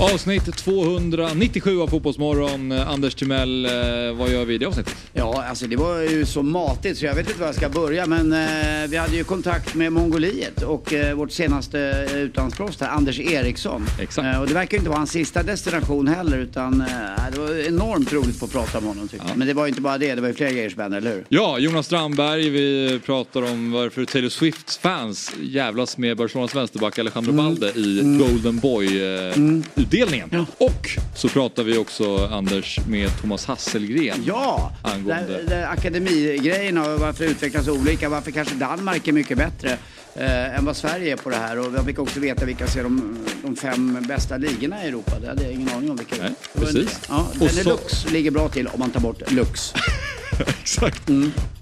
Avsnitt 297 av Fotbollsmorgon. Anders Timell, eh, vad gör vi i det avsnittet? Ja, alltså det var ju så matigt så jag vet inte var jag ska börja. Men eh, vi hade ju kontakt med Mongoliet och eh, vårt senaste eh, utlandsproffs här, Anders Eriksson. Exakt. Eh, och det verkar inte vara hans sista destination heller utan eh, det var enormt roligt att prata med honom tycker jag. Men det var ju inte bara det, det var ju fler grejer hände, eller hur? Ja, Jonas Strandberg, vi pratar om varför Taylor Swifts fans jävlas med Barcelonas vänsterback Alejandro Balde i Golden Boy-utdelningen. Och så pratar vi också, Anders, med Thomas Hasselgren. Ja, Angående- där, där akademigrejerna och varför det utvecklas olika. Varför kanske Danmark är mycket bättre eh, än vad Sverige är på det här. Och jag fick också veta vilka är de, de fem bästa ligorna i Europa. Det hade jag ingen aning om vilka Nej, det var. precis. Ja, Benelux ligger bra till om man tar bort Lux. Exakt.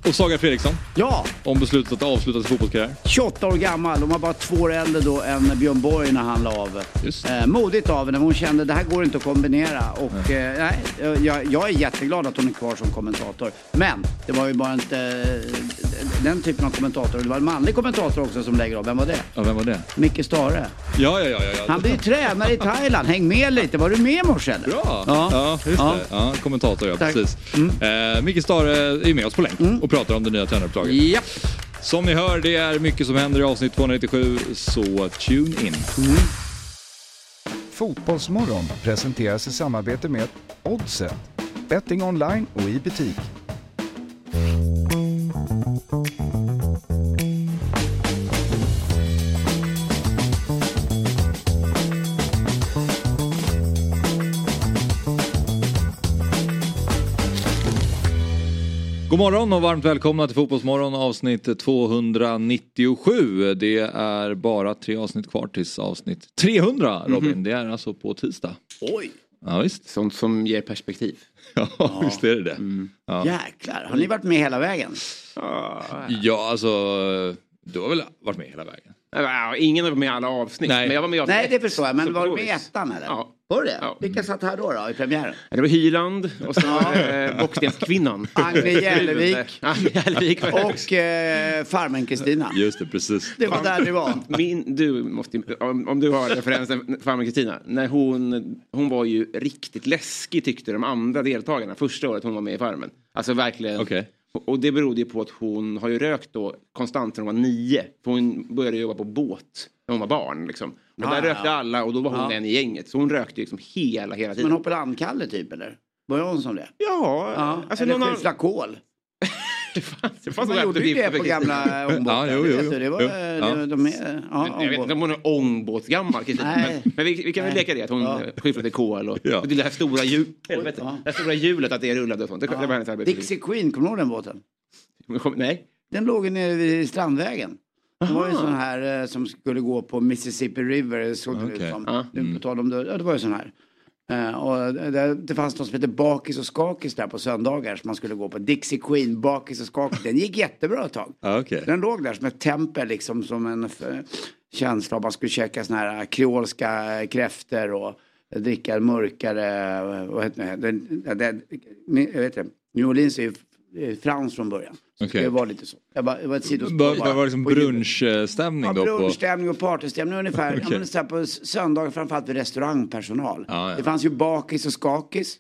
Och Saga Fredriksson, Ja, om beslutet att avsluta sin fotbollskarriär. 28 år gammal. Hon var bara två år äldre då än Björn Borg när han la av. Just. Eh, modigt av henne, hon kände det här går inte att kombinera. Och eh, nej, jag, jag är jätteglad att hon är kvar som kommentator. Men det var ju bara inte eh, den typen av kommentator. Det var en manlig kommentator också som lägger av. Vem var det? Ja, vem var det? Micke Stare. Ja, ja, ja. ja. Han blir ju tränare i Thailand. Häng med lite. Var du med i morse eller? Bra! Ja. Ja, just Ja. det. Ja, kommentator, ja, Tack. Mm. precis. Eh, Micke Stare är med oss på länk och pratar om det nya tränaruppdraget. Japp. Som ni hör, det är mycket som händer i avsnitt 297, så tune in. Fotbollsmorgon presenteras i samarbete med Oddset. Betting online och i butik. God morgon och varmt välkomna till Fotbollsmorgon avsnitt 297. Det är bara tre avsnitt kvar tills avsnitt 300 Robin. Det är alltså på tisdag. Oj. Ja visst. Sånt som ger perspektiv. Ja, visst är det det. Ja. Jäklar. Har ni varit med hela vägen? ja, alltså du har väl varit med hela vägen? Ja, Ingen var med i alla avsnitt. Nej. Men jag var med i avsnitt Nej, det förstår jag. Men Så var du med i ettan eller? Ja. Var du det? Ja. Vilka satt här då, då i premiären? Det var Hyland och sen eh, Bockstenskvinnan. Agne Jälevik. Agne Jälevik. Och eh, farmen Kristina. Just det, precis. Det var där du var. Min, du måste, om, om du har referensen, farmor Kristina. När hon, hon var ju riktigt läskig tyckte de andra deltagarna första året hon var med i Farmen. Alltså verkligen. Okej. Och- det berodde ju på att hon har ju rökt då konstant sedan hon var nio. För hon började jobba på båt när hon var barn. Liksom. Och Ja, där ja, rökte alla och då var hon Ja. en i gänget. Så hon rökte liksom hela, hela tiden. Men Hoppeland-Kalle typ eller? Började hon som det? Ja, Ja. alltså eller någon kol? Det fanns, det fanns Man gjorde ju det på gamla ångbåtar. Ja, jo, det jo, vet jo. du. Det var, Jo. Ja. det- de är, ja, Jag vet inte om hon är ångbåtsgammal. Men, men vi, vi kan väl leka det att hon Ja. ja. skyfflade kol och, Ja. och det här stora, hjul, helvete, Ja. det här stora hjulet att det rullade och sånt. Det, det var hennes arbete. Dixie Queen, kommer du ihåg den båten? Nej. Den låg nere vid Strandvägen. Det var ju en sån här eh, som skulle gå på Mississippi River. Såg det ut som. Ja. Nu På tal om det, ja, det var ju sån här. Eh, och det, det fanns något som hette Bakis och Skakis där på söndagar som man skulle gå på. Dixie Queen, Bakis och Skakis. Den gick jättebra ett tag. Okej. Den låg där som ett tempel liksom som en f- känsla av man skulle käka såna här kreolska kräftor och dricka mörkare, eh, vad heter det, det, det, det New Orleans är ju eh, frans från början. Så Okej. Det var lite så. Det var, det var ett sidospår Var, bara var det liksom på julen. brunchstämning Ja, då? På... brunchstämning och partystämning ungefär. ja, Okej. men på söndagar framförallt vid restaurangpersonal. Ja, ja. Det fanns ju bakis och skakis.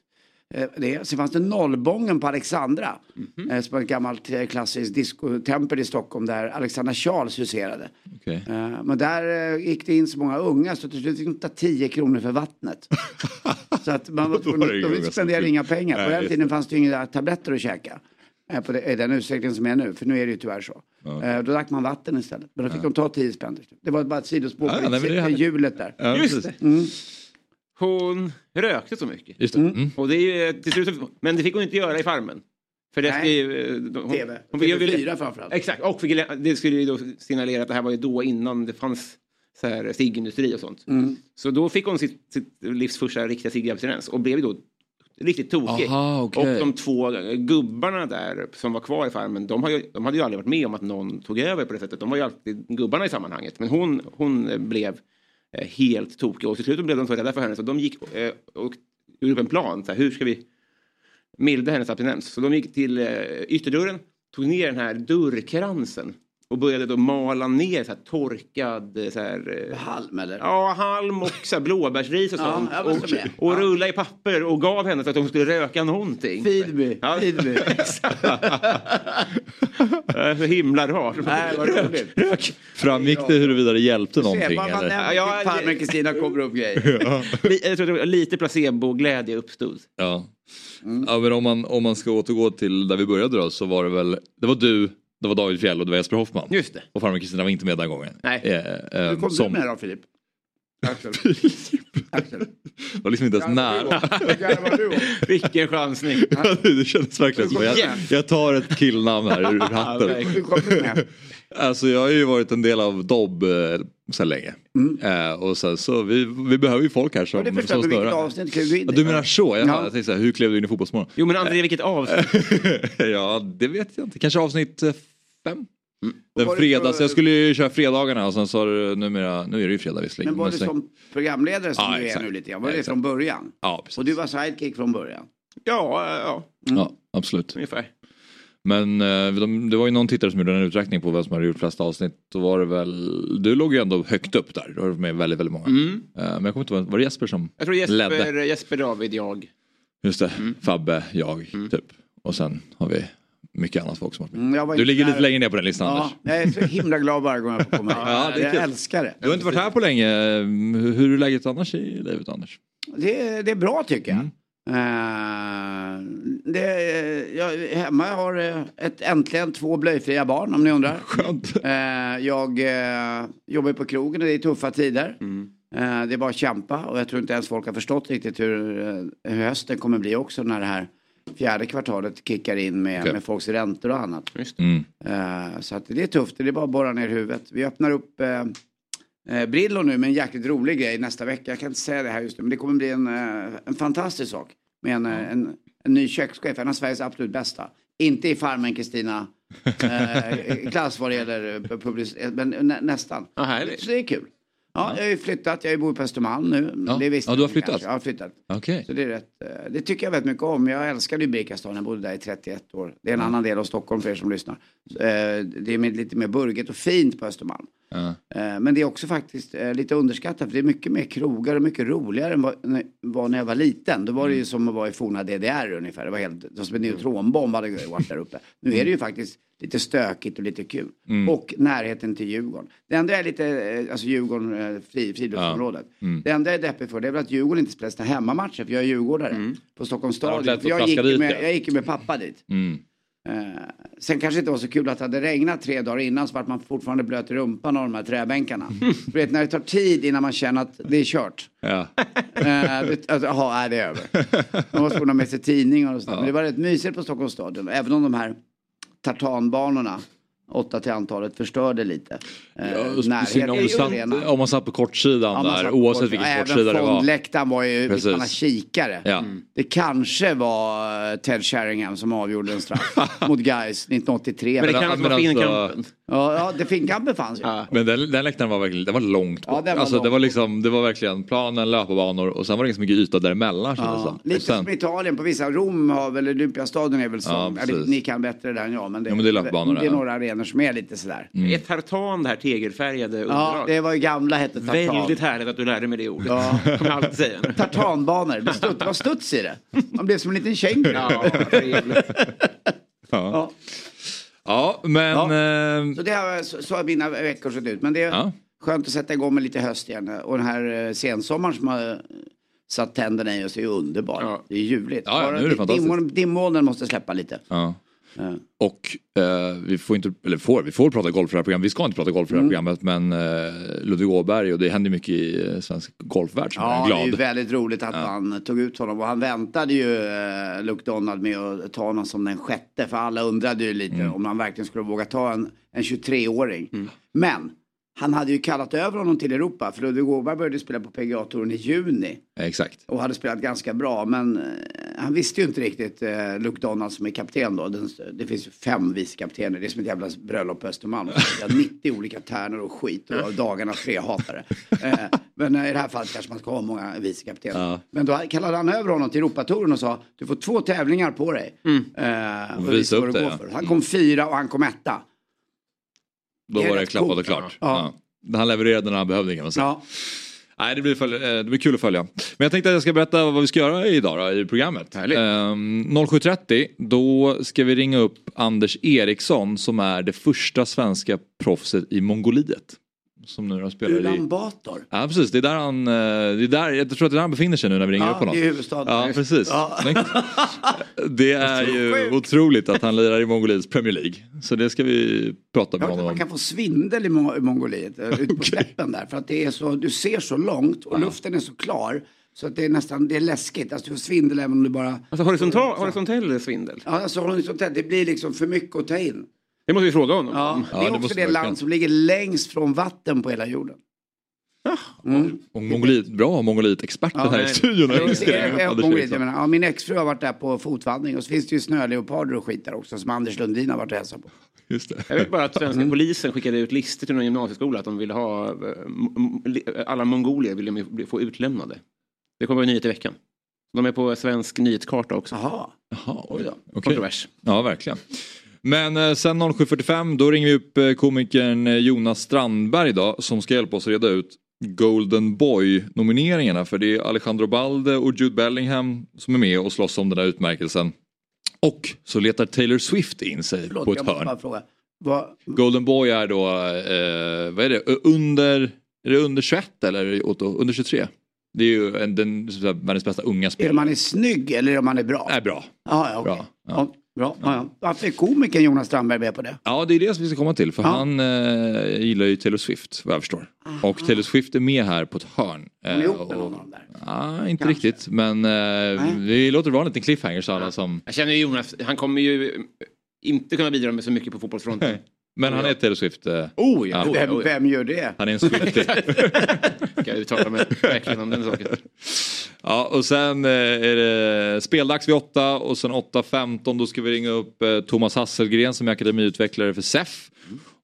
Eh, Det. Sen fanns det nollbången på Alexandra. Mhm. eh, Som var ett gammalt eh, klassiskt discotempel i Stockholm där Alexandra Charles huserade. Eh, Men där eh, gick det in så många unga så till slut fick de ta 10 kronor för vattnet. så att man var var tvungen, de spenderade inga pengar. Nej, På den tiden fanns det ju inga tabletter att käka. Eh, På det, i den utsträckning som är nu, för nu är det ju tyvärr så. Eh, Då drack man vatten istället. Men då fick de ta 10 spänn. Det var bara ett sidospår Ja, på nej, det härligt. hjulet där. Ja, Just det. Hon rökte så mycket. Just det. Mm. Och det är ju till slut, men det fick hon inte göra i Farmen. För det Nej. ju... eh, Hon, TV. Hon, jag ville- TV4 framförallt. Exakt, och fick, det skulle ju då signalera att det här var ju då innan det fanns så här ciggindustri och sånt. Mm. Så då fick hon sitt, sitt livs första riktiga ciggabstinens och blev ju då riktigt tokig. Aha, okej. Och de två gubbarna där som var kvar i farmen, de, ju, de hade ju aldrig varit med om att någon tog över på det sättet. De var ju alltid gubbarna i sammanhanget. Men hon, hon eh, blev eh, helt tokig och till slut blev de så rädda för henne så de gick eh, och gjorde upp en plan. Så här, hur ska vi mildra hennes abstinens? Så de gick till ytterdörren, tog ner den här dörrkransen och började då mala ner så här torkad eh, så här, eh, Halm eller? Ja, halm och så här blåbärsris och Ja, sånt. så och och Ja. rulla i papper och gav henne så att hon skulle röka någonting. Feed me, Ja. feed me. Det är så himla rart. Nej, vad roligt. Rök. Framgick det huruvida det hjälpte någonting? bara man Eller? Ja, ja, farmen Kristina kommer upp grejer. Jag tror det var lite placebo-glädje uppstod. Ja. ja men om man, om man ska återgå till där vi började då så var det väl, det var du, det var David Fjell och det var Jesper Hoffman. Just det. Och farmor Kristina var inte med den gången. Nej. Eh, eh, Hur kom som, du med då Filip? Axel. Axel. var liksom inte ens nära. Vilken chansning. det kändes verkligen som jag, jag tar ett killnamn här ur hatten. Alltså jag har ju varit en del av Dobb så länge. Eh, och sen så vi, vi behöver ju folk här som, Och det som vilket snurrar. avsnitt klev du in Ja, du menar så? Jag, Ja. jag tänkte så här, hur klev du in i Fotbollsmorgon? Jo men André, vilket avsnitt. ja, det vet jag inte. Kanske avsnitt eh, fem? Den Mm. Det fredags, för- jag skulle ju köra fredagarna och sen så har du numera, nu är det ju fredag visserligen. Men var det så- som programledare som Ja, du är exakt. nu lite grann? Var det Exakt. från början? Ja, precis. Och du var sidekick från början? Ja, ja, Ja, absolut. ungefär. Men eh, de, det var ju någon tittare som gjorde en uträkning på vem som hade gjort flest avsnitt. Då var det väl, du låg ju ändå högt upp där. Du har varit med väldigt, väldigt många. Mm. Eh, men jag kommer inte ihåg, var det Jesper som Jag tror Jesper, ledde? Jesper David, jag. Just det, Mm. Fabbe, jag, typ. Och sen har vi mycket annat folk som har varit med. Mm, Du ligger där. lite längre ner på den listan Ja, Anders. jag är så himla glad varje gång jag får komma. Ja, det är jag kul. älskar det. Du har inte varit här på länge. Hur hur är läget annars i livet Anders? Det, det är bra tycker jag. Eh, det, jag, hemma jag har eh, ett, äntligen två blöjfria barn om ni undrar. Skönt. Eh, jag eh, jobbar på krogen och det är tuffa tider. Mm. Det är bara att kämpa och jag tror inte ens folk har förstått riktigt hur, hur hösten kommer bli också när det här fjärde kvartalet kickar in med, Okej. med folks räntor och annat. Mm. Så att det är tufft, det är bara att borra ner huvudet. Vi öppnar upp eh, Brillo nu med en jäkligt rolig grej nästa vecka. Jag kan inte säga det här just nu men det kommer bli en, eh, en fantastisk sak. Med en, eh, en, en ny kökschef, en av Sveriges absolut bästa. Inte i Farmen Kristina eh, klass vad det gäller eh, public- men nä, nästan. Härligt. Så det är kul. Ja, jag har ju flyttat, jag bor på Östermalm nu. Ja. Det visste Ja, du har flyttat? kanske. Jag har flyttat. Okej. Så det är rätt, det tycker jag väldigt mycket om. Jag älskade ju Birkastan, jag bodde där i 31 år. Det är en annan del av Stockholm för er som lyssnar. Det är lite mer burget och fint på Östermalm. Ja. Eh, Men det är också faktiskt eh, lite underskattat för det är mycket mer krogar och mycket roligare än vad när- var när jag var liten. Då var det ju som att vara i forna DDR ungefär. Det var helt, det var som en neutronbomb hade varit där uppe. Nu är det ju faktiskt lite stökigt och lite kul. Och närheten till Djurgården. Det enda är lite, eh, alltså Djurgården, fri, friluftsområdet. Det enda jag är deppig för det är väl att Djurgården inte spelar sina hemmamatcher för jag är djurgårdare på Stockholms stadion. jag, gick med, ja. jag gick ju med pappa dit. Eh, sen kanske det inte var så kul att det hade regnat tre dagar innan så vart man fortfarande blöt i rumpan av de här träbänkarna. du vet när det tar tid innan man känner att det är kört. Ja. Eh, det- alltså, det är över. Man måste få med sig tidningar och sådär. Men det var rätt mysigt på Stockholms stadion. Även om de här tartanbanorna, åtta till antalet, förstörde lite. Eh, Ja, speciellt om, satt, om man satt på kortsidan Ja, där, på oavsett kort- vilken Även kortsida det var. fondläktaren var ju, ha kikare. Ja. Det kanske var eh, Ted Sheringham som avgjorde en straff mot Gais 1983. Men det kan men alltså vara finkampen. Ja, ja, det finkampen fanns ju. Ja. Men den, den läktaren var verkligen, den var långt Ja, bort. den var alltså, det, långt var liksom, det var verkligen planen, löparbanor och sen var det ganska mycket yta däremellan kändes det Ja, som. lite sen, som Italien på vissa, Rom har väl, Olympiastadion är väl så. Ja, ni kan bättre där än jag. Men det, Ja, men det är löpbanor det där, är ja. några arenor som är lite sådär. Är tartan det här tegelfärgade Ja, underlag? det var ju gamla hette tartan. Väldigt härligt att du lärde mig det ordet. Ja. kommer alltid säga. Tartanbanor, det, studs, det var studs i det. Man blev som en liten känguru. Ja. Ja. Ja, men... Ja. eh, Så, det har, så, så har mina veckor sett ut. Men det är Ja. skönt att sätta igång med lite höst igen. Och den här eh, sensommaren som har satt tänderna i oss är ju underbar. Ja. Det är ljuvligt. Ja, ja, nu är det fantastiskt. dimmoln- Dimmolnen måste släppa lite. ja. Ja. Och eh, vi får inte, eller får, vi får prata golf i det här programmet. Vi ska inte prata golf i det här Mm. programmet men eh, Ludvig Åberg och det händer mycket i eh, svensk golfvärld som Ja, är det är glad. väldigt roligt att man tog ut honom. Och han väntade ju eh, Luke Donald med att ta honom som den sjätte. För alla undrade ju lite Mm. om han verkligen skulle våga ta en, en 23-åring. Men han hade ju kallat över honom till Europa. För Ludvig Åberg började spela på PGA-touren i juni. Exakt. Och hade spelat ganska bra. Men eh, han visste ju inte riktigt eh, Luke Donald som är kapten då. Den, det finns ju fem vicekaptener. Det är som ett jävla bröllop på Östermalm. Det är 90 olika tärnor och skit. Och dagarnas trehatare. Eh, men eh, i det här fallet kanske man ska ha många vicekaptener. Ja. Men då kallade han över honom till Europatouren och sa du får två tävlingar på dig. Eh, och Visa upp det, går ja. Han kom fyra och han kom etta. Då Det var det klappat och klart. Ja. Ja. Han levererade när han behövde kan man säga. Ja. Nej, det blir, följ- eh, det blir kul att följa. Men jag tänkte att jag ska berätta vad vi ska göra idag då, i programmet. Härligt. Ehm, 07.30 då ska vi ringa upp Anders Eriksson som är det första svenska proffset i Mongoliet. Som nu har spelat i... Ulan Bator. Ja precis, det är där han, eh, det är där, jag tror att det är där han befinner sig nu när vi ringer upp Ja, honom. i huvudstaden. Ja precis. Ja. Det är ju otroligt att han lirar i Mongoliets Premier League. Så det ska vi prata med honom man om. kan få svindel i Mo- i Mongoliet, eh, ute på släppen där. För att det är så, du ser så långt och luften är så klar. Så att det är nästan, det är läskigt. Alltså du får svindel även om du bara... Alltså horisontal, horisontell svindel. Ja, alltså horisontellt, det blir liksom för mycket att ta in. Det måste vi fråga honom Ja, om. Ja, det är det också det land som ligger längst från vatten på hela jorden. Och Mongoliet, bra Mongoliet-experten Ja, här i studion. Jag- menar, ja, min exfru har varit där på fotvandring och så finns det ju snöleoparder och skit där också som Anders Lundin har varit och hälsat på. Just det. Jag vet bara att svenska polisen skickade ut listor till någon gymnasieskola att de ville ha eh, alla mongolier ville få utlämnade. Det kommer en nyhet i veckan. De är på svensk nyhetskarta också. Jaha. Jaha, oj då. Okej. Kontrovers. Ja, verkligen. Men eh, sen 07.45 då ringer vi upp eh, komikern eh, Jonas Strandberg då, som ska hjälpa oss reda ut Golden Boy-nomineringarna. För det är Alejandro Balde och Jude Bellingham som är med och slåss om den här utmärkelsen. Och så letar Taylor Swift in sig Förlåt, på ett hörn. Vad, Golden Boy är då, eh, vad är det, under, är det under 21 eller under 23? Det är ju en, den så att säga, världens bästa unga är spelare. man är snygg eller är det man är bra? Är bra. Ja, okej. Bra, ja. Ja, bra. Ja. Varför är komikern Jonas Strandberg med på det? Ja, det är det som vi ska komma till. För Ja. han eh, gillar ju Taylor Swift, vad jag förstår. Och Taylor Swift är med här på ett hörn. Hon är Eh, ihop med och- någon av dem där. Ja, inte Kanske. riktigt. Men eh, vi låter det vara en liten cliffhanger så alla som... Jag känner ju Jonas, han kommer ju inte kunna bidra med så mycket på fotbollsfronten. Men han är Taylor Swift. Eh, Oh ja, Vem, oh, vem gör det? han är en Swiftie. Ska jag uttala mig verkligen om den saken. Ja, och sen eh, är det speldags vid 8 och sen 8.15 då ska vi ringa upp eh, Thomas Hasselgren som är akademiutvecklare för SEF.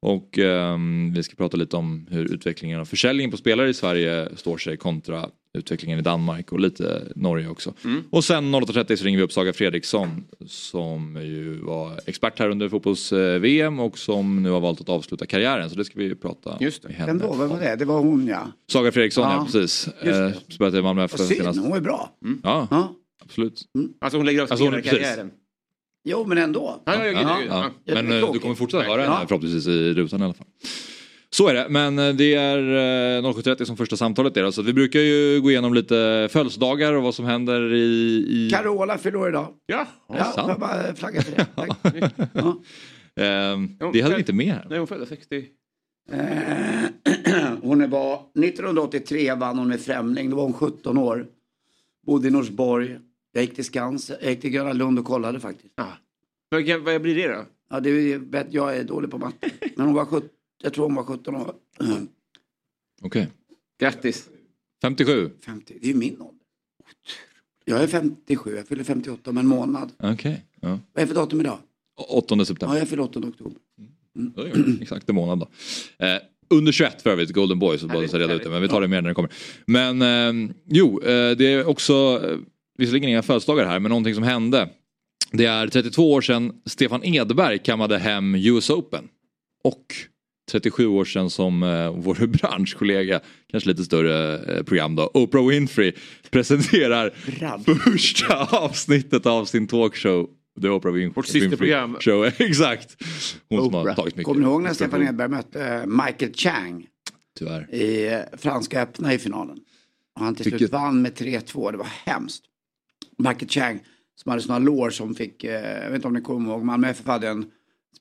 Och ehm, vi ska prata lite om hur utvecklingen av försäljningen på spelare i Sverige står sig kontra utvecklingen i Danmark och lite Norge också. Och sen 08.30 så ringer vi upp Saga Fredriksson som ju var expert här under fotbolls-VM och som nu har valt att avsluta karriären. Så det ska vi prata Just det. med henne då? Vem var om. det? Det var hon ja. Saga Fredriksson, ja, Ja, precis. Eh, Spelat i Malmö FF senast. hon är bra. Ja, Ja. absolut. Alltså hon lägger av Alltså, hon precis. karriären. Jo, men ändå. Ja, ja, ja, Ja, ja, ja. Ja, Men eh, du kommer fortsätta höra Ja. henne förhoppningsvis i rutan i alla fall. Så är det, men eh, det är eh, 07.30 som första samtalet är så vi brukar ju gå igenom lite födelsedagar och vad som händer i... i... Carola fyller idag. Ja, Ja, sant. jag bara flagga för det. Ja. Ehm, det hade vi inte med här. Nej, hon föddes 60. Eh, hon var, 1983 vann hon med Främling, då var hon 17 år. Bodde i Norsborg. Jag gick till Skansen, jag gick till Gröna Lund och kollade faktiskt. Ja. Vad, blir det då? Ja, det är, vet, jag är dålig på matte. Men hon var 17, jag tror hon var 17 år. Okej. Grattis. 57. 50, det är ju min ålder. Jag är 57, jag fyller 58 om en månad. Okej. Ja. Vad är för datum idag? 8 Ja, september. jag fyller 8 oktober. Det Exakt en månad då. Eh, under 21 för övrigt, Golden Boy, så bara så reda ut det. Men vi tar det mer när det kommer. Men eh, jo, eh, det är också, eh, visserligen inga födelsedagar här, men någonting som hände. Det är 32 år sedan Stefan Edberg kammade hem US Open. Och 37 år sedan som eh, vår branschkollega, kanske lite större eh, program då, Oprah Winfrey presenterar första avsnittet av sin talkshow. The Oprah Winfrey, Vårt systerprogram. Winfrey Show. Exakt. Hon som har Oprah. tagit mycket. Kommer ni ihåg när Stefan Edberg mötte eh, Michael Chang Tyvärr. i eh, Franska öppna i finalen? Och han till Vilket- slut vann med 3-2, det var hemskt. Michael Chang som hade sådana lår som fick, eh, jag vet inte om ni kommer ihåg, Malmö FF hade en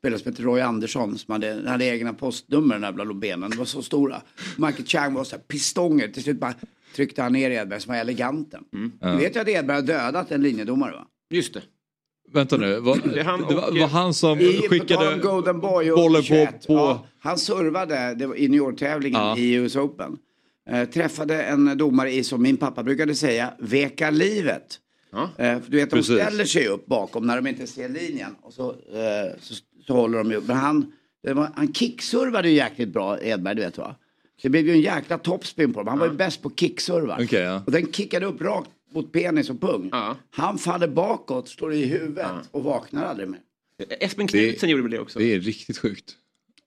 spelare som hette Roy Andersson som hade, hade egna postnummer den där jävla benen, de var så stora. Michael Chang var så här pistonger, till slut bara tryckte han ner Edberg som var eleganten. Mm. Ja. Du vet ju att Edberg har dödat en linjedomare va? Just det. Vänta nu, var, Det det han var, och- var han som I, skickade Golden Boy bollen på... 21, på Ja, han servade det var i New York-tävlingen Ja. i US Open. Eh, träffade en domare i, som min pappa brukade säga, veka livet. Ja. Eh, för du vet, de Precis. ställer sig upp bakom när de inte ser linjen. Och så, eh, så, så håller de ju upp. Men han, var, han kickservade ju jäkligt bra, Edberg, du vet va? Det blev ju en jäkla topspin på dem. Han var ju bäst på kickservar. Okej, ja. Och den kickade upp rakt mot penis och pung. Ja. Han faller bakåt, slår i huvudet och vaknar aldrig mer. Espen Knutsen gjorde väl det också? Det är riktigt sjukt.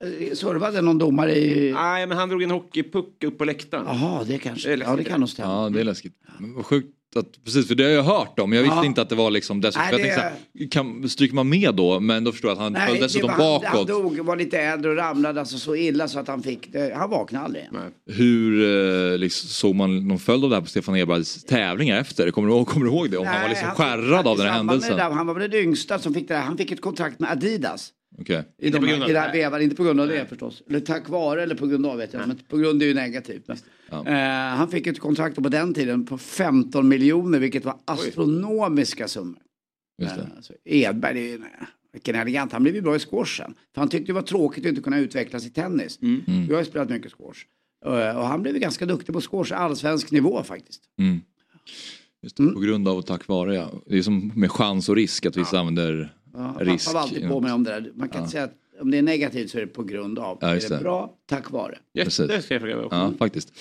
Eh, Servade någon domare i... Nej, men han drog en hockeypuck upp på läktaren. Jaha, det kanske... Det ja, det kan nog stämma. Ja, det är läskigt. Men vad sjukt att, precis, för det har jag hört om. Jag visste Ja. inte att det var liksom dessutom. Nej, jag det- tänkte så här, kan, stryker man med då? Men då förstår jag att han föll dessutom var, han, han bakåt. dog, var lite äldre och ramlade alltså så illa så att han fick det. Han vaknade aldrig. igen. Hur eh, liksom, såg man någon följd av det här på Stefan Edbergs tävlingar efter? Kommer du, kommer du ihåg det? Om han var liksom han- skärrad av den här händelsen? där, han var väl den yngsta som fick det där. Han fick ett kontrakt med Adidas. Okej. I, Inte de, på grund av i det här vevan, inte på grund av det förstås. Eller tack vare eller på grund av vet jag. Men på grund är ju negativt. Ja. eh, han fick ett kontrakt på den tiden på 15 miljoner vilket var astronomiska summor. Just det. Eh, alltså, Edberg, det är nej, vilken elegant. Han blev ju bra i squashen. För han tyckte det var tråkigt att inte kunna utvecklas i tennis. Mm. Jag har ju spelat mycket squash. Eh, och han blev ganska duktig på squash, allsvensk nivå faktiskt. Mm. Just det. Mm. På grund av och tack vare ja. Det är som med chans och risk att vissa använder Ja, risk. Pappa var alltid på mig om det där. Man kan inte säga att om det är negativt så är det på grund av. Ja, är det det. bra, tack vare. Precis. Det ska jag fråga. Ja, faktiskt.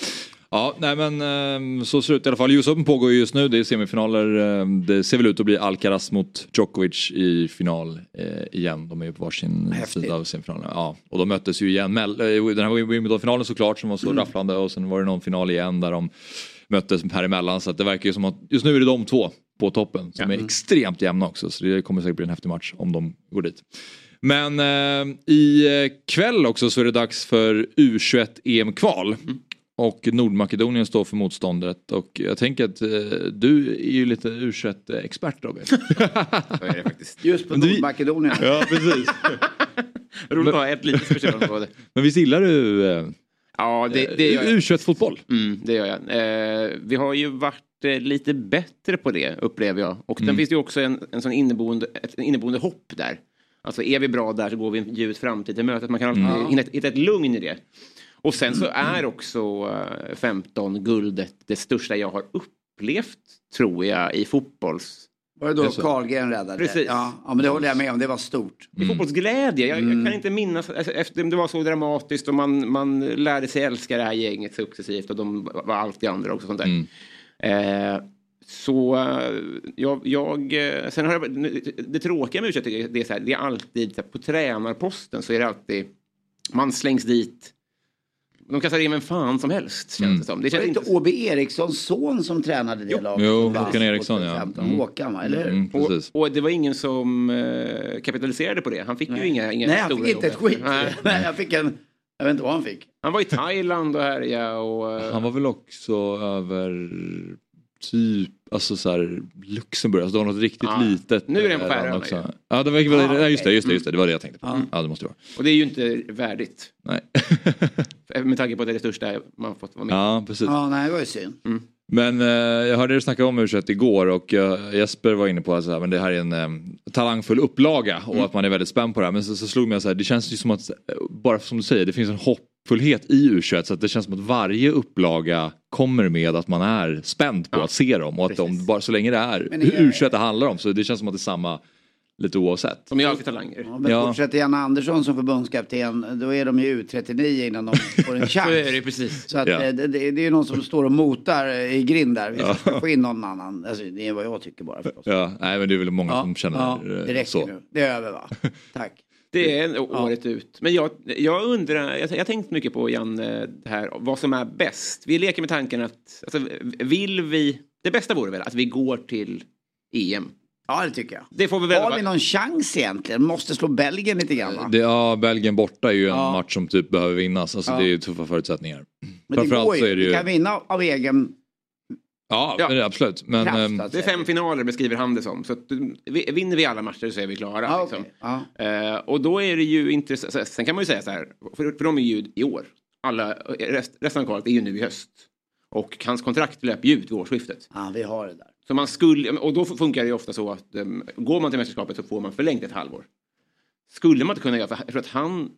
Ja, nej men ehm, så ser det ut i alla fall. US Open pågår ju just nu, det är semifinaler. ehm, Det ser väl ut att bli Alcaraz mot Djokovic i final eh, igen. De är ju på varsin Häftigt. sida av semifinalerna. Ja, och de möttes ju igen. Eh, Den här Wimbledon-finalen såklart som var så rafflande och sen var det någon final igen där de möttes här emellan. Så att det verkar ju som att just nu är det de två på toppen som är extremt jämna också. Så det kommer säkert bli en häftig match om de går dit. Men eh, i eh, kväll också så är det dags för U21 EM-kval. Och Nordmakedonien står för motståndet och jag tänker att eh, du är ju lite U21-expert Robin. Så är det faktiskt. Just på Nordmakedonien. ja precis. Roligt att ha ett litet specialområde. Men visst gillar du eh, Ja, det, det gör jag. U21-fotboll? Mm, det gör jag. Eh, vi har ju varit lite bättre på det, upplever jag. Och Mm. sen finns det ju också en, en sån inneboende, ett inneboende hopp där. Alltså är vi bra där så går vi en ljus framtid till mötet. Man kan alltid Mm. hitta, ett- hitta ett lugn i det. Och sen så är också eh, 15 guldet det största jag har upplevt, tror jag, i fotbolls... Var det då Det är så. Carlgren räddade? Precis. Ja, ja, men det håller jag med om. Det var stort. I fotbollsglädje. Jag, jag kan inte minnas alltså, efter det var så dramatiskt och man, man lärde sig älska det här gänget successivt och de var alltid andra också. Sånt där. Eh, så jag, jag, sen har jag, det tråkiga med u är, det är, så här, det är alltid så här, på tränarposten så är det alltid man slängs dit. De kastar in vem fan som helst känns det som. Det Var känns det inte Åby Erikssons son som tränade det laget? Jo, som vann Håkan Eriksson, ja. 2015? Mm. Håkan, va? eller hur? Mm, och, och det var ingen som eh, kapitaliserade på det. Han fick ju inga, inga Nej, han fick inte ett skit. Nej. Nej, jag fick en... Jag vet inte vad han fick. Han var i Thailand och härjade och... eh, Han var väl också över typ, alltså så här Luxemburg, alltså det var något riktigt Ja. litet. Nu är den på eh, Färöarna också. ju. Ja, det var, Ah, just det, just det, just det, det var det jag tänkte på. Ja, det måste vara. Och det är ju inte värdigt. Nej. Med tanke på att det är det största man fått vara med ja, precis. Ja, nej, det var ju synd. Men eh, jag hörde er snacka om u igår och eh, Jesper var inne på att så här, men det här är en eh, talangfull upplaga och Mm. att man är väldigt spänd på det här. Men så, så slog mig så här, det känns ju som att, eh, bara som du säger, det finns en hoppfullhet i u så att det känns som att varje upplaga kommer med att man är spänd på att se dem och att de, bara så länge det är- u det handlar om så det känns som att det är samma lite oavsett. De är alltid talanger. Ja, men Ja. fortsätter Janne Andersson som förbundskapten, då är de ju U39 innan de får en chans. Så är det precis. Så att, Ja. eh, det, det, det är ju någon som står och motar i grind där. Vi ska få in någon annan. Alltså, det är vad jag tycker bara förstås. Ja, nej men det är väl många som känner ja, eh, det räcker så. nu. Det är över va? Tack. Det är året ut. Men jag, jag undrar, jag, jag har tänkt mycket på Jan, det här, vad som är bäst. Vi leker med tanken att, alltså, vill vi, det bästa vore väl att vi går till EM. Ja, det tycker jag. Det får vi väl... Har vi någon chans egentligen? Måste slå Belgien lite grann va? Det, ja, Belgien borta är ju en Ja. match som typ behöver vinnas. Alltså Ja. det är ju tuffa förutsättningar. Men det Framförallt går så ju. är det ju... Vi kan vinna av egen Ja, Ja. det absolut. Men, kraft. ehm, att Det är fem finaler beskriver han det som. Så att, vi- vinner vi alla matcher så är vi klara. Ja, liksom. okej. ja. Eh, och då är det ju intressant. Sen kan man ju säga så här, för, för de är ju i år. Alla, rest, resten av kvalet är ju nu i höst. Och hans kontrakt löper ju ut vid årsskiftet. ja, vi har det där. Så man skulle, och då funkar det ju ofta så att um, går man till mästerskapet så får man förlängt ett halvår. Skulle man inte kunna göra, för jag tror att han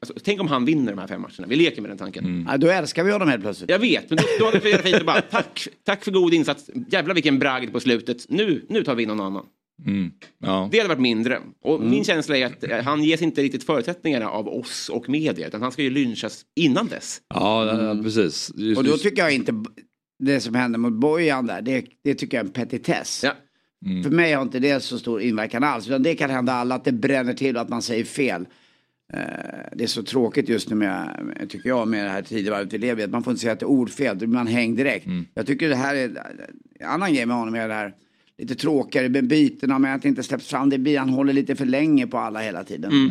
Alltså, tänk om han vinner de här fem matcherna. Vi leker med den tanken. Mm. Ja, då älskar vi honom helt plötsligt. Jag vet, men då, då hade det fint att bara tack, tack för god insats. Jävlar vilken bragd på slutet. Nu, nu tar vi in någon annan. Mm. Ja. Det hade varit mindre. Och mm. min känsla är att eh, han ges inte riktigt förutsättningarna av oss och media. Utan han ska ju lynchas innan dess. Ja, mm. precis. Just, och då tycker jag inte det som hände mot Bojan där. Det, det tycker jag är en petitess. Ja. Mm. För mig har inte det så stor inverkan alls. Utan det kan hända alla att det bränner till och att man säger fel. Eh, det är så tråkigt just nu med, tycker jag, med det här tidevarvet vi lever i. Att man får inte säga är ordfel, man hängd direkt. Mm. Jag tycker det här är, en annan grej med honom är det här lite tråkigare med bytena med att det inte släpps fram. Det blir, han håller lite för länge på alla hela tiden. Mm.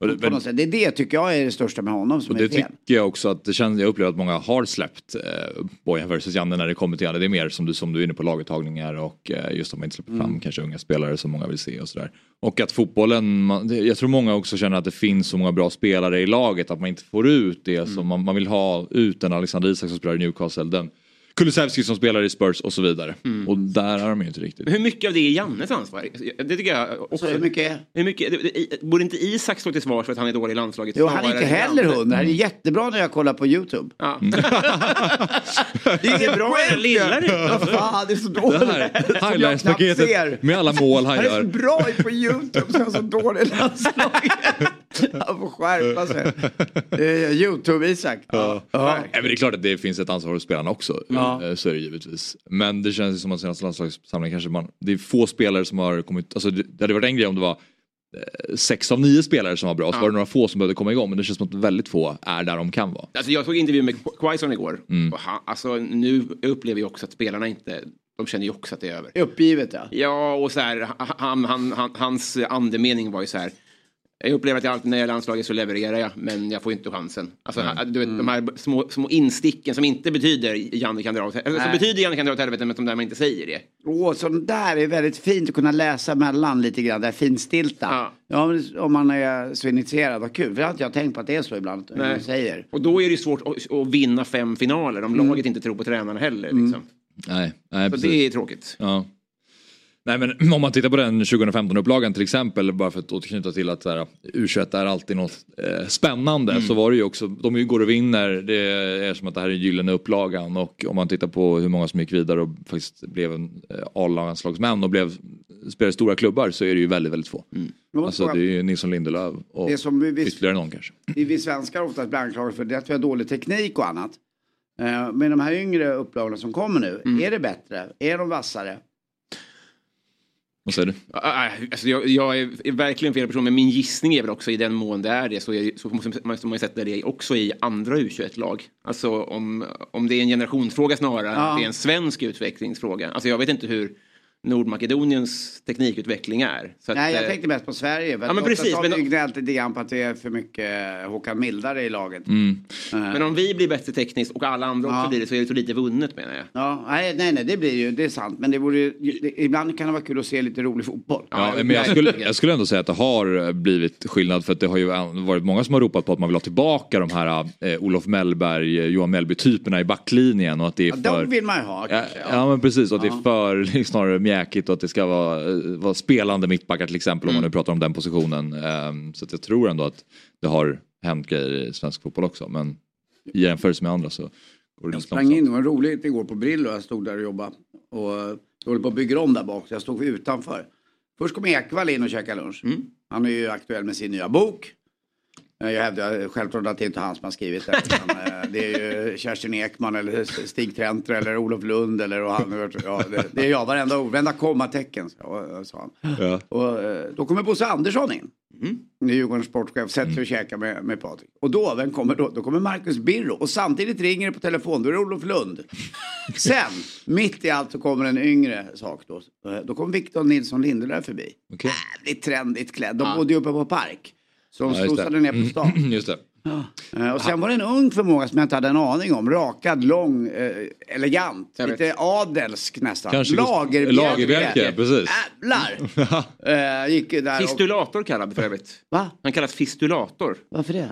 Eh, på, något sätt. Det är det tycker jag är det största med honom som och är det fel. tycker jag också att det känns, jag upplever att många har släppt eh, Bojan versus Janne när det kommer till Janne. Det är mer som du, som du är inne på laguttagningar och eh, just att man inte släpper fram mm. kanske unga spelare som många vill se och sådär. Och att fotbollen, man, jag tror många också känner att det finns så många bra spelare i laget att man inte får ut det mm. som man, man vill ha ut en Alexander Isak som spelar i Newcastle. Den, Kulusevski som spelar i Spurs och så vidare. Mm. Och där är de ju inte riktigt. Hur mycket av det är Jannes ansvar? Det tycker jag också. Så hur mycket? Hur mycket borde inte Isak stå till svars för att han är dålig i landslaget? Jo, han är inte heller hundra. Det är jättebra när jag kollar på YouTube. Ja. Mm. det är bra i den lilla Vad fan, det är så dåligt. Det här highlights-paketet med alla mål han gör. Han är så bra på YouTube så han är så dålig i landslaget. Han får skärpa sig. Youtube-Isak. Ja. Ja. Ja. det är klart att det finns ett ansvar hos spelarna också. Ja. Eh, så är det givetvis. Men det känns som att senaste landslagssamlingen kanske man... Det är få spelare som har kommit... Alltså det, det hade varit en grej om det var eh, sex av nio spelare som var bra. Så var det några få som behövde komma igång. Men det känns som att väldigt få är där de kan vara. Alltså jag såg intervju med Quaison igår. Mm. Och han, alltså nu upplever jag också att spelarna inte de känner ju också att det är över. Uppgivet ja. Ja och så här, han, han, han, hans andemening var ju så här. Jag upplever att jag alltid när jag är landslaget så levererar jag, men jag får inte chansen. Alltså, mm. du vet, de här små, små insticken som inte betyder Janne kan dra åt helvete, som betyder Janne kan dra åt helvete, men som där man inte säger det. Åh, sånt där är väldigt fint att kunna läsa mellan lite grann, det är finstilta. Ja. ja. om man är så initierad, vad kul. För jag har inte tänkt på att det är så ibland, Nej. säger. Och då är det svårt att, att vinna fem finaler om mm. laget inte tror på tränaren heller. Liksom. Mm. Nej, nej, så precis. det är tråkigt. Ja. Nej men om man tittar på den 2015-upplagan till exempel, bara för att återknyta till att U21 är alltid något eh, spännande, mm. så var det ju också, de går och vinner, det är som att det här är gyllene upplagan och om man tittar på hur många som gick vidare och faktiskt blev en eh, A-landslagsmän och blev, spelade stora klubbar så är det ju väldigt, väldigt få. Mm. Alltså det är ju Nilsson Lindelöf och det som vi, ytterligare någon kanske. Vi svenskar oftast blir anklagade för det att vi har dålig teknik och annat. Eh, men de här yngre upplagorna som kommer nu, mm. är det bättre? Är de vassare? Vad säger du? Alltså jag, jag, är verkligen fel person, men min gissning är väl också i den mån det är det så, är, så måste man, måste man sätta det också i andra U21-lag. Alltså om, om det är en generationsfråga snarare, ja. det är en svensk utvecklingsfråga. Alltså jag vet inte hur Nordmakedoniens teknikutveckling är. Så Nej, jag eh, tänkte mest på Sverige. ja, men precis. har men... gnällt lite grann på att det är för mycket Håkan Mildare i laget. Mm. Uh. Men om vi blir bättre tekniskt och alla andra också blir det så är det så lite vunnet menar jag. Ja, nej, nej, nej det blir ju, det är sant. Men det vore, det, ibland kan det vara kul att se lite rolig fotboll. Ja, men jag skulle, jag skulle ändå säga att det har blivit skillnad för att det har ju varit många som har ropat på att man vill ha tillbaka de här eh, Olof Mellberg, Johan Mellby-typerna i backlinjen och att det är för... Ja, de vill man ju ha kanske. Ja, ja men precis, och att det är för snarare mjäkigt och att det ska vara, vara spelande mittbackar till exempel mm. om man nu pratar om den positionen. Um, så jag tror ändå att det har hänt grejer i svensk fotboll också men i jämförelse med andra så går det Jag sprang in, det var roligt igår på Brillo, jag stod där och jobbade och jag håller på att bygga om där bak så jag stod utanför. Först kom Ekvall in och käkade lunch. Mm. Han är ju aktuell med sin nya bok. Eh, jag hävdar självklart att det inte är han som har skrivit det. Eh, det är ju Kerstin Ekman eller Stig Trenter eller Olof Lund eller och han, ja, det, är jag, varenda ord, varenda kommatecken sa han. Ja. Och, eh, då kommer Bosse Andersson in. Mm. Djurgårdens sportchef, sätter sig och käkar med, med Patrik. Och då, vem kommer då? Då kommer Marcus Birro och samtidigt ringer det på telefon, då är det Olof Lund. Sen, mitt i allt så kommer en yngre sak då. Då kommer Victor Nilsson Lindelöf förbi. Okay. Jävligt trendigt klädd, de bodde ju uppe på Park. De ja, strosade ner på stan. just det. Ja. Eh, och sen var det en ung förmåga som jag inte hade en aning om. Rakad, lång, eh, elegant. Lite adelsk nästan. Kanske Lagerbjälke. Lagerbjälke, precis. Jävlar! uh, gick där Fistulator och... kallad för övrigt. Va? Han kallas fistulator. Varför det?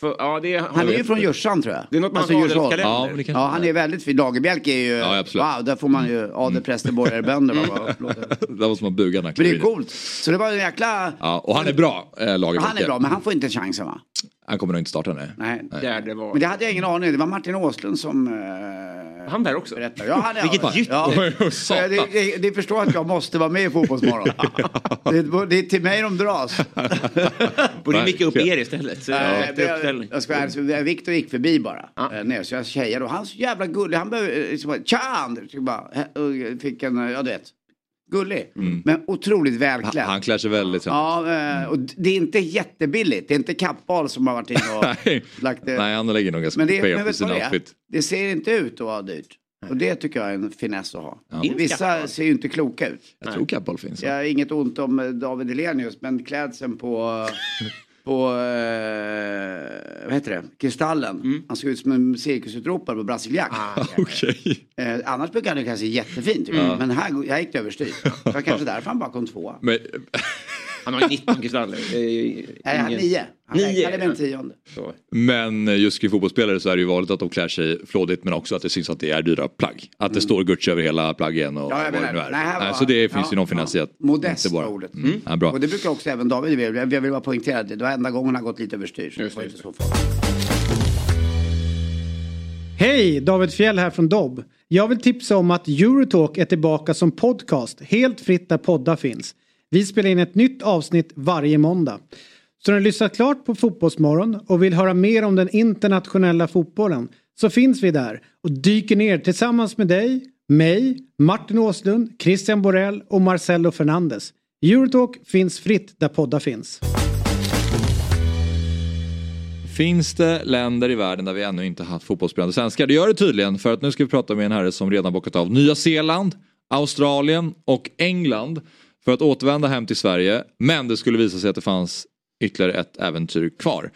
För, ja, det, Han är ju från Jörsan tror jag. Det är något med Alltså, adelskalender. Ja, Ja, han är väldigt fin. Lagerbielke är ju... Ja, wow, där får man ju adelpräster, borgare, applåder. Där måste man buga när han Men det är coolt. Så det var en jäkla... Ja, och han är bra, äh, Lagerbielke. Han är bra, men han får inte chansen va? Han kommer nog inte starta, nej. Nej. Där det var. Men det hade jag ingen aning om. Det var Martin Åslund som uh, Han där också. berättade. Ja, han är Vilket ja, gytter. ja. Satan. det, det, det förstår att jag måste vara med i Fotbollsmorgon. det, är- det är till mig de dras. Borde Nej, micka upp er istället. Så Nej, men jag, jag ska vara ärlig, så Victor gick förbi bara. Ja. eh, Ner, så jag tjejade och han är så jävla gullig. Han behöver, eh, liksom, tja Anders! Eh, fick en, eh, ja du vet, gullig. Men otroligt välklädd. Han, han klär sig väldigt. Ja, eh, och det är inte jättebilligt. Det är inte Kappahl som har varit inne och lagt det. Nej, han lägger nog ganska mycket på sin outfit. Det ser inte ut att vara dyrt. Och det tycker jag är en finess att ha. Ja. Vissa ser ju inte kloka ut. Jag tror Kappahl finns. Jag har inget ont om eh, David Elenius, men klädseln på, på eh, vad heter det, Kristallen. Han såg ut som en cirkusutropare på brasiljakt. Okej. Eh, annars brukar han ju kanske se jättefin tycker jag. Men här, här gick det överstyr. Det var kanske därför han bara kom tvåa. Men, Han har ju 19 kristaller. Nej, han ingen- nio. Han räknade med en ja. tionde. Så. men just kring fotbollsspelare så är det ju vanligt att de klär sig flådigt men också att det syns att det är dyra plagg. Att det står Gucci över hela plaggen och Mm. Ja, vad det nu är. nej, var- så det finns ja, ju någon finess i att Modest var ordet. Mm. Ja, bra. Och det brukar också även David vilja. Jag vill bara poängtera det. Det var enda gången han gått lite överstyr. Så Just just så. Hej! David Fjell här från Dobb. Jag vill tipsa om att Eurotalk är tillbaka som podcast helt fritt där poddar finns. Vi spelar in ett nytt avsnitt varje måndag. Så när du lyssnat klart på Fotbollsmorgon och vill höra mer om den internationella fotbollen så finns vi där och dyker ner tillsammans med dig, mig, Martin Åslund, Christian Borell och Marcelo Fernandes. Eurotalk finns fritt där poddar finns. Finns det länder i världen där vi ännu inte haft fotbollsspelande svenskar? Det gör det tydligen för att nu ska vi prata med en herre som redan bockat av Nya Zeeland, Australien och England för att återvända hem till Sverige. Men det skulle visa sig att det fanns ytterligare ett äventyr kvar.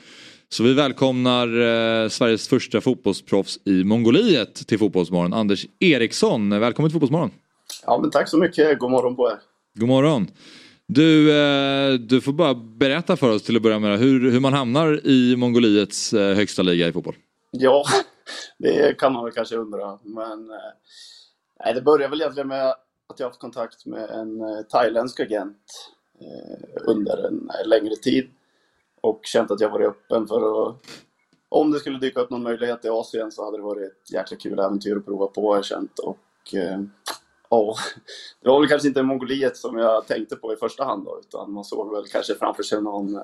Så vi välkomnar eh, Sveriges första fotbollsproffs i Mongoliet till Fotbollsmorgon, Anders Eriksson. Välkommen till Fotbollsmorgon. Ja, men tack så mycket. God morgon på er. God morgon. Du, eh, du får bara berätta för oss till att börja med hur, hur man hamnar i Mongoliets eh, högsta liga i fotboll. Ja, det kan man väl kanske undra. Men eh, nej, det började väl egentligen med att jag haft kontakt med en eh, thailändsk agent eh, under en eh, längre tid. Och känt att jag varit öppen för att om det skulle dyka upp någon möjlighet i Asien så hade det varit ett jäkla kul äventyr att prova på har jag känt. Och ja, det var väl kanske inte Mongoliet som jag tänkte på i första hand då, utan man såg väl kanske framför sig någon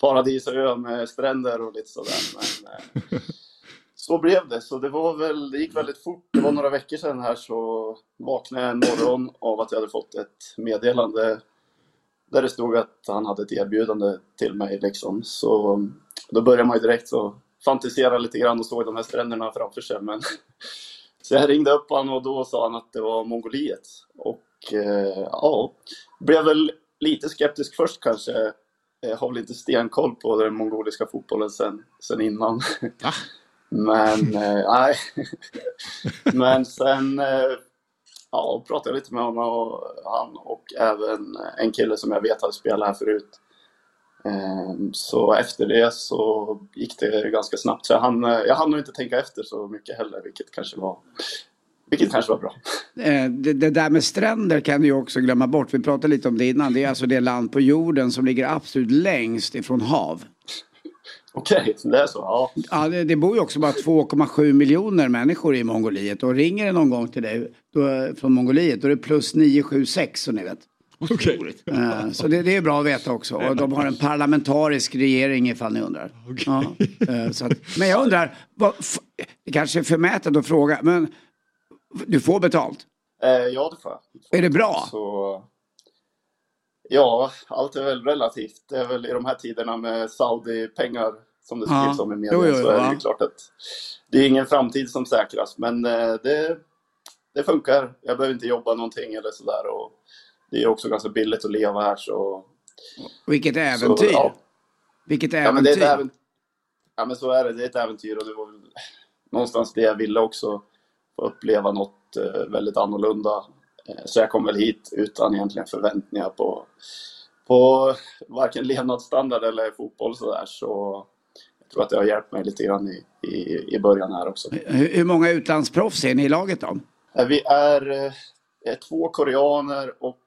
paradisö med stränder och lite sådär. Men så blev det. Så det var väl, det gick väldigt fort. Det var några veckor sedan här så vaknade jag en morgon av att jag hade fått ett meddelande där det stod att han hade ett erbjudande till mig liksom. Så då började man ju direkt så fantisera lite grann och såg de här stränderna framför sig. Men så jag ringde upp honom och då sa han att det var Mongoliet. Och eh, ja, blev väl lite skeptisk först kanske. Jag har väl inte stenkoll på den mongoliska fotbollen sen, sen innan. Men eh, nej. Men sen eh, ja, pratade jag lite med honom och han och även en kille som jag vet hade spelat här förut. Ehm, Så efter det så gick det ganska snabbt. Så jag hann, jag hann nog inte tänka efter så mycket heller, vilket kanske var, vilket kanske var bra. Eh, Det, det där med stränder kan du ju också glömma bort. Vi pratade lite om det innan. Det är alltså det land på jorden som ligger absolut längst ifrån hav. Okej, det är så. Ja. Ja, det, det bor ju också bara 2,7 miljoner människor i Mongoliet. Och ringer det någon gång till dig då, från Mongoliet då är det plus 976 så ni vet. Eh, Så det, det är bra att veta också. Och de har en parlamentarisk regering ifall ni undrar. Ja, eh, så att, men jag undrar, vad, det kanske är förmätet att fråga, men du får betalt? Eh, ja, det får jag. Är det bra? Så, ja, allt är väl relativt. Det är väl i de här tiderna med Saudi-pengar som det Ja. skrivs om i media Jo, jo, så är det ja. ju klart att det är ingen framtid som säkras. Men eh, det, det funkar. Jag behöver inte jobba någonting eller sådär. Och det är också ganska billigt att leva här så... Vilket äventyr! så ja. Vilket Ja, men det är äventyr! ett äventyr. Ja, men så är det. Det är ett äventyr och det var väl någonstans det jag ville också. Få uppleva något eh, väldigt annorlunda. Eh, så jag kom väl hit utan egentligen förväntningar på, på varken levnadsstandard eller fotboll sådär. Så tror att det har hjälpt mig lite grann i, i, i början här också. Hur, hur många utlandsproffs är ni i laget då? Eh, Vi är, eh, är två koreaner och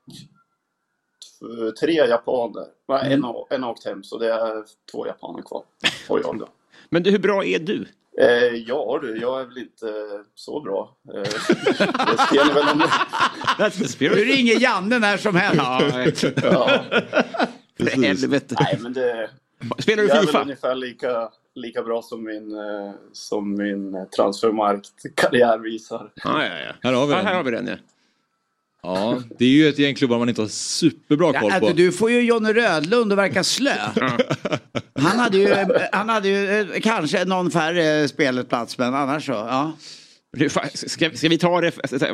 tre japaner. Nej, En, har- en har åkt hem så det är två japaner kvar. Och jag då. Men du, hur bra är du? Eh, ja du, jag är väl inte så bra. Eh, det väl om... That's the Du ringer Janne när som helst. Ja, För helvete. nej men det... Spelar du Jag är väl Fifa? ungefär lika, lika bra som min, eh, som min transfermarkt-karriär visar. Ja, ja, ja. Här har vi ja, den. här har vi den ja. Ja, det är ju ett gäng klubbar man inte har superbra Ja, koll alltså, på. du får ju Johnny Rödlund att verka slö. Han hade ju, han hade ju eh, kanske någon färre spelplats men annars så. Ja. Ska, ska vi ta det?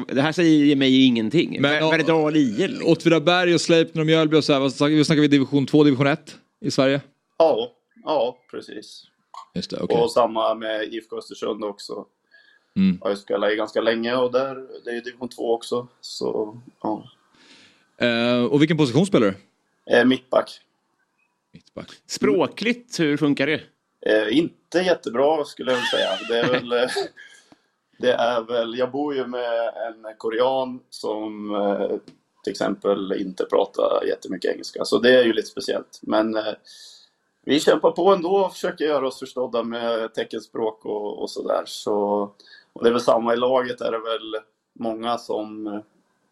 Det här säger mig ingenting. Men, Men, Verdal IL? Åtvidaberg och Sleipner och Mjölby och så här. Vad snackar vi division 2, division 1 i Sverige? Ja, ja precis. Just det, okej. Och samma med IFK Östersund också. Mm. Har ju spelat i ganska länge och där, det är ju division 2 också. Så, ja. Eh, och vilken position spelar du? Eh, mittback. Mittback. Språkligt, hur funkar det? Eh, inte jättebra skulle jag säga. Det är väl... eh, Det är väl, jag bor ju med en korean som eh, till exempel inte pratar jättemycket engelska. Så det är ju lite speciellt. Men eh, vi kämpar på ändå och försöker göra oss förstådda med teckenspråk och, och sådär. Så, och det är väl samma i laget är det väl många som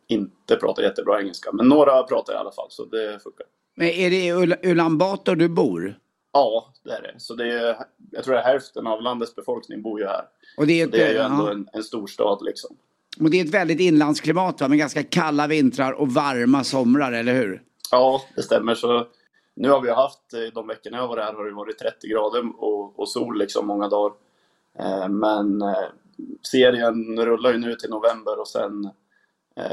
inte pratar jättebra engelska. Men några pratar i alla fall, så det funkar. Men är det i Ul- Ulan Bator du bor? Ja, det är det. Så det är, jag tror att hälften av landets befolkning bor ju här. Och det är, Så det är ju ett, ändå ja. en, en stor stad liksom. och det är ett väldigt inlandsklimat va? med ganska kalla vintrar och varma somrar, eller hur? Ja, det stämmer. Så nu har vi haft, eh, de veckorna jag var där har det varit 30 grader och, och sol liksom många dagar. Eh, Men eh, serien rullar ju nu till november och sen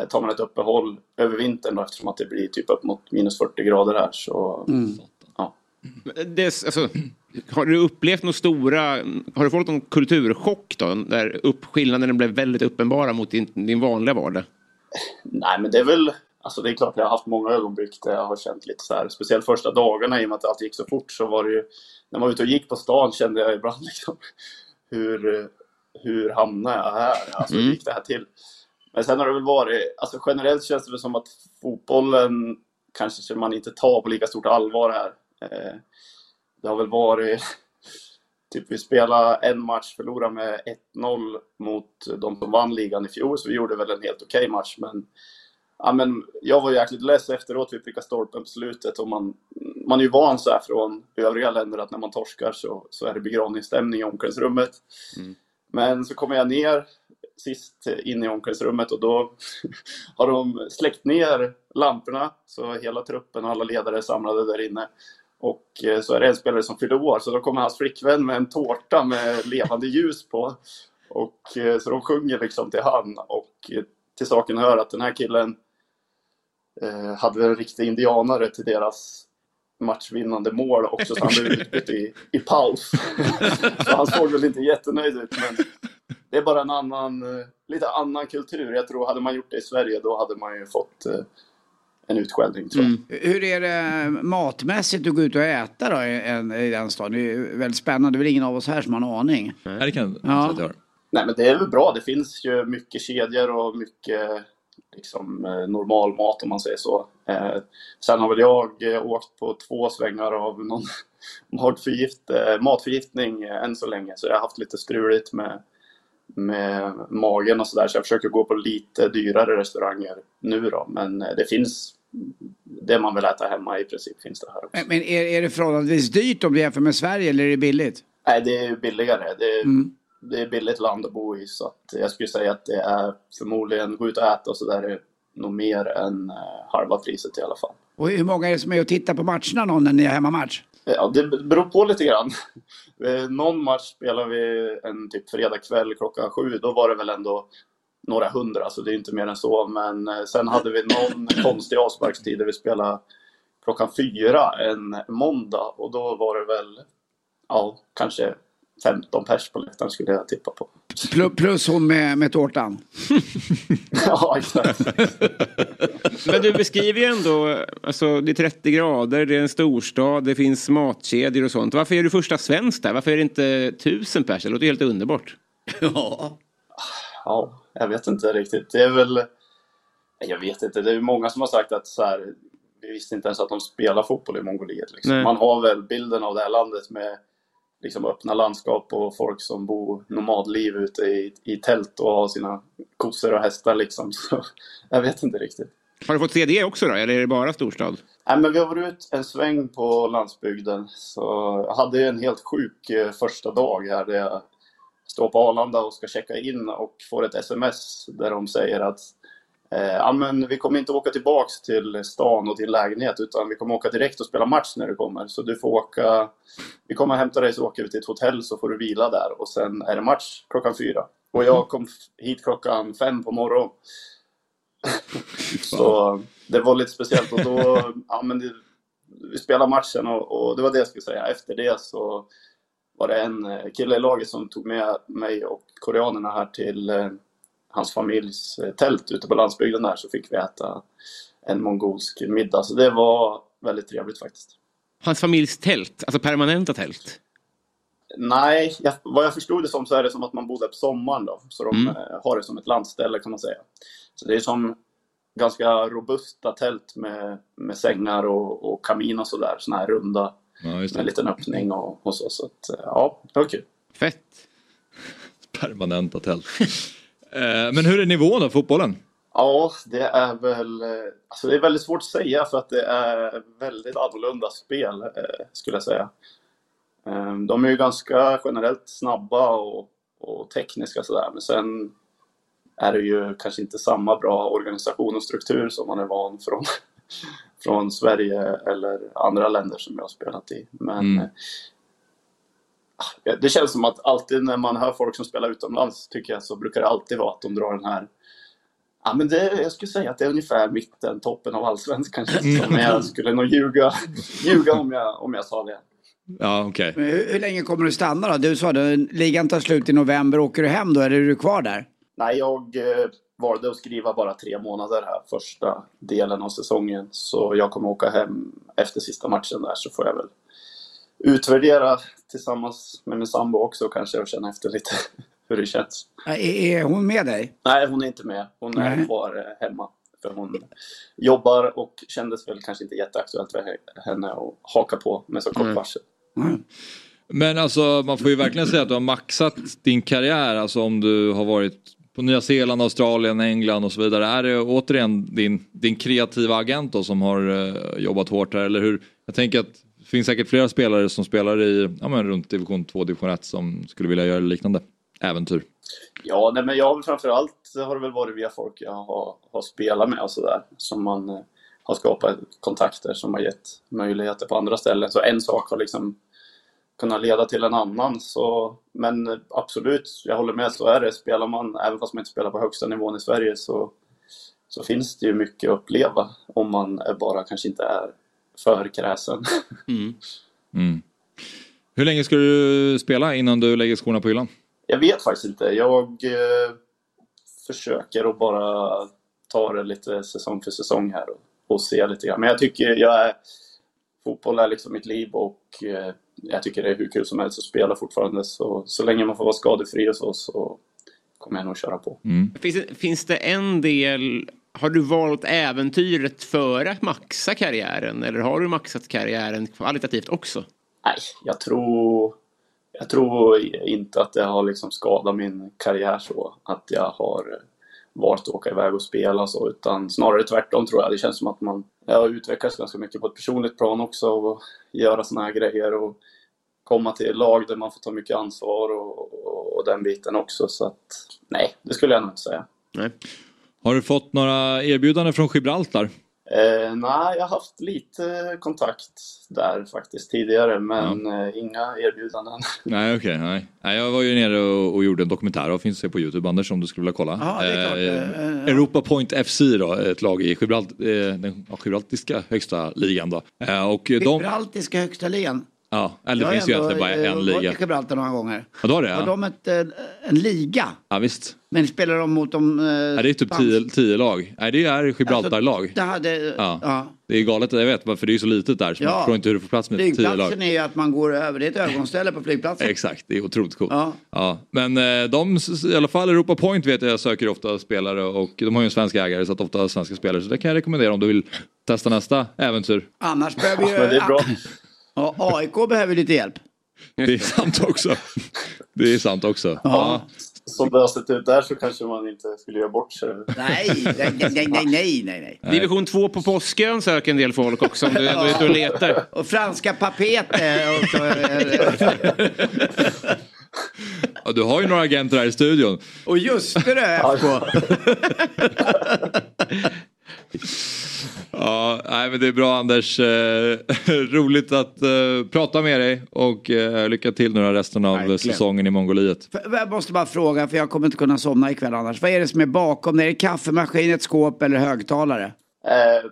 tar man ett uppehåll över vintern då, eftersom att det blir typ upp mot minus 40 grader här. Så, ja. det alltså, har du upplevt några stora, har du fått någon kulturchock då? Där upp, blev väldigt uppenbara mot din, din vanliga vardag? Nej, men det är väl... Alltså det är klart jag har haft många ögonblick där jag har känt lite så här, speciellt första dagarna i och med att allt gick så fort så var det ju, när man var ute och gick på stan kände jag ibland liksom, hur, hur hamnade jag här? Alltså hur gick det här till? Men sen har det väl varit, alltså generellt känns det väl som att fotbollen kanske man inte tar på lika stort allvar här. Eh, det har väl varit, typ vi spelade en match, förlorade med 1-0 mot de som vann ligan i fjol, så vi gjorde väl en helt okej match, men Ja, men jag var jäkligt less efteråt. Vi prickade stolpen på slutet. Och man, man är ju van så här från övriga länder att när man torskar så, så är det begravningsstämning i omklädningsrummet. Men så kommer jag ner sist in i omklädningsrummet och då har de släckt ner lamporna. Så hela truppen och alla ledare är samlade där inne. Och eh, så är det en spelare som fyller år, så då kommer hans flickvän med en tårta med levande ljus på. Och eh, så de sjunger liksom till han. Och eh, till saken hör att den här killen eh, hade en riktig indianare till deras matchvinnande mål också, så han blev utbytt i, i paus. så han såg väl inte jättenöjd ut, men det är bara en annan, eh, lite annan kultur. Jag tror, hade man gjort det i Sverige, då hade man ju fått eh, en utskällning, tror jag. Hur är det matmässigt att gå ut och äta då i, en- i den staden? Det är ju väldigt spännande. Det är väl ingen av oss här som har en aning. Nej, det kan Ja. jag. Nej, men det är väl bra. Det finns ju mycket kedjor och mycket liksom, eh, normal mat om man säger så. Eh, sen har väl jag eh, åkt på två svängar av någon matförgift, eh, matförgiftning än så länge. Så jag har haft lite struligt med, med magen och sådär. Så jag försöker gå på lite dyrare restauranger nu då. Men det finns det man vill äta hemma i princip finns det här också. Men, är, är det förhållandevis dyrt om du jämför med Sverige eller är det billigt? Nej, det är billigare. Det är, det är billigt land att bo i. Så att jag skulle säga att det är förmodligen, gå ut och äta och så där är nog mer än eh, halva priset i alla fall. Och hur många är det som är och tittar på matcherna någon när ni har hemmamatch? Ja, det beror på lite grann. Eh, Någon match spelar vi en typ fredag kväll klockan sju. Då var det väl ändå några hundra, så det är inte mer än så. Men eh, sen hade vi någon konstig avsparkstid där vi spelade klockan fyra en måndag. Och då var det väl, ja, kanske 15 pers på läktaren skulle jag tippa på. Plus, plus hon med, med tårtan. ja, exakt. Men du beskriver ju ändå, alltså det är 30 grader, det är en storstad, det finns matkedjor och sånt. Varför är du första svensk där? Varför är det inte tusen pers? Det låter helt underbart. Ja. Ja, jag vet inte riktigt. Det är väl... Jag vet inte. Det är många som har sagt att så här, vi visste inte ens att de spelar fotboll i Mongoliet. Liksom. Man har väl bilden av det här landet med liksom öppna landskap och folk som bor nomadliv ute i, i tält och har sina kossor och hästar liksom. Så jag vet inte riktigt. Har du fått se det också då, eller är det bara storstad? Nej, men vi har varit ut en sväng på landsbygden. Så jag hade en helt sjuk eh, första dag här där jag står på Arlanda och ska checka in och får ett sms där de säger att Eh, ja, men vi kommer inte åka tillbaks till stan och din lägenhet utan vi kommer åka direkt och spela match när du kommer. Så du får åka, vi kommer hämta dig så åker vi till ett hotell så får du vila där och sen är det match klockan fyra. Och jag kom hit klockan fem på morgonen. Så det var lite speciellt och då, ja men det, vi spelade matchen och, och det var det jag skulle säga. Efter det så var det en kille i laget som tog med mig och koreanerna här till eh, hans familjs eh, tält ute på landsbygden där så fick vi äta en mongolsk middag. Så det var väldigt trevligt faktiskt. Hans familjs tält, alltså permanenta tält. Nej, jag, vad jag förstod det som så är det som att man bodde på sommaren då. Så de Mm. eh, har det som ett landställe kan man säga. Så det är som ganska robusta tält med, med sängar och, och kamin och sådär. Sådana här runda Ja, med en liten öppning och, och så. Så att, eh, ja, det var kul. Fett. Permanenta tält. Eh, Men hur är nivån då, fotbollen? Ja, det är väl... eh, Alltså det är väldigt svårt att säga för att det är väldigt annorlunda spel, eh, skulle jag säga. De är ju ganska generellt snabba och, och tekniska sådär, men sen är det ju kanske inte samma bra organisation och struktur som man är van från, från Sverige eller andra länder som jag har spelat i. Men Mm. Det känns som att alltid när man hör folk som spelar utomlands tycker jag så brukar det alltid vara att de drar den här Ja men det, jag skulle säga att det är ungefär mitten, toppen av allsvenskan. Men jag skulle nog ljuga, ljuga om, jag, om jag sa det. Ja. Men hur, hur länge kommer du stanna då? Du sa det, ligan tar slut i november. Åker du hem då eller är du kvar där? Nej, jag eh, valde att skriva bara tre månader här första delen av säsongen. Så jag kommer åka hem efter sista matchen där så får jag väl utvärdera tillsammans med min sambo också kanske och känna efter lite hur det känns. Är, är hon med dig? Nej, hon är inte med. Hon är Nej. kvar eh, hemma. För hon jobbar och kändes väl kanske inte jätteaktuellt för henne att haka på med så kort Mm. varsel. Mm. Men alltså man får ju verkligen säga att du har maxat din karriär. Alltså om du har varit på Nya Zeeland, Australien, England och så vidare. Är det återigen din, din kreativa agent då som har eh, jobbat hårt här eller hur? Jag tänker att finns säkert flera spelare som spelar i ja, men runt division 2, division 1 som skulle vilja göra liknande äventyr. Ja, nej, men jag framförallt har det väl varit via folk jag har, har spelat med och sådär. Som man eh, har skapat kontakter som har gett möjligheter på andra ställen. Så en sak har liksom kunnat leda till en annan. Så, men eh, absolut, jag håller med, så är det. Spelar man, även fast man inte spelar på högsta nivån i Sverige, så, så finns det ju mycket att uppleva. Om man bara kanske inte är för kräsen. Mm. Hur länge ska du spela innan du lägger skorna på hyllan? Jag vet faktiskt inte. Jag eh, försöker att bara ta det lite säsong för säsong här och, och se lite grann. Men jag tycker jag är, fotboll är liksom mitt liv och eh, jag tycker det är hur kul som helst att spela fortfarande. Så, så länge man får vara skadefri och så, så kommer jag nog köra på. Finns det, finns det en del, har du valt äventyret före att maxa karriären? Eller har du maxat karriären kvalitativt också? Nej, jag tror, jag tror inte att det har liksom skadat min karriär så. Att jag har valt att åka iväg och spela så. Utan snarare tvärtom tror jag. Det känns som att man jag har utvecklats ganska mycket på ett personligt plan också. Och göra såna här grejer och komma till lag där man får ta mycket ansvar och, och, och den biten också. Så att nej, det skulle jag nog inte säga. Nej. Har du fått några erbjudanden från Gibraltar? Eh, nej, jag har haft lite kontakt där faktiskt tidigare, men eh, inga erbjudanden. Nej okej, nej. nej. Jag var ju nere och, och gjorde en dokumentär och finns det på Youtube Anders om du skulle vilja kolla. Ja, det är klart. Eh, Eh, eh, Europa Point FC då, ett lag i Gibralt, eh, den ja, gibraltiska högsta ligan då. Eh, och de, Gibraltiska högsta ligan. Ja, eller det Jag finns ju har egentligen bara en eh, varit liga. i Gibraltar några gånger. Ja, då har det Har ja. de ett, en liga? Ja visst. Men spelar de mot de... eh, Ja, det är typ tio, tio lag. Nej det är Gibraltar-lag. Det hade... Ja. ja. Det är galet, jag vet, för det är så litet där så Ja. man förstår inte hur du får plats med tio lag. Flygplatsen är ju att man går över. Det är ett ögonställe på flygplatsen. Exakt, det är otroligt coolt. Ja. Ja. Men eh, de, i alla fall Europa Point vet jag söker ofta spelare och de har ju en svensk ägare så att ofta svenska spelare. Så det kan jag rekommendera om du vill testa nästa äventyr. Annars behöver ju... Men det är bra. Ja, AIK behöver lite hjälp. Det är sant också. Det är sant också. Ja. Som det har sett ut där så kanske man inte skulle göra bort sig. Nej, nej, nej, nej, nej, nej. Division 2 på Påskön söker en del folk också om du är ute och letar. Och franska papet är också... eh, Ja, du har ju några agenter här i studion. Och just det FK. Ja, nej, men det är bra Anders. Eh, roligt att eh, prata med dig och eh, lycka till nu resten av Verkligen. säsongen i Mongoliet. För- Jag måste bara fråga, för jag kommer inte kunna somna ikväll annars. Vad är det som är bakom? Det är det kaffemaskin, ett skåp eller högtalare? Nej,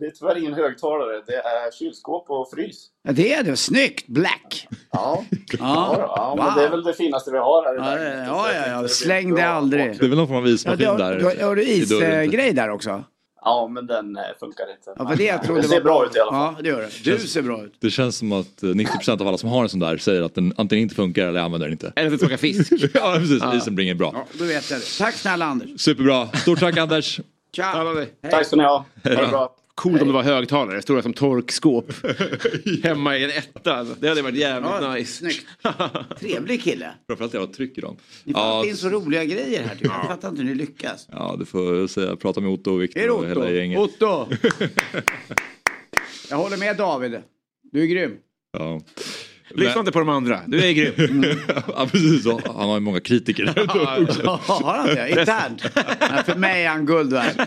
det är tyvärr ingen högtalare. Det är kylskåp och frys. Ja, det är det. Snyggt! Black! Ja, Ja, ja, ja men wow. det är väl det finaste vi har här i Ja, ja, ja, ja. Släng det aldrig. Det är väl någon form av Ja, ismaskin du har, där. du har, har du isgrej där också? Ja, men den eh, funkar inte. Ja, för det jag det ser bra ut i alla fall. Ja, det gör det. Du ser bra ut. Det känns som att eh, 90% av alla som har en sån där säger att den antingen inte funkar eller använder den inte. Eller att du plockar fisk. ja precis, isen bringar bra. Ja, då vet jag det. Tack snälla Anders. Superbra, stort tack Anders. Tja! Tack ska ni ha. Ha det bra. Coolt om det var högtalare, stora som torkskåp. Hemma i en etta. Det hade varit jävligt Ja, nice. Snyggt. Trevlig kille. Framförallt jag trycker dem. Ni Ja, finns så roliga grejer här. Typ. Jag fattar inte hur ni lyckas. ja, du får säga, prata med Otto och Viktor och hela gänget. Otto! Jag håller med David. Du är grym. Ja. Lyssna inte på de andra, du är grym. ja, precis. så. Han har ju många kritiker. Ja, har han det? Internt? För mig är han guld värd.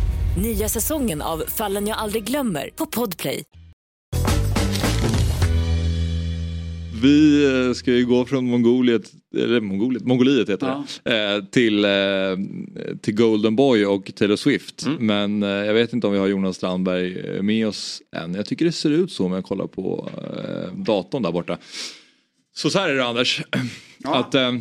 Nya säsongen av Fallen jag aldrig glömmer på Podplay. Vi eh, ska ju gå från Mongoliet, eller Mongoliet, Mongoliet heter det, eh, till, eh, till Golden Boy och Taylor Swift. Men eh, jag vet inte om vi har Jonas Strandberg med oss än. Jag tycker det ser ut så om jag kollar på datorn där borta. Så så här är det Anders. Att, eh,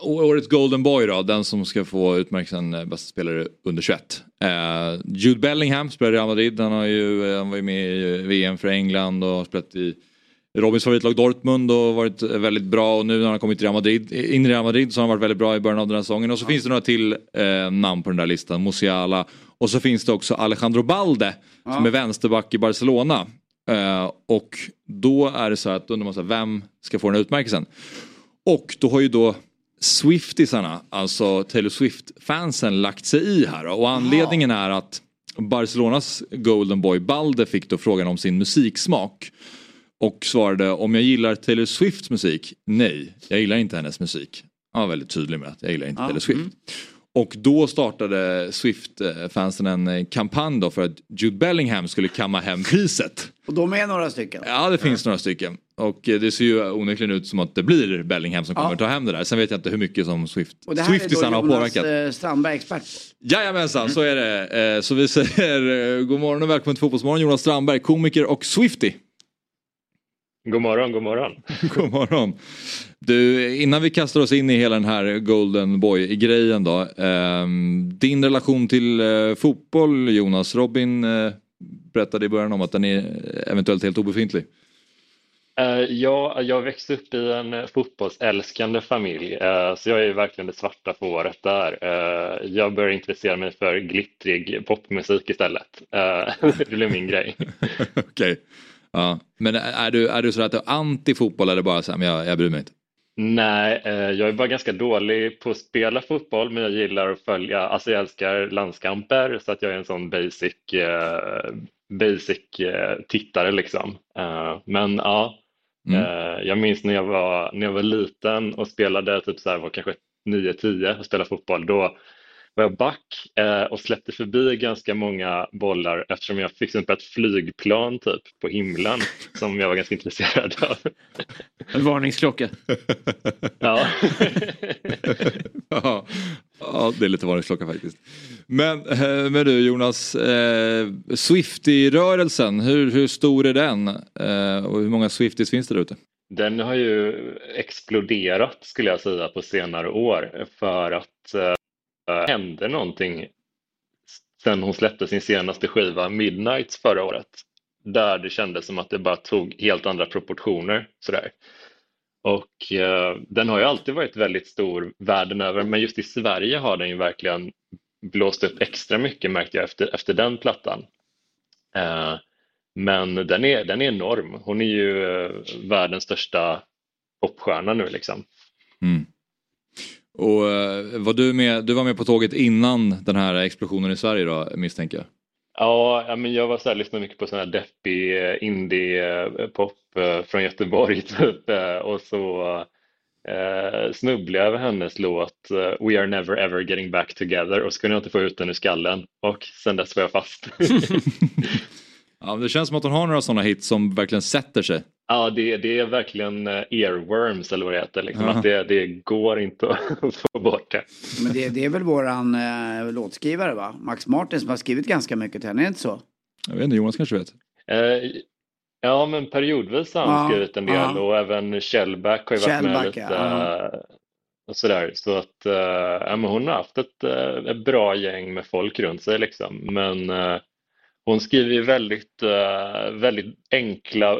årets Golden Boy då, den som ska få utmärkelsen eh, bästa spelare under 21. Eh, Jude Bellingham spelar i Real Madrid, han, har ju, eh, han var ju med i eh, VM för England och har spelat i Robins favoritlag Dortmund och varit väldigt bra och nu när han kommit till Real Madrid, in i Real Madrid så har han varit väldigt bra i början av den här säsongen. Och så finns det några till eh, namn på den där listan, Musiala. Och så finns det också Alejandro Balde som är vänsterback i Barcelona. Eh, och då är det så att då undrar man så här, vem ska få den här utmärkelsen? Och då har ju då Swiftisarna, alltså Taylor Swift-fansen lagt sig i här. Och anledningen är att Barcelonas Golden Boy Balde fick då frågan om sin musiksmak. Och svarade om jag gillar Taylor Swifts musik? Nej, jag gillar inte hennes musik. Han var väldigt tydlig med att jag gillar inte Taylor Swift. Och då startade Swift-fansen en eh, kampanj då för att Jude Bellingham skulle kamma hem priset. Och de är några stycken. Ja, det finns några stycken. Och eh, det ser ju onekligen ut som att det blir Bellingham som kommer Ja. ta hem det där. Sen vet jag inte hur mycket som Swift, Och det här är då Swiftisarna har Jonas påverkat. eh, Strandberg expert på. Jajamensan, så är det. Så vi säger god morgon och välkommen till Fotbollsmorgon Jonas Strandberg, komiker och Swifty. God morgon, god morgon. God morgon. Du, innan vi kastar oss in i hela den här Golden Boy-grejen då. ehm, din relation till eh, fotboll Jonas, Robin eh, berättade i början om att den är eventuellt helt obefintlig. Eh, ja, jag växte upp i en eh, fotbollsälskande familj, eh, så jag är verkligen det svarta fåret där. Eh, jag började intressera mig för glittrig popmusik istället. Eh, det blev min grej. Okej. Ja. Men är du, är du så att du är anti fotboll eller bara så här, men jag, jag bryr mig inte? Nej, eh, jag är bara ganska dålig på att spela fotboll, men jag gillar att följa, alltså jag älskar landskamper, så att jag är en sån basic eh, basic eh, tittare liksom. Men ja, Mm. jag minns när jag var, när jag var liten och spelade typ så här, var kanske 9-10 och spelade fotboll. Då var jag back eh, och släppte förbi ganska många bollar eftersom jag fick upp ett flygplan typ på himlen som jag var ganska intresserad av. En varningsklocka. Ja. ja. ja, det är lite varningsklocka faktiskt. Men, eh, men du Jonas, eh, Swiftie-rörelsen, hur, hur stor är den? Eh, och hur många Swifties finns det där ute? Den har ju exploderat skulle jag säga på senare år för att Eh, hände någonting sen hon släppte sin senaste skiva Midnights förra året. Där det kändes som att det bara tog helt andra proportioner. Sådär. Och eh, den har ju alltid varit väldigt stor världen över men just i Sverige har den ju verkligen blåst upp extra mycket märkte jag efter, efter den plattan. Eh, men den är, den är enorm. Hon är ju eh, världens största popstjärna nu liksom. Mm. Och eh, var du, med, du var med på tåget innan den här explosionen i Sverige då misstänker jag? Ja, men jag var så här, lyssnade mycket på sån här deppig eh, indie-pop eh, från Göteborg typ och så eh, snubblade jag över hennes låt We are never ever getting back together och så kunde jag inte få ut den ur skallen och sen dess var jag fast. Ja, det känns som att hon har några sådana hits som verkligen sätter sig. Ja, det, det är verkligen eh, earworms eller vad det heter, liksom, att det, det går inte att få bort det. Men det, det är väl våran eh, låtskrivare va? Max Martin som har skrivit ganska mycket till henne, är det inte så? Jag vet inte, Jonas kanske vet? Eh, Ja, men periodvis har han Ja, skrivit en del ja. och även Kjellback har ju varit med Kjellback, lite ja. eh, och sådär. Så att eh, ja, men hon har haft ett, eh, ett bra gäng med folk runt sig liksom. Men eh, hon skriver ju väldigt, eh, väldigt enkla,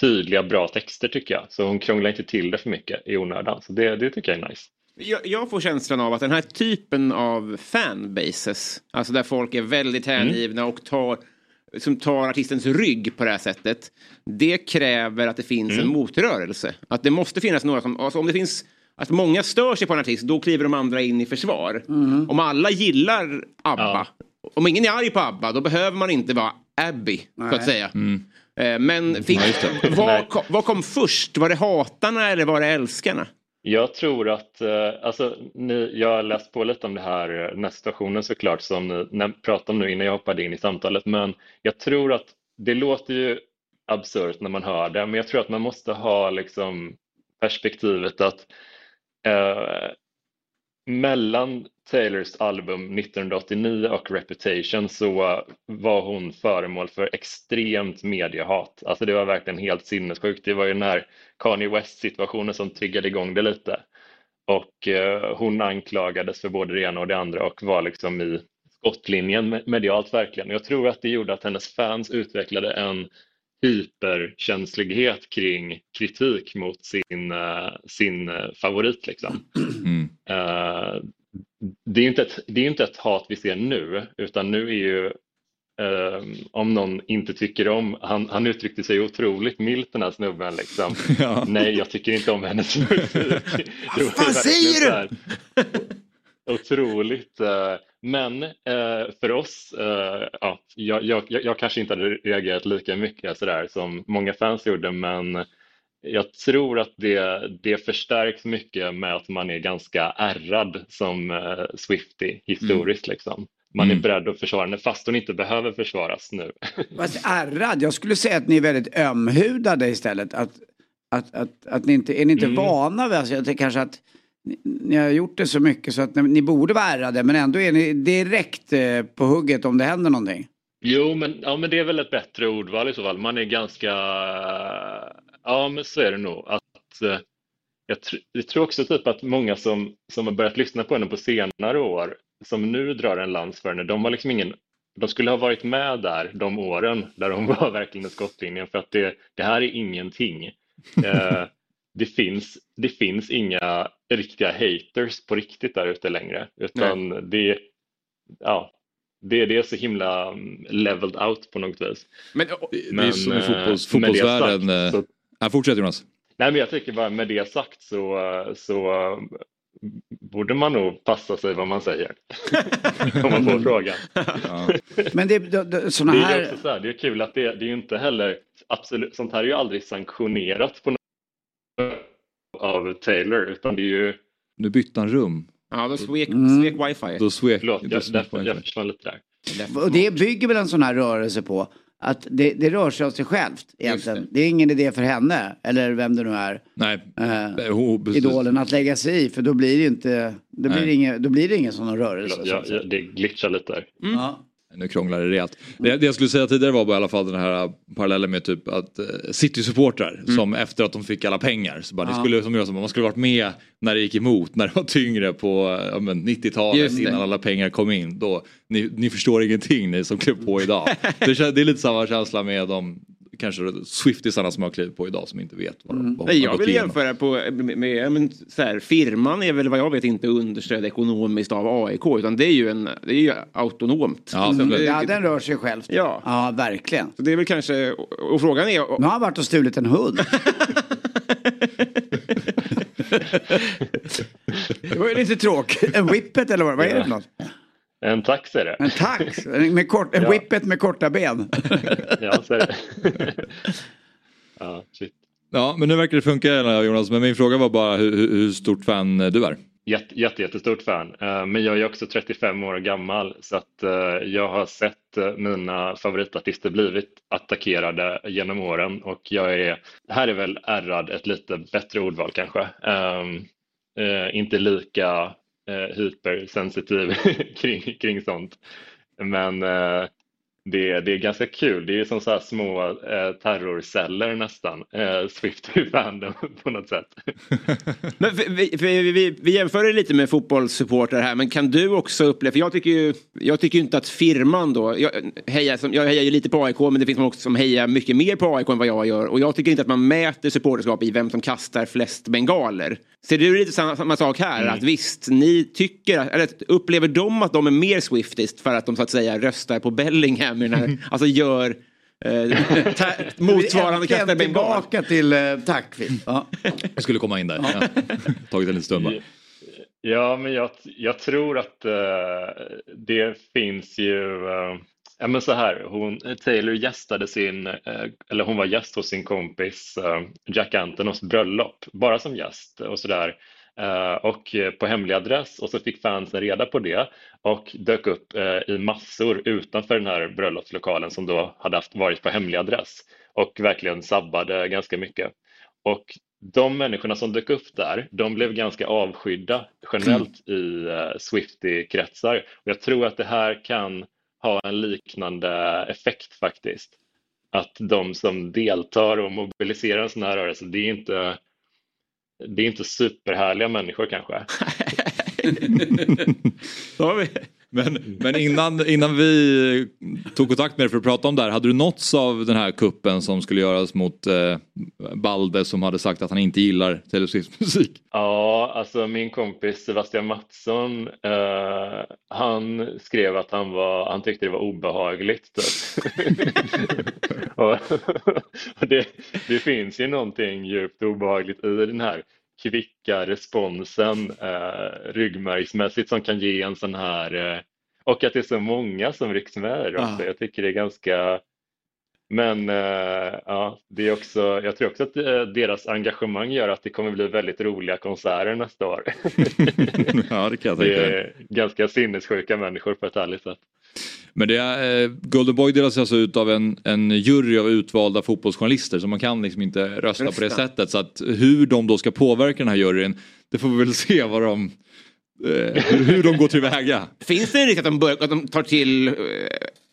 tydliga, bra texter tycker jag. Så hon krånglar inte till det för mycket i onödan. Så det, det tycker jag är nice. Jag, jag får känslan av att den här typen av fanbases, alltså där folk är väldigt hängivna och tar, som tar artistens rygg på det här sättet, det kräver att det finns en motrörelse. Att det måste finnas några som, alltså om det finns att många stör sig på en artist, då kliver de andra in i försvar. Om alla gillar ABBA, om ingen är arg på ABBA, då behöver man inte vara Abby, så Nej. att säga. Eh, Men fin- vad, Nej. kom, vad kom först? Var det hatarna eller var det älskarna? Jag tror att, eh, alltså, ni, jag har läst på lite om det här, eh, den här situationen såklart som ni när, pratade om nu innan jag hoppade in i samtalet, men jag tror att det låter ju absurt när man hör det, men jag tror att man måste ha liksom perspektivet att eh, mellan Taylors album 1989 och Reputation så var hon föremål för extremt mediehat. Alltså det var verkligen helt sinnessjukt. Det var ju den här Kanye West-situationen som triggade igång det lite. Och eh, hon anklagades för både det ena och det andra och var liksom i skottlinjen medialt verkligen. Jag tror att det gjorde att hennes fans utvecklade en hyperkänslighet kring kritik mot sin, eh, sin eh, favorit. Liksom. Mm. Eh, det är inte ett, det är inte ett hat vi ser nu, utan nu är ju eh, om någon inte tycker om, han, han uttryckte sig otroligt milt den här snubben liksom. Ja. Nej, jag tycker inte om hennes musik. Vad fan säger du? Otroligt. eh, Men eh, för oss, eh, ja, jag, jag, jag kanske inte hade reagerat lika mycket sådär som många fans gjorde, men jag tror att det, det förstärks mycket med att man är ganska ärrad som Swiftie historiskt. Liksom. Man är Mm. beredd att försvara henne fast hon inte behöver försvaras nu. Fast ärrad, jag skulle säga att ni är väldigt ömhudade istället. Att, att, att, att ni inte, är ni inte Mm. vana vid, alltså jag tänker kanske att ni, ni har gjort det så mycket så att ni, ni borde vara ärrade men ändå är ni direkt eh, på hugget om det händer någonting. Jo, men, ja, men det är väl ett bättre ordval i så fall. Man är ganska... Ja, men så är det nog. Att, eh, jag, tr jag tror också typ att många som, som har börjat lyssna på henne på senare år, som nu drar en lans för henne, de har liksom ingen... De skulle ha varit med där de åren där hon var verkligen i skottlinjen för att det, det här är ingenting. Eh, det, finns, det finns inga riktiga haters på riktigt där ute längre, utan det, ja, det, det är så himla mm, leveled out på något vis. Men, Det är som i eh, fotbolls, det fotbollsvärlden. sagt eh, så- Ja, fortsätt Jonas. Nej, men jag tycker bara med det sagt så, så borde man nog passa sig vad man säger. Om man får frågan. Men det, det, det, såna det är här... också så här, det är kul att det, det är inte heller, absolut, sånt här är ju aldrig sanktionerat på något av Taylor, utan det är ju... Nu bytte han rum. Ja, då svek, Mm. svek wifi. Då svek, Förlåt, då jag, svek jag, jag försvann lite där. Och det bygger väl en sån här rörelse på att det, det rör sig av sig självt egentligen. Det. är ingen idé för henne, eller vem det nu är, Nej, eh, precis. idolen att lägga sig i. För då blir det inte, det blir Nej. ingen, då blir det ingen sån rörelse. Säga. jag, det glitchar lite där. Ja. Nu krånglar det rejält. Det, det jag skulle säga tidigare var bara i alla fall den här parallellen med typ att uh, City-supportrar som efter att de fick alla pengar så bara, Ja. det skulle, som jag man skulle varit med när det gick emot, när det var tyngre på ja, men 90-talet Just det. innan alla pengar kom in. Då, ni, ni förstår ingenting ni som klev på idag. det, det är lite samma känsla med de kanske Swiftisarna som har klivit på idag som inte vet vad, de- vad de Nej, jag vill igenom. jämföra på, med, med men, så här, firman är väl vad jag vet inte understödd ekonomiskt av AIK utan det är ju, en, det är ju autonomt. Ja, Mm. det- Ja, den rör sig själv. Ja. ja, verkligen. Så det är väl kanske, och, och frågan är, Nu har han varit och stulit en hund. det var ju lite tråkigt. En whippet eller vad, vad är det för något? En tax är det. En tax? Med kort, en Ja. whippet med korta ben. Ja, så är det. ja, shit. Ja, men nu verkar det funka Jonas. Men min fråga var bara hur, hur stort fan eh, du är. Jätte, jätte, jättestort fan. Eh, Men jag är också 35 år gammal så att eh, jag har sett mina favoritartister blivit attackerade genom åren och jag är, här är väl ärrad ett lite bättre ordval kanske. Ehm, eh, inte lika eh, hypersensitiv kring, kring sånt. Men eh, det, det är ganska kul. Det är som så här små eh, terrorceller nästan. Eh, Swiftie-fandom på något sätt. Men vi, vi, vi, vi jämför det lite med fotbollssupportrar här, men kan du också uppleva, för jag tycker ju, jag tycker inte att firman då, jag hejar, som, jag hejar ju lite på AIK, men det finns också som hejar mycket mer på AIK än vad jag gör, och jag tycker inte att man mäter supporterskap i vem som kastar flest bengaler. Ser du lite samma, samma sak här, att visst, ni tycker, eller upplever de att de är mer Swiftist för att de så att säga röstar på Bellingham, i den här, alltså gör eh, motsvarande bengal? tillbaka till eh, tack. Ja. Jag skulle komma in där. Ja. Tagit en liten stund bara. Ja, men jag, jag tror att eh, det finns ju, eh, ja men så här, hon, Taylor gästade sin, eh, eller hon var gäst hos sin kompis eh, Jack Antonoffs bröllop, bara som gäst och sådär. Eh, och eh, på hemlig adress och så fick fansen reda på det och dök upp eh, i massor utanför den här bröllopslokalen som då hade haft, varit på hemlig adress och verkligen sabbade ganska mycket. Och de människorna som dök upp där, de blev ganska avskydda generellt i Swifty-kretsar. Och jag tror att det här kan ha en liknande effekt faktiskt. Att de som deltar och mobiliserar en sån här rörelse, det är inte, det är inte superhärliga människor kanske. Då har vi. Men, men innan, innan vi tog kontakt med dig för att prata om det här, hade du nåtts av den här kuppen som skulle göras mot eh, Balde som hade sagt att han inte gillar Taylor Swifts musik? Ja, alltså min kompis Sebastian Mattsson, eh, han skrev att han, var, han tyckte det var obehagligt. Typ. och, och det, det finns ju någonting djupt obehagligt i den här kvicka responsen eh, ryggmärgsmässigt som kan ge en sån här eh, och att det är så många som rycks med där också. Ja. Jag tycker det är ganska men eh, ja, det är också, jag tror också att eh, deras engagemang gör att det kommer bli väldigt roliga konserter nästa år. ja, det Det är ganska sinnessjuka människor på ett härligt sätt. Men det är, eh, Golden Boy delas alltså ut av en, en jury av utvalda fotbollsjournalister så man kan liksom inte rösta, på det Rösta. sättet. Så att hur de då ska påverka den här juryn, det får vi väl se vad de, eh, hur de går tillväga. Finns det en risk att de, att de tar till eh,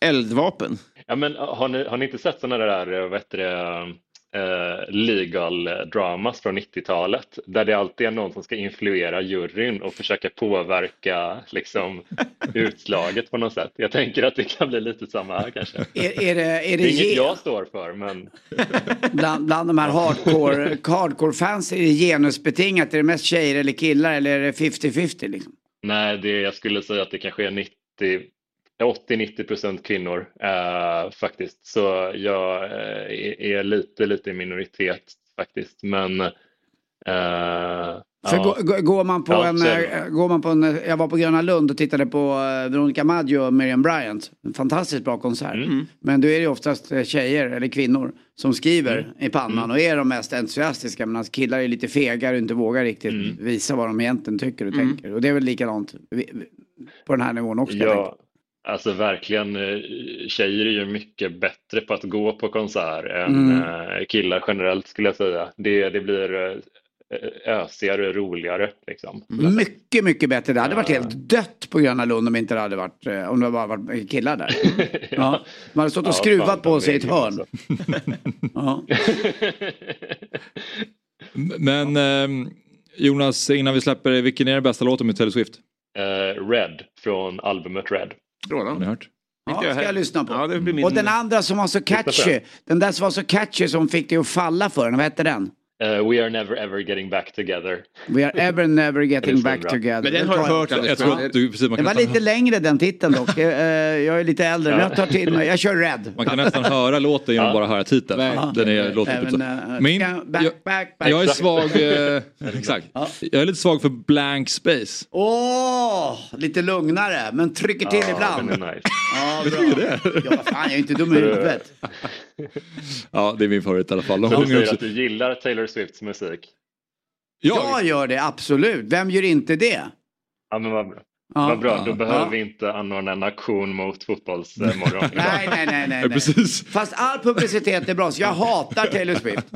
eldvapen? Ja, men har ni, har ni inte sett sådana där eh, vad heter det, eh, legal dramas från 90-talet där det alltid är någon som ska influera juryn och försöka påverka liksom, utslaget på något sätt. Jag tänker att det kan bli lite samma här kanske. Är, är det, är Det det är inget ge, jag står för men bland, bland de här hardcore, hardcore-fans, är det genusbetingat? Är det mest tjejer eller killar eller är det 50-50 liksom? nej, det, jag skulle säga att det kanske är 90 80-90 procent kvinnor eh, faktiskt. Så jag eh, är lite, lite i minoritet faktiskt. Men eh, För Ja. gå- gå- går, man på Ja, en, så eh, går man på en, eh, jag var på Gröna Lund och tittade på eh, Veronica Maggio och Miriam Bryant. En fantastiskt bra konsert. Mm. Men då är det ju oftast tjejer eller kvinnor som skriver i pannan Mm. och är de mest entusiastiska. Medan killar är lite fegare och inte vågar riktigt Mm. visa vad de egentligen tycker och tänker. Och det är väl likadant på den här nivån också. Ja, alltså verkligen. eh, Tjejer är ju mycket bättre på att gå på konsert än Mm. eh, killar generellt skulle jag säga. Det, det blir eh, ösigare, roligare liksom. Mycket, mycket bättre. Det hade varit helt dött på Gröna Lund om inte det hade varit, eh, om det bara varit killar där. ja. Man hade stått och Ja, skruvat fan, på sig i ett hörn. alltså. ja. Men ehm, Jonas, innan vi släpper, vilken är den bästa låten med Taylor Swift? Eh, Red från albumet Red. Har ni hört? Ja, jag ska jag lyssna på. Ja, min- Och den andra som var så catchy, den där som var så catchy som fick dig att falla för den, vad hette den? Eh, We are never ever getting back together. We are ever never Den getting back together. Men den har jag hört, Anders. Jag tror att du, precis, man Det kan var lite längre den titeln dock. Eh, Jag är lite äldre, men jag tar till mig. Jag kör Red. Man kan nästan höra låten genom att bara höra titeln. Den är, låter typ så. Eh, Min, back, back, back, jag är svag, eh, exakt. Jag är lite svag för Blank Space. Åh, lite lugnare, men trycker till ibland. Den. Ja, bra. du vilken det är? Ja, vad fan, jag är inte dum i huvudet. Ja, det är min favorit i alla fall. De Du säger också. att du gillar Taylor Swifts musik. Jag gör det, absolut. Vem gör inte det? Ja, men vad bra. Ja. Vad bra, då Ja. behöver Ja. vi inte anordna en aktion mot fotbollsmorgon. Nej, nej, nej, nej. nej. Precis. Fast all publicitet är bra, så jag hatar Taylor Swift.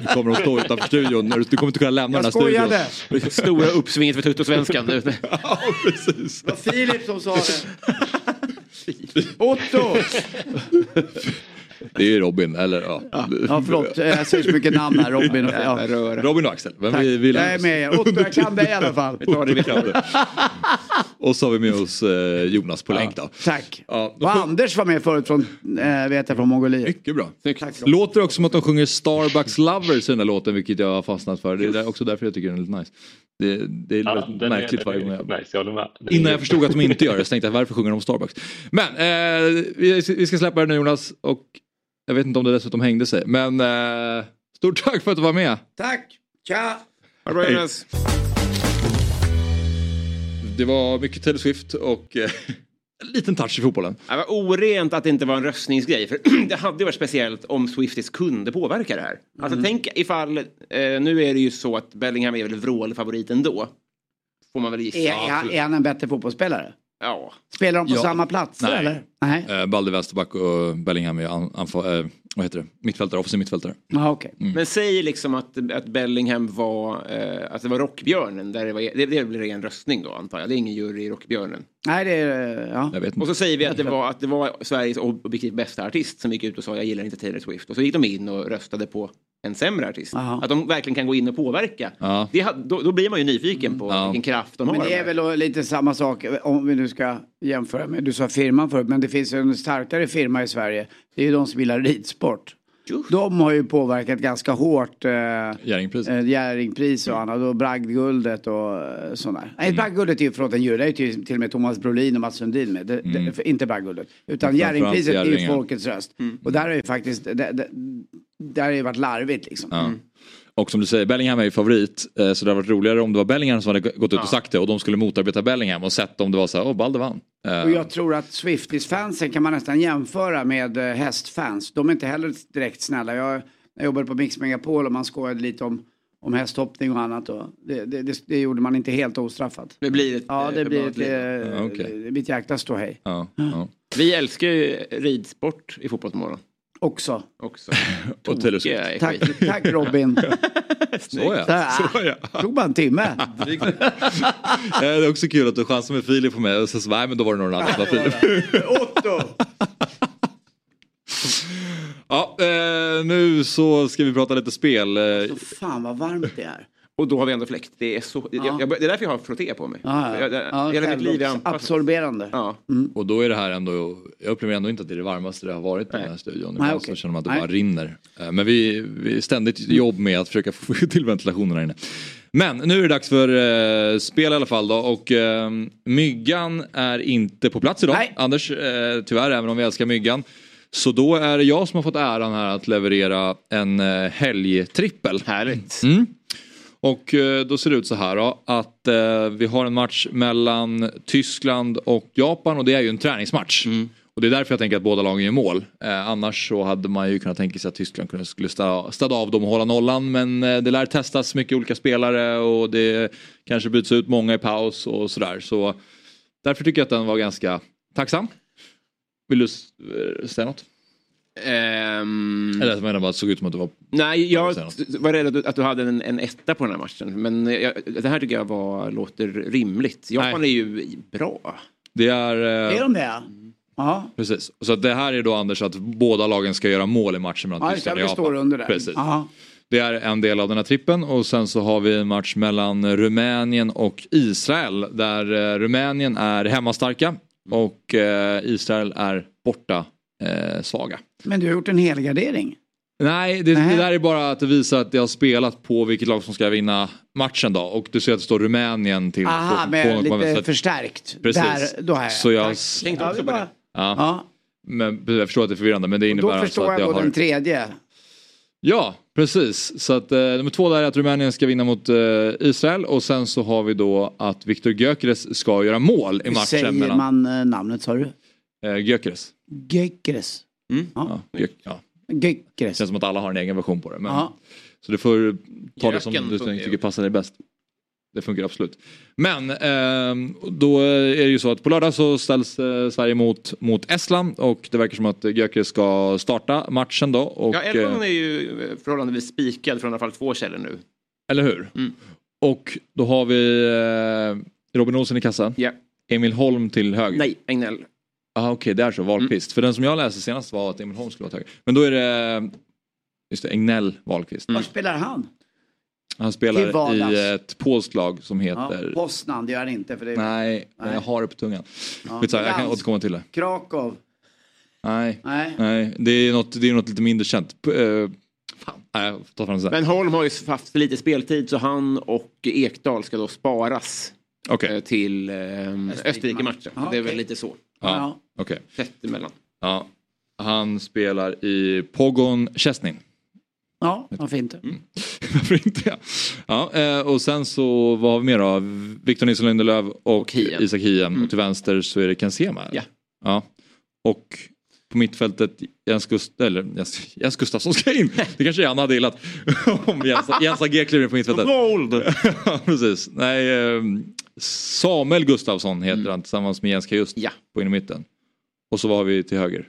Nu kommer de stå utanför studion. Du kommer inte kunna lämna Jag den här studion. skojade. Stora uppsvinget för Tuttosvenskan. Ja, precis. Det var Filip som sa det. Otto! Det är Robin, eller ja. Ja, förlåt. Jag säger så mycket namn här. Robin och... Ja. Robin och Axel. Men Tack. vi, vi Jag är med er. Otto, jag kan dig i alla fall. Vi tar det vi kan. Och så har vi med oss eh, Jonas på länk då. Tack. Ja, då Och Anders var med förut från, äh, vet jag, från Mongoliet. Mycket bra. Tack. Låter också som att de sjunger Starbucks Lovers i den här låten, vilket jag har fastnat för. Det är där- också därför jag tycker den är lite nice. Det, det är Ja, är- märkligt varje gång jag... Nice, jag Innan jag förstod att de inte gör det så tänkte jag varför sjunger de Starbucks? Men eh, vi, vi ska släppa det nu Jonas och jag vet inte om det dessutom hängde sig. Men eh, stort tack för att du var med. Tack. Tja. Ha det bra Jonas. Det var mycket Taylor Swift och eh, en liten touch i fotbollen. Det var orent att det inte var en röstningsgrej. För det hade ju varit speciellt om Swifties kunde påverka det här. Alltså tänk ifall, eh, nu är det ju så att Bellingham är väl vrålfavorit ändå. Får man väl gissa. Är, är, är han en bättre fotbollsspelare? Ja. Spelar de på Ja. samma platser Nej. eller? Nej. Eh, Balde vänsterback och Bellingham är an, anfa, eh, vad heter det? mittfältare, offensiv mittfältare. Ja, okej. Men säg liksom att, att Bellingham var, eh, att det var Rockbjörnen. Där det, var, det, det blir ren röstning då antar jag. Det är ingen jury i Rockbjörnen. Nej, det är... Ja. Jag vet Och inte. så säger vi att det var, att det var Sveriges objektivt bästa artist som gick ut och sa jag gillar inte Taylor Swift. Och så gick de in och röstade på en sämre artist. Aha. Att de verkligen kan gå in och påverka. Ja. Det, då, då blir man ju nyfiken på Ja. vilken kraft de har. Men det är väl lite samma sak om vi nu ska jämföra med, du sa firman förut, men det finns en starkare firma i Sverige. Det är ju de som gillar ridsport. De har ju påverkat ganska hårt eh, Jerringpris. eh, och annat och bragdguldet och eh, sådär. Mm. Nej, bragdguldet är ju förlåt en jury, det är ju till, till och med Thomas Brolin och Mats Sundin med. Det, det, för- inte bragdguldet. Utan Mm. Jerringpriset är ju folkets röst. Och där har ju faktiskt, det, det, där har ju varit larvigt liksom. Ja. Och som du säger, Bellingham är ju favorit. eh, Så det hade varit roligare om det var Bellingham som hade gått ut och sagt det och de skulle motarbeta Bellingham och sett om det var så här, åh Balde vann. Eh, Och jag tror att Swifties-fansen kan man nästan jämföra med eh, hästfans. De är inte heller direkt snälla. Jag, jag jobbade på Mix Megapol och man skojade lite om, om hästhoppning och annat. Och det, det, det, det gjorde man inte helt ostraffat. Det blir ett, Ja, eh, det blir ett, eh, det blir ett jäkla ståhej. Ja, ja. Vi älskar ju ridsport i Fotbollsmorgon Också. också. Och Taylor Swift. Tack, tack Robin. Så ja. Där. Så ja. Tog bara en timme. Eh, Det är också kul att du chansar med Filip på mig och sen så, nej men då var det någon annan var Filip. Otto! Ja, eh, nu så ska vi prata lite spel. Eh, Så fan vad varmt det är. Och då har vi ändå fläkt. Det är, så, Ja. jag, jag, det är därför jag har frotté på mig. Ja, ja. Jag, jag, ja hela mitt liv är själv- anpassat. absorberande. Ja. Och då är det här ändå, jag upplever ändå inte att det är det varmaste det har varit i den här studion. Ibland okej. så känner man att det Nej. bara rinner. Eh, Men vi, vi är ständigt jobb med att försöka få till ventilationen här inne. Men nu är det dags för eh, spel i alla fall då och eh, Myggan är inte på plats idag. Nej. Anders, eh, tyvärr, även om vi älskar Myggan. Så då är det jag som har fått äran här att leverera en eh, helgtrippel. Härligt. Mm. Och eh, då ser det ut så här då, att eh, vi har en match mellan Tyskland och Japan och det är ju en träningsmatch. Och det är därför jag tänker att båda lagen gör mål. Eh, annars så hade man ju kunnat tänka sig att Tyskland skulle städa, av dem och hålla nollan. Men eh, det lär testas mycket olika spelare och det kanske byts ut många i paus och sådär. Så därför tycker jag att den var ganska tacksam. Vill du säga något? Ehm, Eller jag menar bara att det såg ut som att det var... Nej, jag var rädd att du, att du hade en, en etta på den här matchen. Men jag, det här tycker jag var, låter rimligt. Japan är ju bra. Det är... Är Eh, de det? Ja. precis. Så att det här är då Anders att båda lagen ska göra mål i matchen mellan Ja. Tyskland och Japan. står under där. Precis. Ja. Det är en del av den här trippen och sen så har vi en match mellan Rumänien och Israel där eh, Rumänien är hemmastarka och eh, Israel är borta eh, svaga. Men du har gjort en helgardering. Nej, det, det där är bara att det visar att det har spelat på vilket lag som ska vinna matchen då och du ser att det står Rumänien till Aha, 2,5. Så lite att- förstärkt. Precis. Där, då har jag. Så jag. Tänkte Ja, också på det. ja. Ja. Men jag förstår att det är förvirrande men det innebär Då alltså förstår att jag jag då har... den tredje. Ja, precis. Så att eh, nummer två där är att Rumänien ska vinna mot eh, Israel och sen så har vi då att Viktor Gyökeres ska göra mål i Hur matchen säger mellan man eh, namnet sa du? Eh, Gyökeres. Gökeres. Ja, Gö- ja. Gökeres. Det känns som att alla har en egen version på det. Men... Ja. Så du får ta det som Göken du funkar ju tycker passar dig bäst. Det funkar absolut. Men ehm, då är det ju så att på lördag så ställs eh, Sverige mot, mot Estland och det verkar som att Gyökeres ska starta matchen då. Och, Ja, eh, är ju förhållandevis spikad från i alla fall två källor nu. Eller hur? Mm. Och då har vi eh, Robin Olsen i kassan. Ja. Emil Holm till höger. Nej, Egnell. Ah, Okej, det är så. Wahlqvist. För den som jag läste senast var att Emil Holm skulle vara höger. Men då är det just det, Egnell Wahlqvist. Var spelar han? Han spelar i ett polskt lag som Ja, heter... Poznan, det gör han inte. För det är Nej, Nej. jag har det på tungan. Ja. Skitsamma, jag kan återkomma till det. Krakow. Nej, Nej. nej. Det, är något, det är något lite mindre känt. Fan, nej. Men Holm har ju haft för lite speltid så han och Ekdal ska då sparas Okej. eh, till eh, Österrike-matchen. Ja, Det är väl lite så. Ja, okej. Tätt emellan. Ja. Han spelar i Pogon Chesnin. Ja, vad fint. Mm. Varför inte? Ja. Ja, eh, och sen så vad har vi mer då? Victor Nilsson Lindelöf och, Hien. Isak Hien. Och till vänster så är det Ken Sema. Ja. ja. Och på mittfältet Jens, Gust eller, Jens, Jens Gustafsson ska in. Det kanske han hade gillat. Om Jens, Jens Agé kliver in på mittfältet. Ja, Precis. Nej, eh, Samuel Gustafsson heter han tillsammans med Jens Just Ja. på in i mitten. Och så har vi till höger?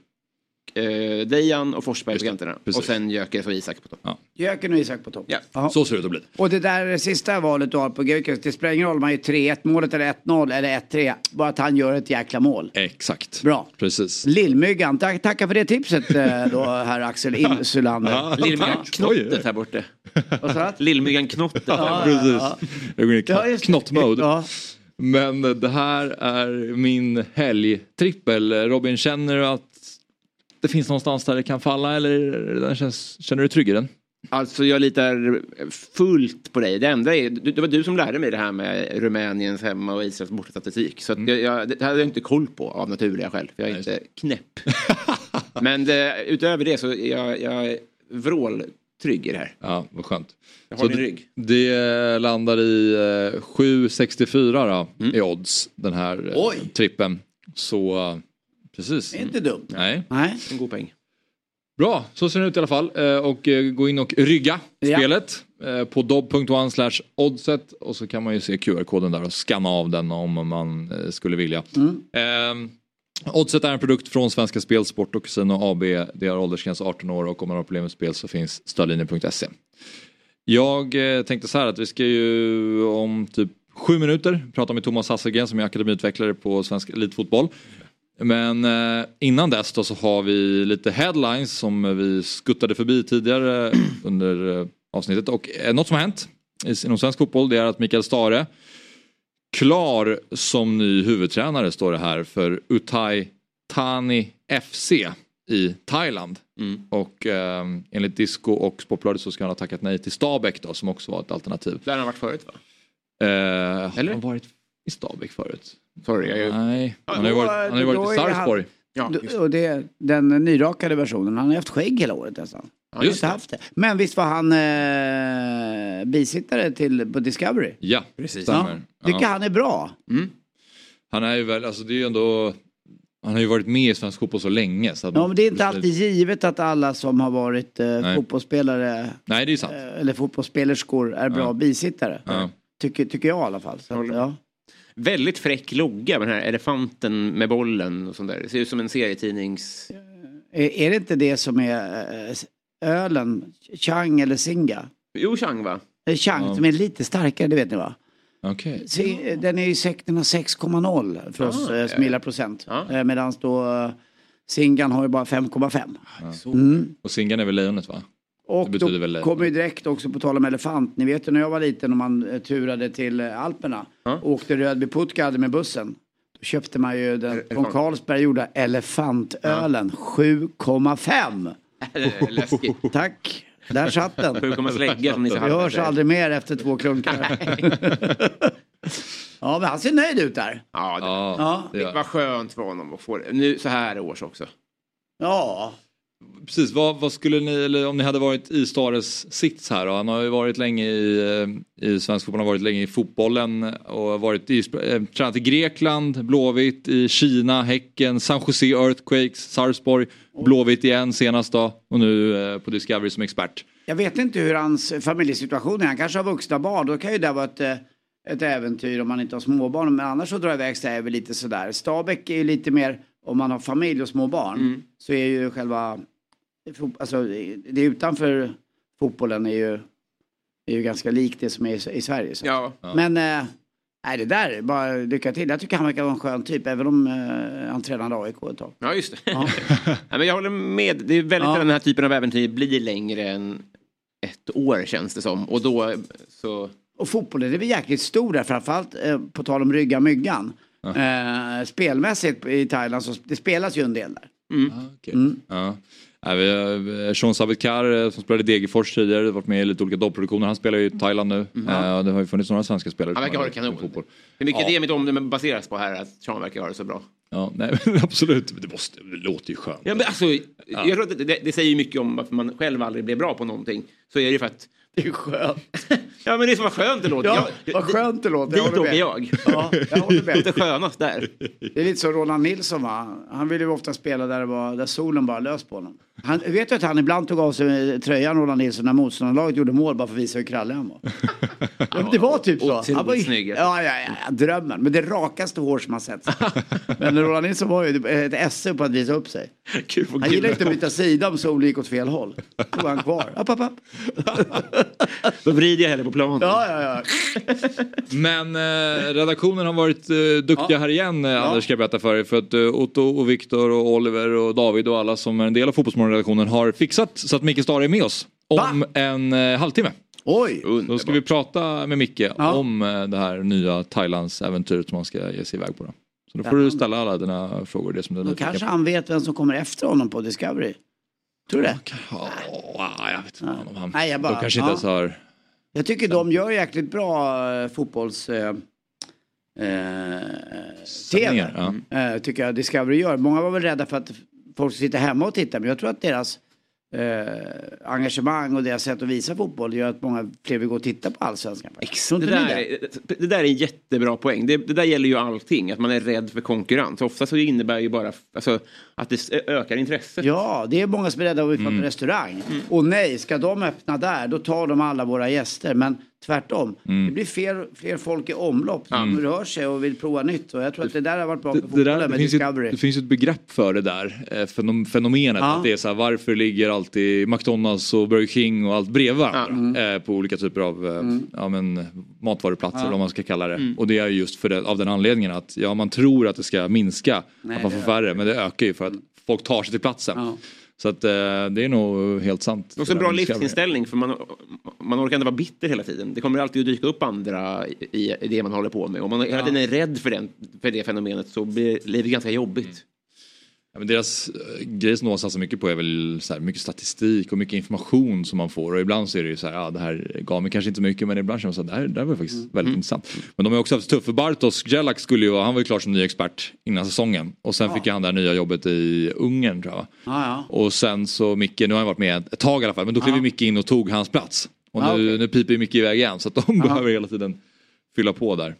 Eh, Dejan och Forsberg på kanterna. precis. Och sen Gyökeres och Isak på topp. Ja. Jöken och Isak på topp. Ja. Ja. Så ser det ut att bli. Och det där sista valet du har på Gyökeres, det spelar ingen roll om man gör 3-1 målet eller 1-0 eller 1-3. Bara att han gör ett jäkla mål. Exakt. Bra. Precis. Lillmyggan, tack, tackar för det tipset eh, då herr Axel Insulander. Lillmyggan Oj. Knottet här borta. Lillmyggan Knottet. Ja, Precis. ja, Jag går in i Ja, knottmode. Ja. Men det här är min helgtrippel. Robin, känner du att det finns någonstans där det kan falla eller känns, känner du dig trygg i den? Alltså jag litar fullt på dig. Det enda är, det var du som lärde mig det här med Rumäniens hemma och Israels bortastatistik. Så att jag, jag, det hade jag inte koll på av naturliga skäl. För jag är inte knäpp. Men det, utöver det så är jag, jag vråltrygg i det här. Ja, vad skönt. Jag Så har din det, rygg. det landar i eh, 7,64 då, i odds den här eh, Oj. trippen. Så eh, precis. Det är inte dumt. Nej. Nej. En god poäng. Bra, så ser det ut i alla fall. Eh, Och eh, gå in och rygga Ja. spelet eh, på dob.one slash oddset och så kan man ju se QR-koden där och scanna av den om man skulle vilja. Eh, Oddset är en produkt från Svenska Spel, Sport och Casino AB. Det har åldersgräns 18 år och om man har problem med spel så finns stödlinjen.se. Jag tänkte så här att vi ska ju om typ sju minuter prata med Thomas Hasselgren som är akademiutvecklare på Svensk Elitfotboll. Men eh, innan dess då så har vi lite headlines som vi skuttade förbi tidigare under eh, avsnittet. Och eh, något som har hänt i- inom svensk fotboll det är att Mikael Stare klar som ny huvudtränare står det här för Uthai Thani FC i Thailand. Och eh, enligt Disco och Sportbladet så ska han ha tackat nej till Stabäck då som också var ett alternativ. Där han varit förut va? Eh, Eller? Har han varit i Stabäck förut? Sorry, jag är... Nej, han har ju varit, han har ju varit i Sarpsborg. Ja, just. Och det den nyrakade versionen. Han har haft skägg hela året nästan. Ja, just det. haft det. Men visst var han eh, bisittare till, på Discovery. Ja, Precis. Tycker Ja. han är bra. Han är ju väl, alltså det är ju ändå, han har ju varit med i svensk fotboll så länge. Så Ja, men det är inte alltid givet att alla som har varit eh, Nej. fotbollsspelare Nej, det är sant. eh, eller fotbollsspelerskor är bra Ja. bisittare. Ja. Tycker, tycker jag i alla fall. Så att, ja. Väldigt fräck logga med den här elefanten med bollen och sånt där. Det ser ut som en serietidnings... Är, det inte det som är eh, ölen, Chang eller Singa? Jo, Chang va? Chang Ja. som är lite starkare, det vet ni va? Okej. Se- Den är ju sek- den har 6,0 för oss Ah, eh, som gillar procent. Ja. Eh, Medan då Singan har ju bara 5,5. Så. Mm. Och Singan är väl lejonet va? Och Det då betyder väl- kommer ju direkt också på tal om elefant. Ni vet ju när jag var liten och man eh, turade till eh, Alperna Ja. och åkte Rödby Puttgarde med bussen. Då köpte man ju den från Elefant. Carlsberg gjorda elefantölen 7,5. Läskigt. Tack, där satt den. Som Vi hörs aldrig mer efter två klunkar. ja, men han ser nöjd ut där. Ja, det, Ja, det var skönt för honom att få det. Nu så här års också. Ja, Precis, vad, vad skulle ni, eller om ni hade varit i Stares sits här då? Han har ju varit länge i, eh, i svensk fotboll, han har varit länge i fotbollen och varit i, eh, tränat i Grekland, Blåvitt, i Kina, Häcken, San Jose Earthquakes, Sarpsborg, Blåvitt igen senast då och nu eh, på Discovery som expert. Jag vet inte hur hans familjesituation är. Han kanske har vuxna barn. Då kan ju det vara ett, eh, ett äventyr om man inte har småbarn. Men annars så drar iväg sig är väl lite sådär. Stabäck är ju lite mer, om man har familj och små barn. Så är ju själva, alltså det utanför fotbollen är ju, är ju ganska likt det som är i, i Sverige. Så. Ja, Men eh, nej, det där, bara lycka till. Jag tycker han verkar vara en skön typ. Även om eh, han tränade AIK ett tag. ja just det. Ja. men jag håller med. Det är väldigt Ja. den här typen av äventyr blir längre än ett år känns det som. Och då så... Och fotbollen är väl jäkligt stor där, framförallt eh, på tal om rygga myggan. Eh, spelmässigt i Thailand så det spelas ju en del där. Mm. Ja, vi har eh, Sean Savitkar eh, som spelade i Degerfors tidigare, varit med i lite olika dopproduktioner. Han spelar ju i Thailand nu. Eh, och det har ju funnits några svenska spelare. Han verkar ha det kanon. Fotboll. Hur mycket Ja. det mitt omdöme baseras på här att Sean verkar ha det så bra. Ja, nej, absolut. Det, måste, det låter ju skönt. Ja, men alltså, jag tror att det, det säger ju mycket om varför man själv aldrig blev bra på någonting. Så är det ju för att... Det är skönt. Ja men det är så vad skönt det låter. Ja, Jag- vad skönt det låter. Dit åker jag. Ja, jag håller med. Låter skönast där. Det är lite som Roland Nilsson va. Han ville ju ofta spela där, det var, där solen bara lös på honom. Han, vet du att han ibland tog av sig tröjan, Roland Nilsson, när motståndarlaget gjorde mål bara för att visa hur krallig han var. Ja, det var typ så. Han var ju, snygg. ja, ja, ja, drömmen. Men det rakaste hår som har sett. Men Roland Nilsson var ju ett esse på att visa upp sig. Han gillade inte att byta sida om solen gick åt fel håll. Då var han kvar. App, app, app. Då vrider jag hellre på planen. Ja, ja, ja. Men eh, redaktionen har varit eh, duktiga här igen eh, Anders ska jag berätta för dig. För att eh, Otto och Viktor och Oliver och David och alla som är en del av Fotbollsmorgonredaktionen har fixat så att Micke Stare är med oss om en eh, halvtimme. Oj! Då ska vi prata med Micke om eh, det här nya Thailands äventyret som han ska ge sig iväg på. Då. Så då får du ställa alla dina frågor. Det som du Då kanske på. han vet vem som kommer efter honom på Discovery. Tror du det? Ja, jag vet inte om han... Nej, jag bara- De kanske inte ja. ens har... Jag tycker de gör jäkligt bra eh, fotbolls... Eh, eh, TV. Sändningar, ja. Eh, tycker jag Discovery gör. Många var väl rädda för att folk sitta hemma och titta. Men jag tror att deras eh, engagemang och deras sätt att visa fotboll gör att många fler vill gå och titta på allsvenskan. Det där, det? är, det där är en jättebra poäng. Det, det där gäller ju allting, att man är rädd för konkurrens. Ofta så innebär ju bara alltså, att det ökar intresset. Ja, det är många som är rädda för att Mm. öppna restaurang. Och nej, ska de öppna där, då tar de alla våra gäster. Men tvärtom, Mm. det blir fler, fler folk i omlopp som Mm. rör sig och vill prova nytt. Och jag tror att det där har varit bra för fotbollen med finns Discovery. det finns ett begrepp för det där eh, fenom- fenomenet. Ja. Att det är så här, varför ligger alltid McDonalds och Burger King och allt bredvid varandra? Eh, på olika typer av eh, ja, men, matvaruplatser Ja. eller vad man ska kalla det. Mm. Och det är just för det, av den anledningen att ja, man tror att det ska minska, Nej, att man får färre, men det ökar ju för att folk tar sig till platsen. Så att eh, det är nog helt sant. Det är också en bra livsinställning för man, man orkar inte vara bitter hela tiden. Det kommer alltid att dyka upp andra i, i det man håller på med. Om man hela tiden är rädd för, den, för det fenomenet så blir livet ganska jobbigt. Ja, men deras äh, grej som de satsar mycket på är väl så här, mycket statistik och mycket information som man får och ibland så är det ju så här, ja det här gav mig kanske inte mycket men ibland känner man så här, det här, det här var faktiskt väldigt intressant. Men de har också haft tufft för Bartos Gelak skulle ju han var ju klar som ny expert innan säsongen och sen Ja. fick han det här nya jobbet i Ungern tror jag. Ja, ja. Och sen så Micke, nu har han varit med ett tag i alla fall, men då klev ju Micke in och tog hans plats. Och Ah, nu, okej. nu piper ju Micke iväg igen så att de behöver hela tiden fylla på där.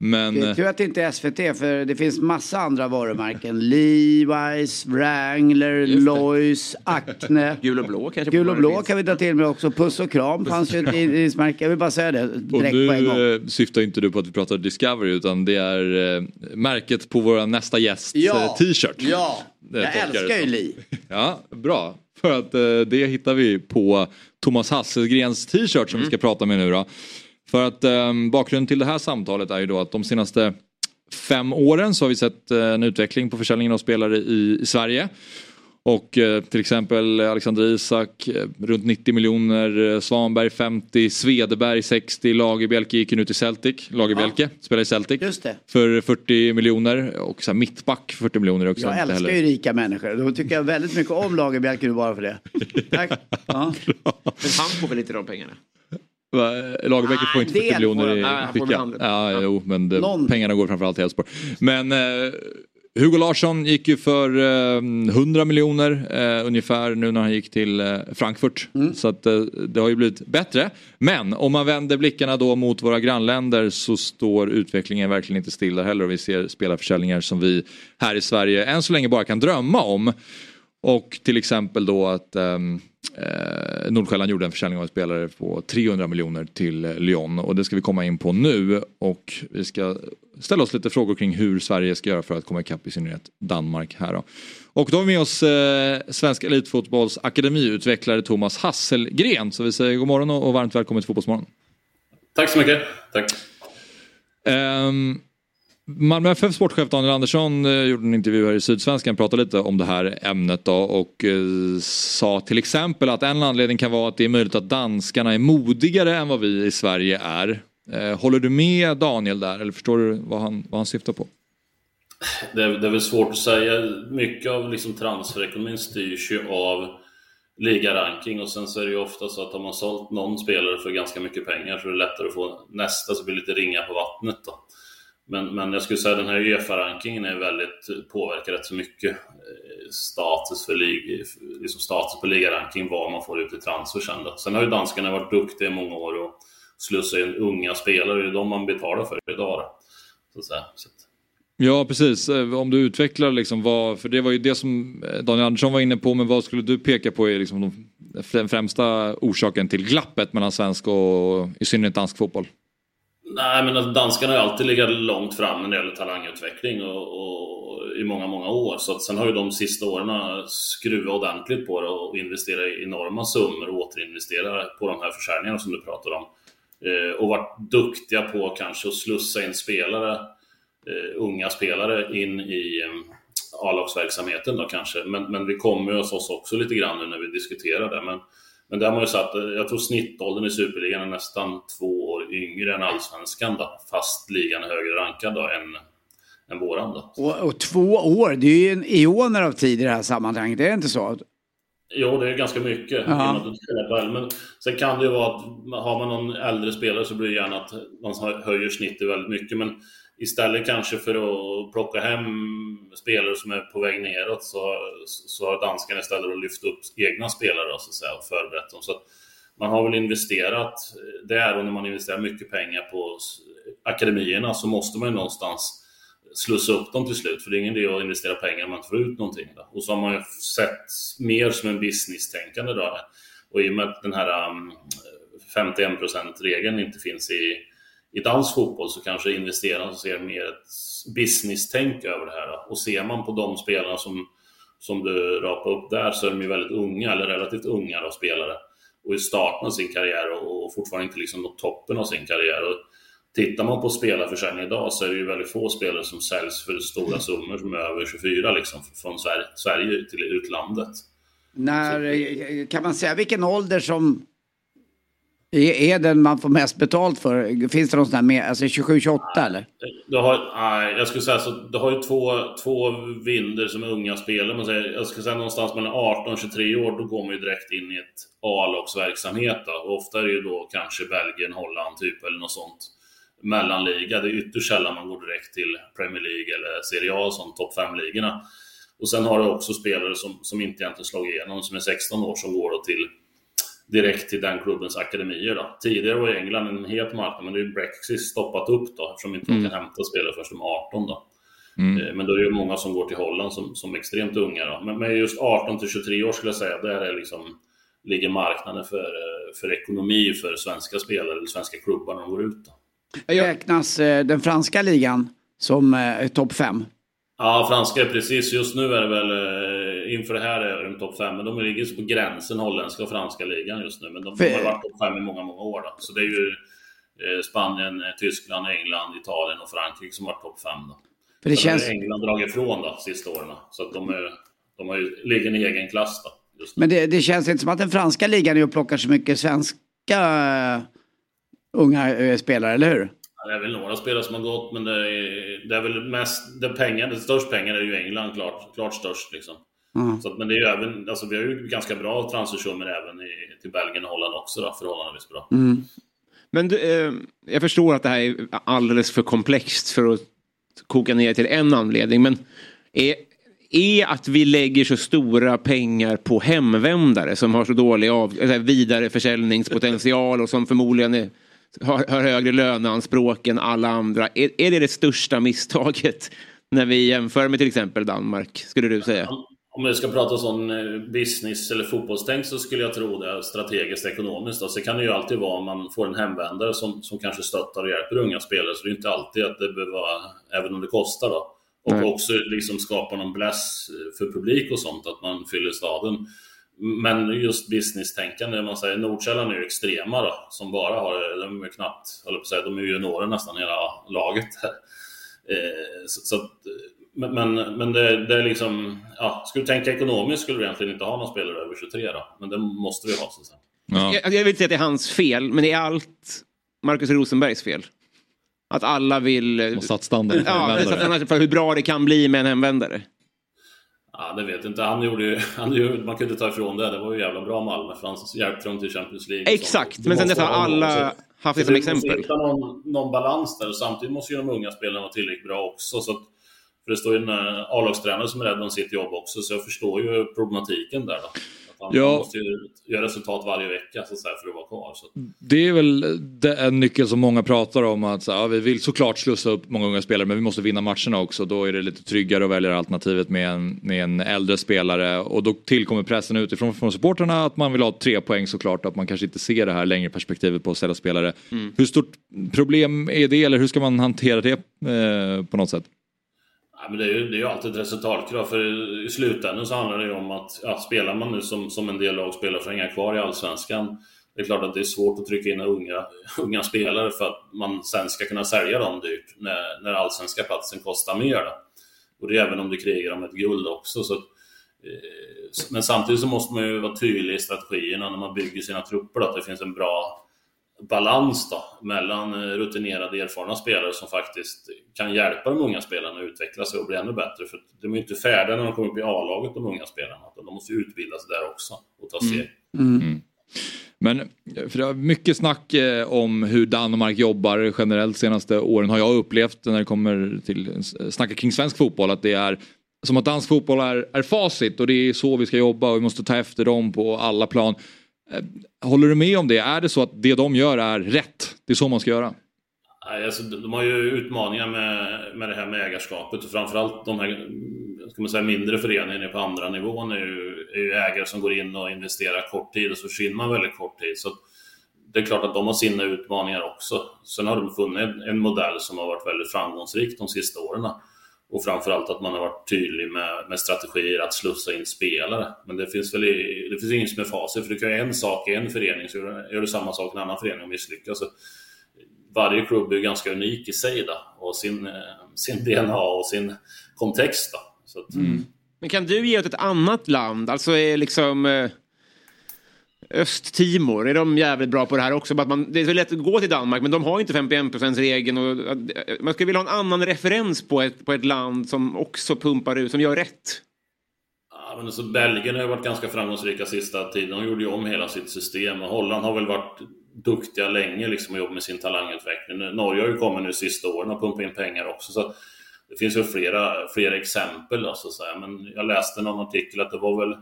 Men... Det är eh, tur att det inte är SVT för det finns massa andra varumärken. Levi's, Wrangler, Lois, Acne. Gul och blå kanske. Gul och blå kan vi ta till med också. Puss och kram fanns ju ett jeansmärke. Jag vill bara säga det Och direkt på en gång. nu eh, syftar inte du på att vi pratar Discovery utan det är eh, märket på vår nästa gästs Ja. eh, t-shirt. Ja, Det jag älskar ju. Li. Ja, bra. För att eh, det hittar vi på Thomas Hasselgrens t-shirt som vi ska prata med nu då. För att eh, bakgrunden till det här samtalet är ju då att de senaste fem åren så har vi sett eh, en utveckling på försäljningen av spelare i, i Sverige. Och eh, till exempel Alexander Isak eh, runt 90 miljoner, eh, Svanberg 50, Svedberg 60, Lagerbielke gick ju nu till Celtic. Lagerbielke spelar i Celtic. Just det. För 40 miljoner och så här mittback för 40 miljoner också. Jag älskar ju rika människor. Då tycker jag väldigt mycket om Lagerbielke nu bara för det. Tack. Ja. Men han får väl inte de pengarna? Lagerbäck får inte del 40 miljoner i fickan. handel. Ja, jo, men det, Någon. pengarna går framförallt till Elfsborg. Men eh, Hugo Larsson gick ju för eh, 100 miljoner eh, ungefär nu när han gick till eh, Frankfurt. Mm. Så att, eh, det har ju blivit bättre. Men om man vänder blickarna då mot våra grannländer så står utvecklingen verkligen inte stilla heller och vi ser spelarförsäljningar som vi här i Sverige än så länge bara kan drömma om. Och till exempel då att ehm, eh, Nordsjälland gjorde en försäljning av en spelare på 300 miljoner till Lyon och det ska vi komma in på nu och vi ska ställa oss lite frågor kring hur Sverige ska göra för att komma ikapp i synnerhet Danmark här då. Och då har vi med oss eh, Svensk Elitfotbolls akademiutvecklare Thomas Hasselgren så vi säger god morgon och och varmt välkommen till Fotbollsmorgon. Tack så mycket. Tack. Um, Malmö FF sportchef Daniel Andersson eh, gjorde en intervju här i Sydsvenskan, pratade lite om det här ämnet då och eh, sa till exempel att en anledning kan vara att det är möjligt att danskarna är modigare än vad vi i Sverige är. Eh, håller du med Daniel där eller förstår du vad han, vad han syftar på? Det är, det är väl svårt att säga. Mycket av liksom transferekonomin styrs ju av ligaranking och sen så är det ju ofta så att har man sålt någon spelare för ganska mycket pengar så är det lättare att få nästa så blir det lite ringa på vattnet då. Men, men jag skulle säga att den här Uefa-rankingen är väldigt, påverkar rätt så mycket eh, status för lig, liksom status på ligaranking, vad man får ut i transfer sen då. Sen har ju danskarna varit duktiga i många år och slussa in unga spelare, det är de man betalar för idag då. Så att säga. Så att, Ja precis, eh, om du utvecklar liksom vad, för det var ju det som eh, Daniel Andersson var inne på, men vad skulle du peka på är liksom den främsta orsaken till glappet mellan svensk och i synnerhet dansk fotboll? Nej, men alltså, danskarna har ju alltid legat långt fram när det gäller talangutveckling och, och i många, många år. Så att sen har ju de sista åren skruvat ordentligt på det och investerat i enorma summor och återinvesterat på de här försäljningarna som du pratar om. Eh, och varit duktiga på kanske att slussa in spelare, eh, unga spelare in i eh, A-lagsverksamheten då kanske. Men, men vi kommer ju hos oss också lite grann nu när vi diskuterar det. Men, men där har man ju satt, jag tror snittåldern i Superligan är nästan två yngre än Allsvenskan då, fast ligan är högre rankad då än, än våran då. Och, och två år, det är ju en eoner av tid i det här sammanhanget, är det inte så? Jo, det är ganska mycket. Väl. Men sen kan det ju vara att har man någon äldre spelare så blir det gärna att man höjer snittet väldigt mycket. Men istället kanske för att plocka hem spelare som är på väg neråt så, så har danskarna istället att lyft upp egna spelare så att säga, och förberett dem. Så att man har väl investerat eh, där och när man investerar mycket pengar på akademierna så måste man ju någonstans slussa upp dem till slut. För det är ingen idé att investera pengar om man inte får ut någonting. Då. Och så har man ju sett mer som en business-tänkande då. Och i och med att den här mm, um, 51%-regeln inte finns i, i dansk fotboll så kanske investerarna ser mer ett business-tänk över det här. Då. Och ser man på de spelarna som, som du rapar upp där så är de ju väldigt unga, eller relativt unga då, spelare. Och i starten av sin karriär och, och fortfarande inte liksom nått toppen av sin karriär. Och tittar man på spelarförsäljning idag så är det ju väldigt få spelare som säljs för stora summor som är över 24 liksom, från Sverige, till utlandet. När, kan man säga vilken ålder som är, den man får mest betalt för? Finns det någon sån här med, alltså 27-28 eller? Du har, nej, jag skulle säga så, du har ju två, två vinder som är unga spelare. Man säger, jag skulle säga någonstans mellan 18 och 23 år, då går man ju direkt in i ett A-lagsverksamhet. Ofta är det ju då kanske Belgien, Holland typ eller något sånt mellanliga. Det är ytterst sällan man går direkt till Premier League eller Serie A, som topp 5-ligorna. Och sen har du också spelare som, som inte egentligen slagit igenom, som är 16 år, som går då till direkt till den klubbens akademier. Då. Tidigare var England en het marknad, men det är Brexit stoppat upp då, eftersom inte Mm. kan hämta spelare förrän de är 18. Då. Mm. Eh, Men då är det många som går till Holland som, som extremt unga. Då. Men, men just 18 till 23 år skulle jag säga, där är liksom, ligger marknaden för, eh, för ekonomi för svenska spelare eller svenska klubbar när de går ut. Då. Räknas eh, den franska ligan som eh, topp fem? Ja, franska är precis. Just nu är det väl, eh, inför det här är de topp fem, men de ligger på gränsen holländska och franska ligan just nu. Men de, de har varit topp fem i många, många år. Då. Så det är ju eh, Spanien, eh, Tyskland, England, Italien och Frankrike som har varit topp fem. Då. För det Sen har känns- England dragit ifrån då, sista åren. Så att de, är, de har ju, ligger i en egen klass. Då. Men det, det känns inte som att den franska ligan är och plockar så mycket svenska unga spelare, eller hur? Det är väl några spelare som har gått, men det är, det är väl mest... Det pengar, det störst pengar är ju England, klart, klart störst. Liksom. Mm. Så att, men det är ju även, alltså, vi har ju ganska bra transfersummor även i, till Belgien och Holland också, då, förhållandevis bra. Men du, eh, jag förstår att det här är alldeles för komplext för att koka ner till en anledning. Men är, är att vi lägger så stora pengar på hemvändare som har så dålig av, eller vidare försäljningspotential och som förmodligen är, har, har högre löneanspråk än alla andra. Är, är det det största misstaget när vi jämför med till exempel Danmark, skulle du säga? Om vi ska prata sån eh, business eller fotbollstänk så skulle jag tro det strategiskt ekonomiskt. Då. Så kan det ju alltid vara om man får en hemvändare som, som kanske stöttar och hjälper unga spelare. Så det är inte alltid att det behöver vara, även om det kostar då. Och Nej. också liksom skapa någon bless för publik och sånt, att man fyller staden. Men just business-tänkande, man säger Nordsjälland är ju extrema då, som bara har, de är knappt, eller på att säga, de är ju juniorer nästan hela laget. Eh, så, så att, men, men, men det, det är liksom, ja, skulle du tänka ekonomiskt skulle du egentligen inte ha någon spelare över 23 då, men det måste vi ha. Så att säga. Jag, jag vill inte säga att det är hans fel, men det är allt Marcus Rosenbergs fel. Att alla vill... Har satt standarden för Ja, för hur bra det kan bli med en hemvändare. Ja, det vet jag inte. Han gjorde ju, han gjorde, man kunde ta ifrån det. Det var ju jävla bra Malmö, för han hjälpte dem till Champions League. Exakt, men sen dess har alla också. haft det som exempel. hitta någon, någon balans där och samtidigt måste ju de unga spelarna vara tillräckligt bra också. Så att, för det står ju en eh, A-lagstränare som är rädd om sitt jobb också, så jag förstår ju problematiken där. Då. Han, Ja. måste ju göra resultat varje vecka så att säga, för att vara kvar. Så. Det är väl det en nyckel som många pratar om att så, ja, vi vill såklart slussa upp många unga spelare men vi måste vinna matcherna också. Då är det lite tryggare att välja alternativet med en, med en äldre spelare och då tillkommer pressen utifrån från supporterna att man vill ha tre poäng såklart att man kanske inte ser det här längre perspektivet på att sälja spelare. Mm. Hur stort problem är det eller hur ska man hantera det eh, på något sätt? Ja, men det, är ju, det är ju alltid ett resultatkrav, för i slutändan så handlar det ju om att ja, spelar man nu som, som en del lag spelar för att hänga kvar i Allsvenskan, det är klart att det är svårt att trycka in unga, unga spelare för att man sen ska kunna sälja dem dyrt när, när allsvenska platsen kostar mer. Då. Och det är även om du krigar om ett guld också. Så, eh, men samtidigt så måste man ju vara tydlig i strategierna när man bygger sina trupper, då, att det finns en bra balans då, mellan eh, rutinerade, erfarna spelare som faktiskt kan hjälpa de unga spelarna att utveckla sig och bli ännu bättre. För de är ju inte färdiga när de kommer upp i A-laget, de unga spelarna. De måste ju utbildas där också och ta steg. Mm. Men för det var mycket snack eh, om hur Danmark jobbar generellt senaste åren har jag upplevt när det kommer till snacka kring svensk fotboll att det är som att dansk fotboll är, är facit och det är så vi ska jobba och vi måste ta efter dem på alla plan. Eh, håller du med om det? Är det så att det de gör är rätt? Det är så man ska göra? Alltså, de har ju utmaningar med, med det här med ägarskapet och framförallt de här ska man säga, mindre föreningarna på andra nivån är ju, är ju ägare som går in och investerar kort tid och så försvinner man väldigt kort tid. Så det är klart att de har sina utmaningar också. Sen har de funnit en modell som har varit väldigt framgångsrik de sista åren. Och framförallt att man har varit tydlig med, med strategier att slussa in spelare. Men det finns väl i, det finns inget som är facit, för du kan göra en sak i en förening så gör, du samma sak i en annan förening och misslyckas. Så varje klubb är ganska unik i sig då, och sin, eh, sin DNA och sin kontext. Då. Så att, mm. Men kan du ge åt ett annat land? Alltså är liksom eh, Östtimor, är de jävligt bra på det här också? Att man, det är så lätt att gå till Danmark men de har ju inte 51%-regeln. Och, man skulle vilja ha en annan referens på ett, på ett land som också pumpar ut, som gör rätt. Ja, men alltså Belgien har ju varit ganska framgångsrika sista tiden. De gjorde ju om hela sitt system. Och Holland har väl varit duktiga länge liksom, och jobbat med sin talangutveckling. Norge har ju kommit nu sista åren och pumpat in pengar också. Så det finns ju flera, flera exempel. Alltså, så här. Men jag läste någon artikel att det var väl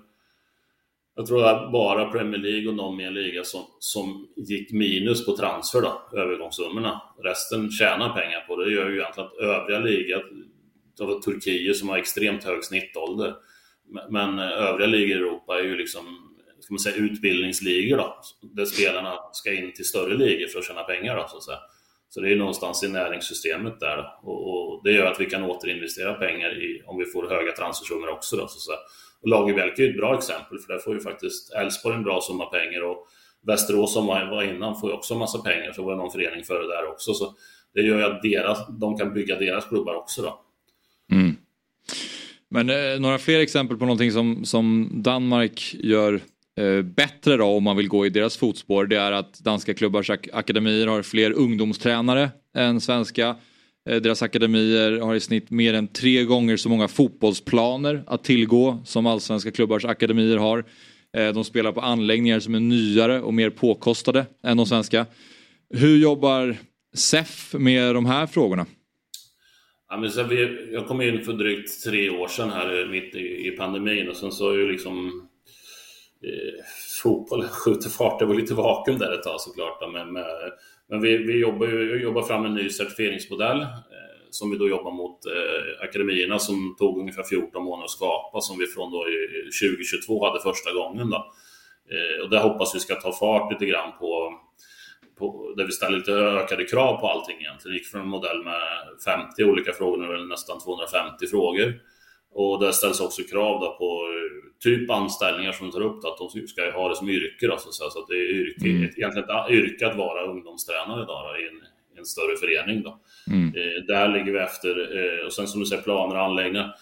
jag tror att bara Premier League och någon mer liga som, som gick minus på transfer då, övergångssummorna. Resten tjänar pengar på det. Det gör ju egentligen att övriga ligor, Turkiet som har extremt hög snittålder, men övriga ligor i Europa är ju liksom ska man säga, utbildningsligor då, där spelarna ska in till större ligor för att tjäna pengar. Då, så, att säga. så det är någonstans i näringssystemet där och, och, det gör att vi kan återinvestera pengar i, om vi får höga transfersummor också. Då, så, att säga. Lagerbjälke är ett bra exempel för där får ju faktiskt Elfsborg en bra summa pengar och Västerås som var innan får ju också en massa pengar, så var det någon förening före där också. Så det gör ju att deras, de kan bygga deras klubbar också då. Mm. Men eh, några fler exempel på någonting som, som Danmark gör eh, bättre då om man vill gå i deras fotspår det är att danska klubbars ak akademier har fler ungdomstränare än svenska. Eh, deras akademier har i snitt mer än tre gånger så många fotbollsplaner att tillgå som allsvenska klubbars akademier har. Eh, de spelar på anläggningar som är nyare och mer påkostade än de svenska. Hur jobbar SEF med de här frågorna? Ja, men vi, jag kom in för drygt tre år sedan här mitt i, i pandemin och sen så har ju liksom eh, fotbollen skjuter fart. Det var lite vakuum där ett tag såklart. Men, med, men vi, vi jobbar, ju, jobbar fram en ny certifieringsmodell eh, som vi då jobbar mot eh, akademierna som tog ungefär 14 månader att skapa som vi från då 2022 hade första gången. Då. Eh, och där hoppas vi ska ta fart lite grann på på, där vi ställer lite ökade krav på allting egentligen. Vi gick från en modell med 50 olika frågor, nu är det nästan 250 frågor. Och där ställs också krav då på typ anställningar som tar upp, då, att de ska ha det som yrke. Då, så, så att det är yrke, mm. egentligen ett yrke att vara ungdomstränare då, i, en, en större förening. Då. Mm. Eh, där ligger vi efter. Eh, och sen som du säger, planer och anläggningar. Eh,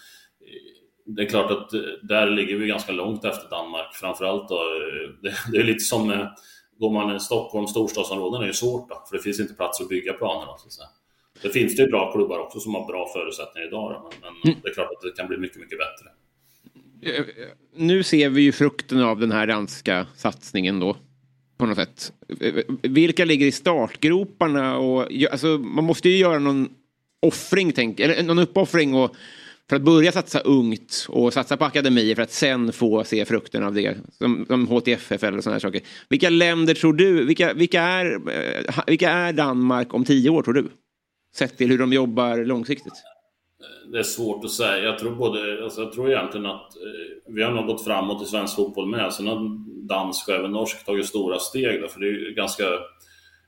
det är klart att eh, där ligger vi ganska långt efter Danmark framförallt. Då. Eh, det, det är lite som går man i Stockholm, storstadsområden är det svårt då, för det finns inte plats att bygga planer. Då, så att säga. Det finns det ju bra klubbar också som har bra förutsättningar idag, då, men, men mm. det är klart att det kan bli mycket, mycket bättre. Nu ser vi ju frukten av den här danska satsningen då. På något sätt. Vilka ligger i startgroparna? Och, alltså, man måste ju göra någon offring, tänk, eller någon uppoffring och, för att börja satsa ungt och satsa på akademier för att sen få se frukten av det. Som, som HTFF eller sådana saker. Vilka länder tror du, vilka, vilka, är, eh, vilka är Danmark om tio år tror du? Sett till hur de jobbar långsiktigt det är svårt att säga. Jag tror, både, alltså jag tror egentligen att eh, vi har nog gått framåt i svensk fotboll med. Sen har dansk och även norsk tagit stora steg. Då, för det är ganska,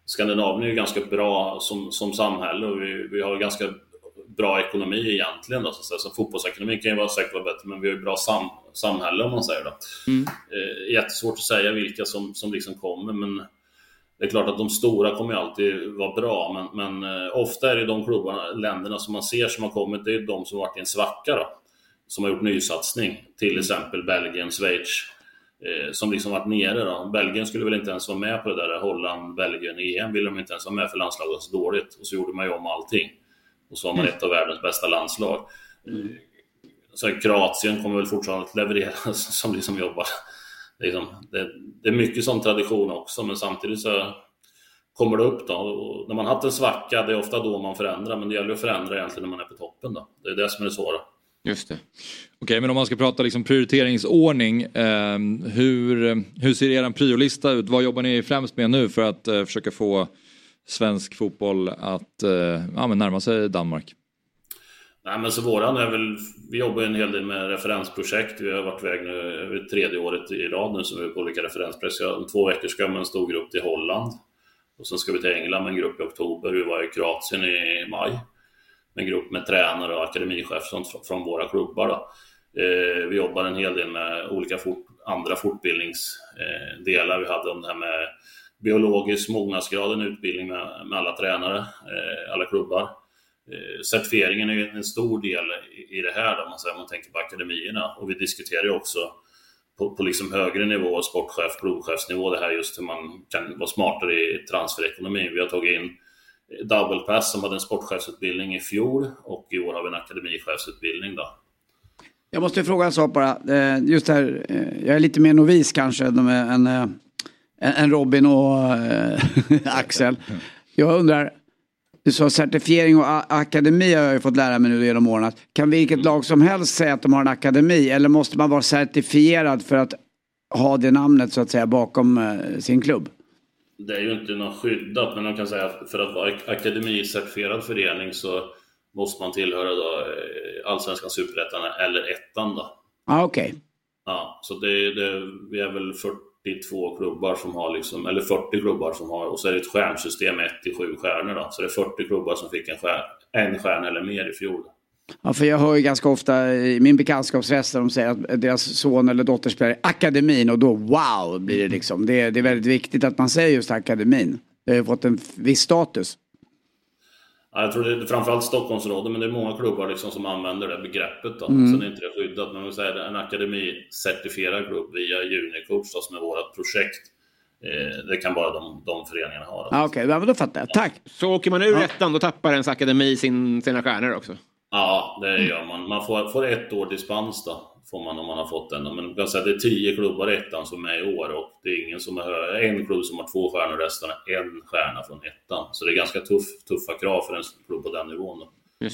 Skandinavien är ganska bra som, som samhälle och vi, vi har ganska bra ekonomi egentligen. Då, så, så fotbollsekonomi kan ju vara säkert vara bättre, men vi har ju bra sam, samhälle om man säger det. Mm. Eh, jättesvårt att säga vilka som, som liksom kommer, men det är klart att de stora kommer alltid vara bra, men, men eh, ofta är det de klubbarna, länderna som man ser som har kommit, det är de som varit i en svacka då, som har gjort nysatsning. Till exempel Belgien, Schweiz, eh, som liksom varit nere. Då. Belgien skulle väl inte ens vara med på det där Holland, Belgien, EM ville de inte ens vara med för landslaget var så dåligt. Och så gjorde man ju om allting. Och så har man mm. ett av världens bästa landslag. Mm. Så Kroatien kommer väl fortfarande att leverera som liksom jobbar liksom, det, det, är mycket sån tradition också, men samtidigt så kommer det upp då. Och när man haft en svacka, det är ofta då man förändrar, men det gäller att förändra egentligen när man är på toppen. Då. Det är det som är det svåra. Just det. Okej, men om man ska prata liksom prioriteringsordning. Eh, hur, hur ser er priolista ut? Vad jobbar ni främst med nu för att eh, försöka få svensk fotboll att eh, ja, närma sig Danmark? Nej men så våran är väl, vi jobbar en hel del med referensprojekt. Vi har varit iväg nu tredje året i rad nu som vi är på olika referensprojekt. Om två veckor ska vi med en stor grupp till Holland. Och sen ska vi till England med en grupp i oktober. Vi var i Kroatien i maj. Med en grupp med tränare och akademichef från våra klubbar. Då. Eh, vi jobbar en hel del med olika fort, andra fortbildningsdelar. Eh, vi hade om det här med biologisk mognadsgrad, en utbildning med, med alla tränare, eh, alla klubbar. Eh, certifieringen är ju en stor del i det här, då, man, säger, man tänker på akademierna. Och vi diskuterar ju också på, på liksom högre nivå, sportchef, klubbchefsnivå, det här just hur man kan vara smartare i transferekonomi. Vi har tagit in eh, Double Pass som hade en sportchefsutbildning i fjol och i år har vi en akademichefsutbildning. Då. Jag måste fråga en sak bara. Eh, just här, jag är lite mer novis kanske än, än Robin och Axel. Jag undrar, du sa certifiering och akademi har jag ju fått lära mig nu genom åren. Kan vilket lag som helst säga att de har en akademi eller måste man vara certifierad för att ha det namnet så att säga bakom eh, sin klubb? Det är ju inte något skyddat, men man kan säga att för att vara akademicertifierad förening så måste man tillhöra då eh, Allsvenskan, Superettan eller Ettan då. Ja, okej. Ja, så det, det, vi är väl 42 klubbar som har liksom, eller 40 klubbar som har, och så är det ett stjärnsystem 1 till 7 stjärnor då. Så det är 40 klubbar som fick en, stjärn, en stjärna eller mer i fjol. Ja, för jag hör ju ganska ofta i min bekantskapsrest där de säger att deras son eller dotter spelar i akademin och då wow blir det liksom. Det, det är väldigt viktigt att man säger just akademin. Det har ju fått en viss status. Ja, jag tror det är framförallt Stockholmsområdet, men det är många klubbar liksom som använder det begreppet. Då. Mm. Sen är inte det skyddat, men vi säger en akademicertifierad klubb via Junicoach då, som är vårt projekt. Eh, det kan bara de, de föreningarna ha. Ja, okej, ja, men då fattar jag. Tack! Så åker man ur ettan då tappar ens akademi sin, sina stjärnor också? Ja, det gör man. Man får, får ett år dispens då, får man om man har fått den. Men jag kan säga, det är tio klubbar i ettan som är i år och det är ingen som hö- en klubb som har två stjärnor, resten har en stjärna från ettan. Så det är ganska tuff, tuffa krav för en klubb på den nivån. Då.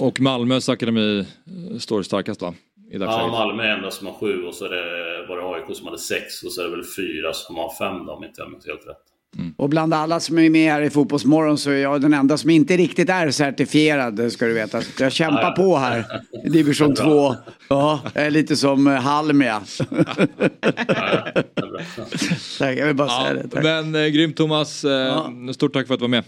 Och Malmös akademi eh, står starkast va? I Ja. Malmö är enda som har sju och så är det bara AIK som hade sex och så är det väl fyra som har fem då, om inte jag minns helt rätt. Och bland alla som är med här i Fotbollsmorgon så är jag den enda som inte riktigt är certifierad, ska du veta. Så Jag kämpar Ja, ja. på här i division 2. Ja, jag är lite som eh, Halmia. Tack, jag vill bara säga det. Tack. Men eh, grymt Thomas, eh, stort tack för att du var med.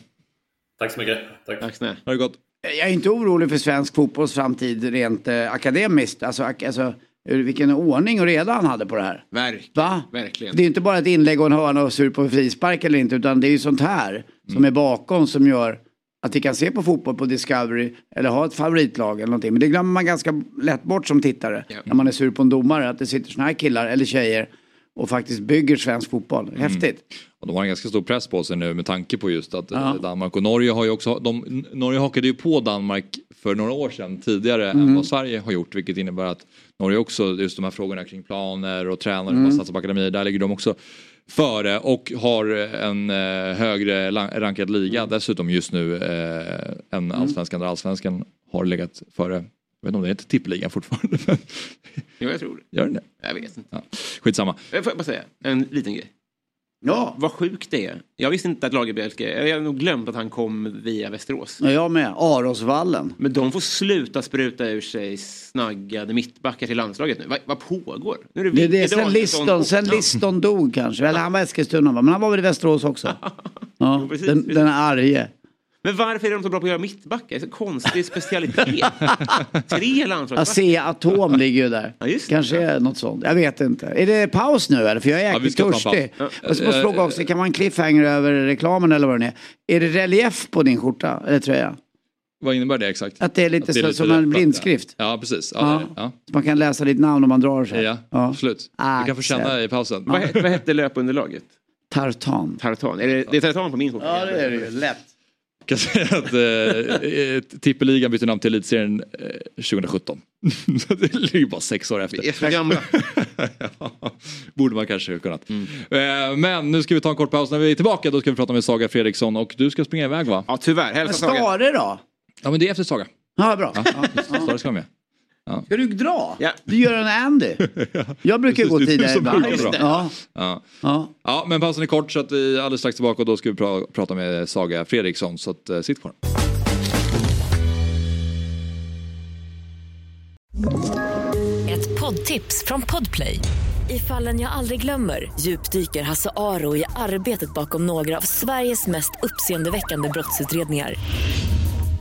Tack så mycket. Tack. Tack snälla. Ha det gott. Jag är inte orolig för svensk fotbolls framtid rent eh, akademiskt. Alltså, ak- alltså, vilken ordning och reda han hade på det här. Verk, Va? Verkligen. Det är inte bara ett inlägg och en hörna och sur på frispark eller inte, utan det är ju sånt här som är bakom som gör att vi kan se på fotboll på Discovery eller ha ett favoritlag eller någonting. Men det glömmer man ganska lätt bort som tittare när man är sur på en domare, att det sitter såna här killar eller tjejer och faktiskt bygger svensk fotboll. Häftigt. Och de har en ganska stor press på sig nu med tanke på just att eh, Ja. Danmark och Norge har ju också, de, Norge hakade ju på Danmark för några år sedan tidigare än Mm. vad Sverige har gjort vilket innebär att Norge också, just de här frågorna kring planer och tränare, Mm. man satsar på akademier, där ligger de också före och har en eh, högre rankad liga dessutom just nu eh, än Mm. allsvenskan där allsvenskan har legat före, jag vet inte om det heter tippligan fortfarande. Men Jo, jag tror det. gör den det? Jag vet inte. Ja. Skitsamma. Jag får bara säga en liten grej. Ja. Vad sjukt det är. Jag visste inte att Lagerbielke, jag har nog glömt att han kom via Västerås. Ja, jag med. Arosvallen. Men de får sluta spruta ur sig snaggade mittbackar till landslaget nu. Vad, vad pågår? Nu är det, Det är det, Vicke sen Liston, sen Liston dog kanske. Eller han var Eskilstuna? Men han var väl i Västerås också. Ja, precis, den, precis. den är arge. Men varför är de så bra på att göra mittbackar? Det är konstig specialitet. Tre landslagsbackar. Asea Atom ligger ju där. Kanske är något sånt. Jag vet inte. Är det paus nu eller? För jag är Ja, vi jäkligt en törstig. paus. Jag ska bara fråga också, kan man en cliffhanger över reklamen eller vad det är? Är det relief på din skjorta eller tröja? Vad innebär det exakt? Att det är lite så- som en blindskrift? Ja, ja precis. Ja, Ja. det är det. ja. Så man kan läsa ditt namn om man drar sig? Ja, absolut. Du kan få känna i pausen. Vad, vad hette löpunderlaget? Tartan. Tartan. Är det, det är tartan på min skjorta? Ja, det är det ju. Lätt. Kan säga att eh, eh, tippeligan bytte namn till elitserien eh, 2017. Så det ligger bara sex år efter. Vi är så gamla. ja, borde man kanske kunnat. Eh, men nu ska vi ta en kort paus. När vi är tillbaka då ska vi prata med Saga Fredriksson och du ska springa iväg va? Ja tyvärr. Men Stare då? Ja men det är efter Saga. Ja, bra. Ja, Stare ska vara med. Ja. Ska du dra? Ja. Du gör en Andy. Jag brukar gå Precis, du tidigare. Ja. Ja. Ja. ja men pausen är kort så att vi är alldeles strax tillbaka och då ska vi pra- prata med Saga Fredriksson så att eh, sitt kvar. Ett poddtips från Podplay. I fallen jag aldrig glömmer djupdyker Hasse Aro i arbetet bakom några av Sveriges mest uppseendeväckande brottsutredningar.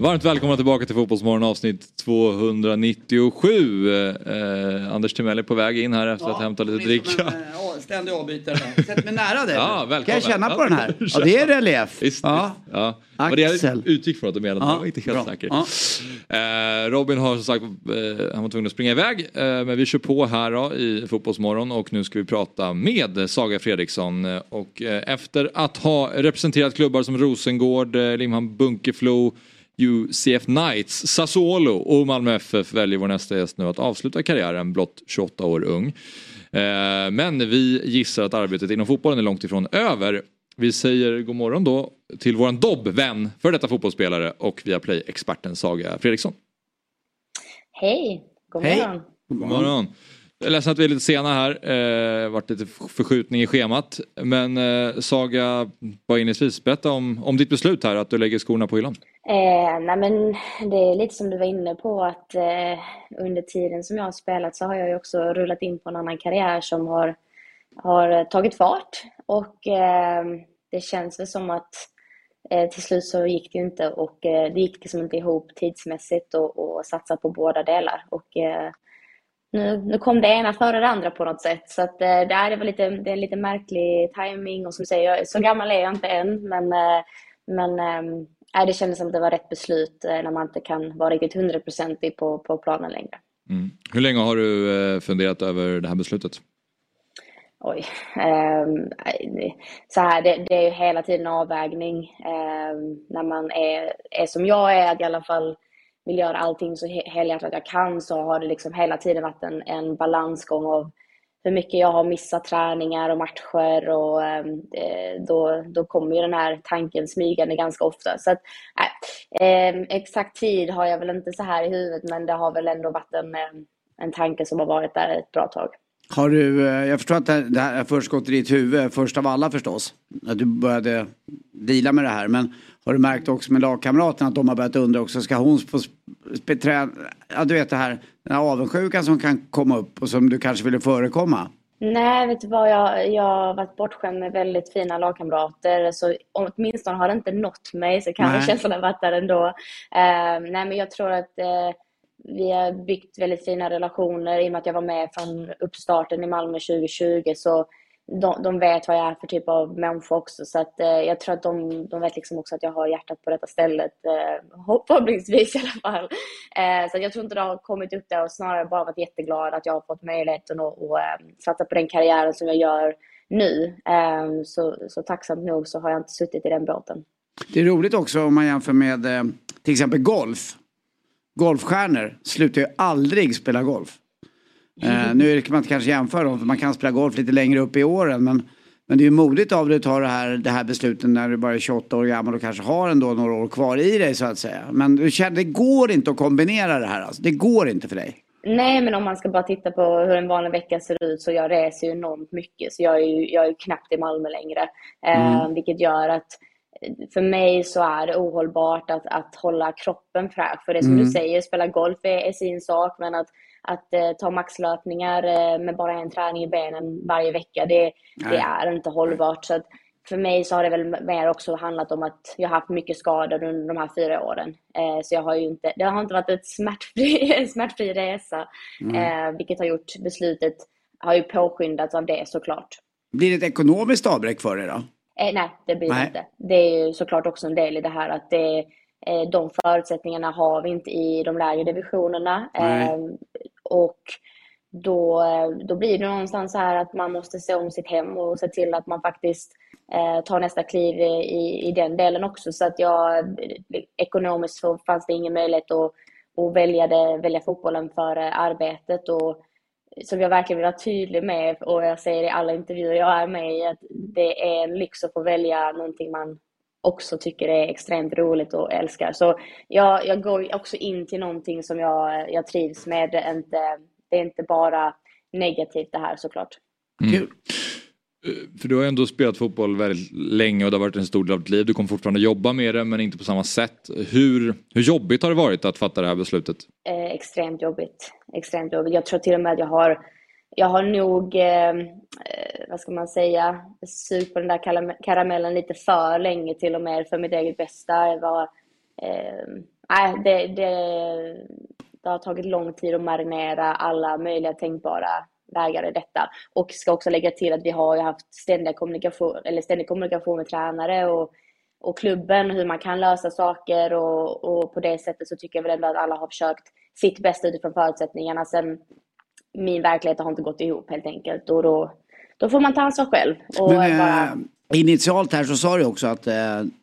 Varmt välkomna tillbaka till Fotbollsmorgon avsnitt 297. Eh, Anders Timell är på väg in här efter att hämta lite dricka. Ständig avbytare. Sätt mig nära dig. Ja, Kan jag känna på den här? Ja, det är relief. Visst, Ja. visst. Ja. Vad det Axel. jag utgick från att du menade, Ja, jag var inte helt bra. säker. Ja. Eh, Robin har som sagt, eh, han var tvungen att springa iväg. Eh, men vi kör på här då, i Fotbollsmorgon och nu ska vi prata med Saga Fredriksson. Eh, Och eh, efter att ha representerat klubbar som Rosengård, eh, Limhamn Bunkeflo, UCF Knights. Sassuolo och Malmö FF väljer vår nästa gäst nu att avsluta karriären blott 28 år ung. Eh, Men vi gissar att arbetet inom fotbollen är långt ifrån över. Vi säger god morgon då till våran Dobb-vän, för detta fotbollsspelare och via Play-experten Saga Fredriksson. Hej, god Hej. morgon. God morgon. Jag är ledsen att vi är lite sena här. Eh, varit lite förskjutning i schemat. Men eh, Saga, bara inledningsvis, berätta om, om ditt beslut här att du lägger skorna på hyllan. Eh, nej men det är lite som du var inne på att eh, under tiden som jag har spelat så har jag ju också rullat in på en annan karriär som har, har tagit fart. Och eh, det känns väl som att eh, till slut så gick det inte och eh, det gick liksom inte ihop tidsmässigt och, och satsa på båda delar. Och eh, nu, nu kom det ena före det andra på något sätt. Så att, eh, det, väl lite, det är lite märklig timing och som du säger, jag- så gammal är jag inte än. Men, eh, men eh, det kändes som att det var rätt beslut eh, när man inte kan vara riktigt hundraprocentig på, på planen längre. Mm. Hur länge har du eh, funderat över det här beslutet? Oj. ehm, så här, det, det är ju hela tiden en avvägning. Ehm, när man är, är som jag är, att i alla fall vill göra allting så helhjärtat jag kan, så har det liksom hela tiden varit en, en balansgång av hur mycket jag har missat träningar och matcher och eh, då, då kommer ju den här tanken smygande ganska ofta. Så att, eh, exakt tid har jag väl inte så här i huvudet, men det har väl ändå varit en, ehm, en tanke som har varit där ett bra tag. Har du, eh, jag förstår att det här- har först gått i ditt huvud, först av alla förstås. Att du började deala med det här. Men har du märkt också med lagkamraterna att de har börjat undra också, ska hon få träna? Ja, du vet det här, den här avundsjukan som kan komma upp och som du kanske ville förekomma. Nej, vet du vad? Jag, jag har varit bortskämd med väldigt fina lagkamrater. Så åtminstone har det inte nått mig, så kan Nej. känslan ha varit där ändå. Eh, nej, men jag tror att eh, vi har byggt väldigt fina relationer i och med att jag var med från uppstarten i Malmö 2020. Så de, de vet vad jag är för typ av människa också. Så att, eh, jag tror att de, de vet liksom också att jag har hjärtat på detta stället. Eh, förhoppningsvis i alla fall. Eh, så att jag tror inte det har kommit upp där och snarare bara varit jätteglad att jag har fått möjligheten att, och, eh, satsa på den karriären som jag gör nu. Eh, så, så tacksamt nog så har jag inte suttit i den båten. Det är roligt också om man jämför med eh, till exempel golf. Golfstjärnor slutar ju aldrig spela golf. Eh, nu kan man inte kanske jämföra dem för man kan spela golf lite längre upp i åren men, men det är ju modigt av dig att ta det här, det här beslutet när du bara är 28 år gammal och kanske har ändå några år kvar i dig så att säga. Men du känner, det går inte att kombinera det här alltså. Det går inte för dig. Nej, men om man ska bara titta på hur en vanlig vecka ser ut så jag reser ju enormt mycket. Så jag är ju, jag är ju knappt i Malmö längre. Eh, Mm. vilket gör att för mig så är det ohållbart att, att hålla kroppen fräsch. För det som Mm. du säger, spela golf är, är sin sak, men att, att eh, ta maxlöpningar eh, med bara en träning i benen varje vecka, det, det är inte hållbart. Så att för mig så har det väl mer också handlat om att jag har haft mycket skador under de här fyra åren. Eh, så jag har ju inte, det har inte varit ett smärtfri, en smärtfri resa. Mm. Eh, vilket har gjort beslutet, har ju påskyndats av det såklart. Blir det ett ekonomiskt avbräck för dig då? Eh, nej, det blir det inte. Det är ju såklart också en del i det här att det, de förutsättningarna har vi inte i de lägre divisionerna. Eh, och då, eh, då blir det någonstans så här att man måste se om sitt hem och se till att man faktiskt eh, tar nästa kliv i, i, i den delen också. Så att jag, ekonomiskt så fanns det ingen möjlighet att, att välja, det, välja fotbollen före arbetet. Och som jag verkligen vill vara tydlig med och jag säger i alla intervjuer jag är med i att det är en lyx att få välja någonting man också tycker är extremt roligt och älskar. Så jag, jag går också in till någonting som jag, jag trivs med. Det är, inte, det är inte bara negativt det här såklart. Kul. För du har ändå spelat fotboll väldigt länge och det har varit en stor del av ditt liv. Du kommer fortfarande jobba med det men inte på samma sätt. Hur, hur jobbigt har det varit att fatta det här beslutet? Eh, extremt jobbigt. Extremt jobbigt. Jag tror till och med att jag har, jag har nog, ehm, eh, vad ska man säga, sugit på den där karam- karamellen lite för länge till och med för mitt eget bästa. Det var, eh, det, det, det har tagit lång tid att marinera alla möjliga tänkbara vägar i detta. Och ska också lägga till att vi har haft ständig kommunikation, eller ständig kommunikation med tränare och, och klubben, hur man kan lösa saker och, och på det sättet så tycker jag väl ändå att alla har försökt sitt bästa utifrån förutsättningarna. Sen min verklighet har inte gått ihop helt enkelt och då, då får man ta ansvar själv. Och Men, bara, eh, initialt här så sa du också att eh,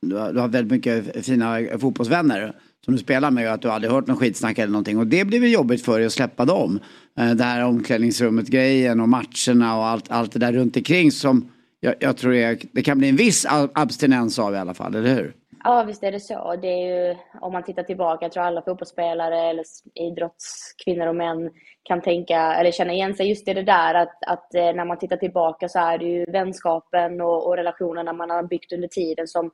du, har, väldigt mycket fina fotbollsvänner. som du spelar med och att du aldrig hört någon skitsnack eller någonting. Och det blir väl jobbigt för dig att släppa dem. Eh, Det här omklädningsrummet grejen och matcherna och allt, allt det där runt omkring som jag, jag tror det, det kan bli en viss ab- abstinens av i alla fall, eller hur? Ja, visst är det så. Det är ju, om man tittar tillbaka, jag tror alla fotbollsspelare eller idrottskvinnor och män kan tänka, eller känna igen sig just i det där att, att eh, när man tittar tillbaka så är det ju vänskapen och, och relationerna man har byggt under tiden som,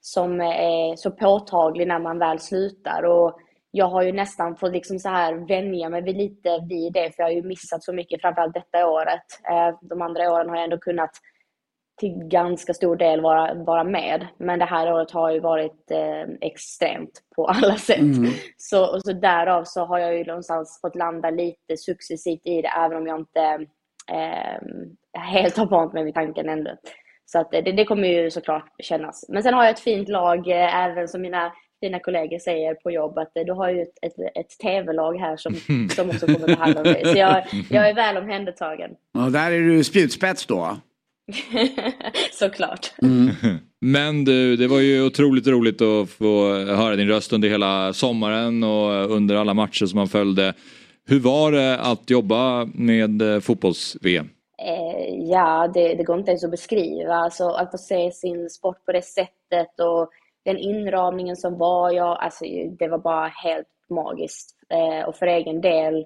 som är så påtaglig när man väl slutar. Och jag har ju nästan fått liksom så här vänja mig vid lite vid det, för jag har ju missat så mycket, framförallt detta året. Eh, de andra åren har jag ändå kunnat till ganska stor del vara, vara med. Men det här året har ju varit eh, extremt på alla sätt. Mm. Så, och så därav så har jag ju någonstans fått landa lite successivt i det, även om jag inte eh, helt har vant mig vid tanken ännu. Så att det, det kommer ju såklart kännas. Men sen har jag ett fint lag, eh, även som mina fina kollegor säger på jobb, att eh, du har ju ett, ett, ett tv-lag här som, som också kommer ta hand om dig. Så jag, jag är väl omhändertagen. Och där är du spjutspets då? Såklart. Men du, det var ju otroligt roligt att få höra din röst under hela sommaren och under alla matcher som man följde. Hur var det att jobba med eh, fotbolls-VM? Eh, ja, det, det går inte ens att beskriva. Alltså, att få se sin sport på det sättet och den inramningen som var, ja, alltså, det var bara helt magiskt. Eh, och för egen del,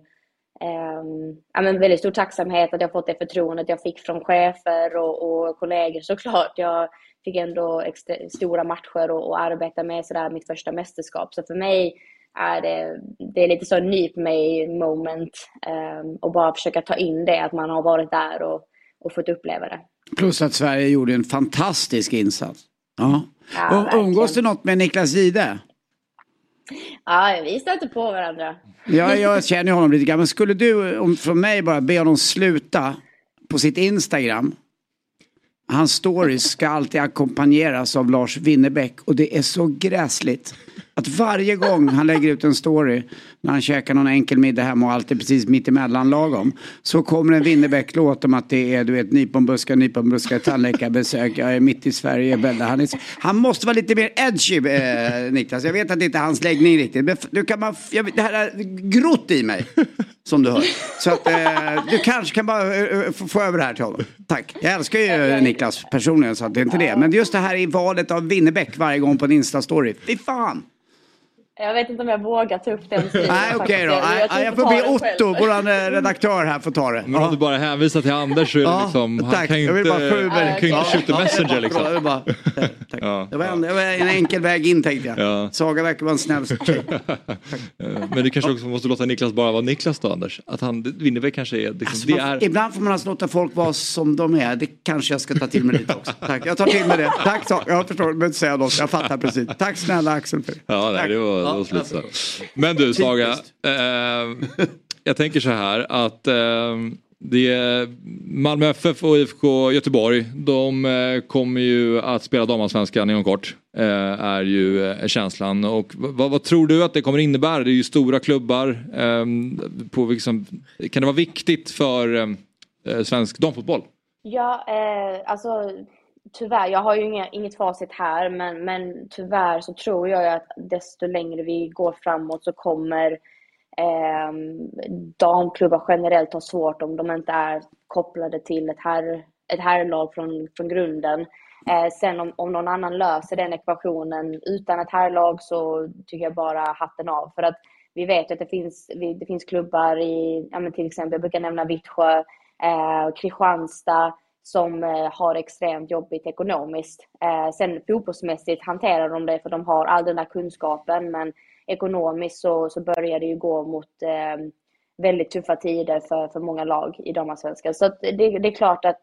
ja, men väldigt stor tacksamhet att jag fått det förtroendet jag fick från chefer och, och kollegor såklart. Jag fick ändå extra, stora matcher och, och arbeta med sådär mitt första mästerskap. Så för mig är det, det är lite så nyp mig moment eh, och bara försöka ta in det att man har varit där och, och fått uppleva det. Plus att Sverige gjorde en fantastisk insats. Ja. Ja, och umgås du något med Niklas Gide? Ja, vi stöter på varandra. Ja, jag känner ju honom lite grann. Men skulle du om, från mig bara be honom sluta på sitt Instagram. Hans stories ska alltid ackompanjeras av Lars Winnerbäck och det är så gräsligt. Att varje gång han lägger ut en story när han käkar någon enkel middag hemma och allt är precis mittemellan lagom. Så kommer en Winnerbäck-låt om att det är du vet nyponbuskar, nyponbuskar, tandläkarbesök, jag är mitt i Sverige. Bella. Han, är, han måste vara lite mer edgy eh, Niklas. Jag vet att det inte är hans läggning riktigt. Men du kan man, jag, det här är grott i mig. Som du hör. Så att eh, du kanske kan bara eh, eh få, få över det här till honom. Tack. Jag älskar ju Niklas personligen så att det är inte det. Men just det här i valet av Winnerbäck varje gång på en Insta-story. Fy fan. Jag vet inte om jag vågar ta upp den striden. Nej okej då. faktiskt. Nej, tror Jag, jag får be. Otto, våran eh, redaktör här, får ta det. Men om du bara hänvisar till Anders så är det Ja, liksom, han tack. kan ju Jag vill inte, bara få mig han kan det. inte Ja, skjuta ja, messenger ja, liksom. jag vill bara- Ja. Det var en, det var en enkel väg in tänkte jag. Ja. Saga verkar vara en snäll Men du kanske också måste låta Niklas bara vara Niklas då Anders? Att han, Winnerbäck kanske är, liksom, Alltså, det man, är... Ibland får man alltså låta folk vara som de är. Det kanske jag ska ta till mig lite också. Tack, jag tar till mig det. Tack. Jag förstår, du behöver inte säga något. Jag fattar precis. Tack snälla Axel. För. Ja, nej, det var, var slut så. Men du Saga, eh, jag tänker så här att eh, det är Malmö FF och IFK Göteborg, de eh, kommer ju att spela damallsvenskan inom kort. Eh, är ju eh, känslan. Och vad, vad tror du att det kommer innebära? Det är ju stora klubbar. Eh, på liksom, kan det vara viktigt för eh, svensk damfotboll? Ja, eh, alltså tyvärr, jag har ju inga, inget facit här, men, men tyvärr så tror jag ju att desto längre vi går framåt så kommer eh, damklubbar generellt ha svårt om de inte är kopplade till ett, här, ett herrlag från, från grunden. Eh, sen om, om någon annan löser den ekvationen utan ett herrlag så tycker jag bara hatten av. För att vi vet att det finns, vi- det finns klubbar i, ja, men till exempel, jag brukar nämna Vittsjö, eh, Kristianstad, som eh, har extremt jobbigt ekonomiskt. Eh, sen fotbollsmässigt hanterar de det för de har all den där kunskapen men ekonomiskt så, så börjar det ju gå mot eh, väldigt tuffa tider för, för många lag i damallsvenskan. Så det, det är klart att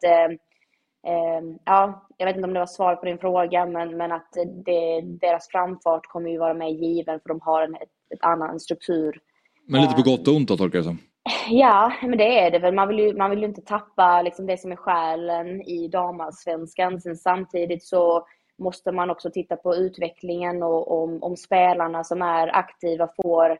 ja, jag vet inte om det var svar på din fråga men, men att det, deras framfart kommer ju vara mer given för de har en ett, ett annan struktur Men lite på gott och ont då tolkar jag det som. Ja, men det är det väl. Man vill ju, man vill ju inte tappa liksom det som är själen i damallsvenskan. Sen samtidigt så måste man också titta på utvecklingen och om, om spelarna som är aktiva får,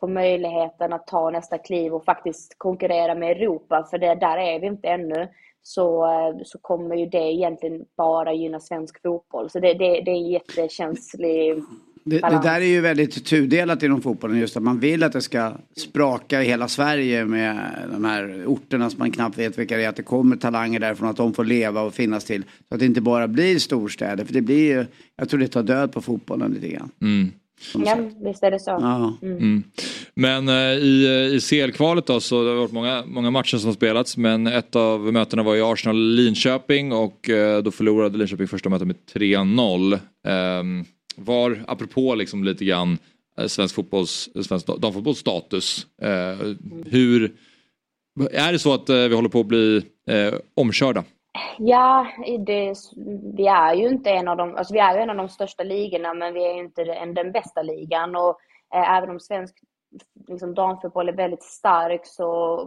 får möjligheten att ta nästa kliv och faktiskt konkurrera med Europa, för det, där är vi inte ännu, så, så kommer ju det egentligen bara gynna svensk fotboll. Så det, det, det är en jättekänslig det, det där är ju väldigt tudelat inom fotbollen just att man vill att det ska spraka i hela Sverige med de här orterna som man knappt vet vilka det är. Att det kommer talanger därifrån, att de får leva och finnas till. Så att det inte bara blir storstäder. För det blir ju, jag tror det tar död på fotbollen lite grann. Mm. Ja, visst är det så. Mm. Mm. Men eh, i, i CL-kvalet då så det har varit många, många matcher som spelats men ett av mötena var i Arsenal-Linköping och eh, då förlorade Linköping första mötet med 3-0. Ehm, var, apropå liksom lite grann eh, svensk fotbolls, svensk da- damfotbolls status. Eh, hur, är det så att eh, vi håller på att bli eh, omkörda? Ja, det, vi är ju inte en av de, alltså vi är en av de största ligorna men vi är ju inte den, den bästa ligan och eh, även om svensk liksom, damfotboll är väldigt stark så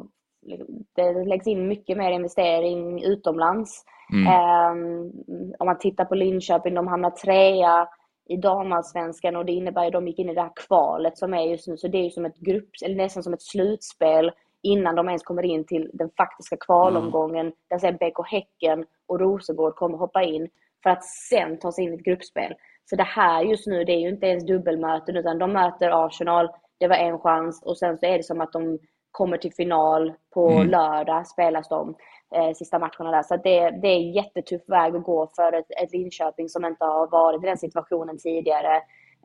liksom, det läggs in mycket mer investering utomlands. Mm. Ehm, om man tittar på Linköping, de hamnar trea i damallsvenskan och det innebär ju att de gick in i det här kvalet som är just nu, så det är ju som ett grupp, eller nästan som ett slutspel innan de ens kommer in till den faktiska kvalomgången. Där sen BK Häcken och Rosengård kommer hoppa in för att sen ta sig in i ett gruppspel. Så det här just nu, det är ju inte ens dubbelmöten utan de möter Arsenal, det var en chans. Och sen så är det som att de kommer till final på Mm. lördag spelas de eh, sista matcherna där. Så att det, det är en jättetuff väg att gå för ett, ett Linköping som inte har varit i den situationen tidigare.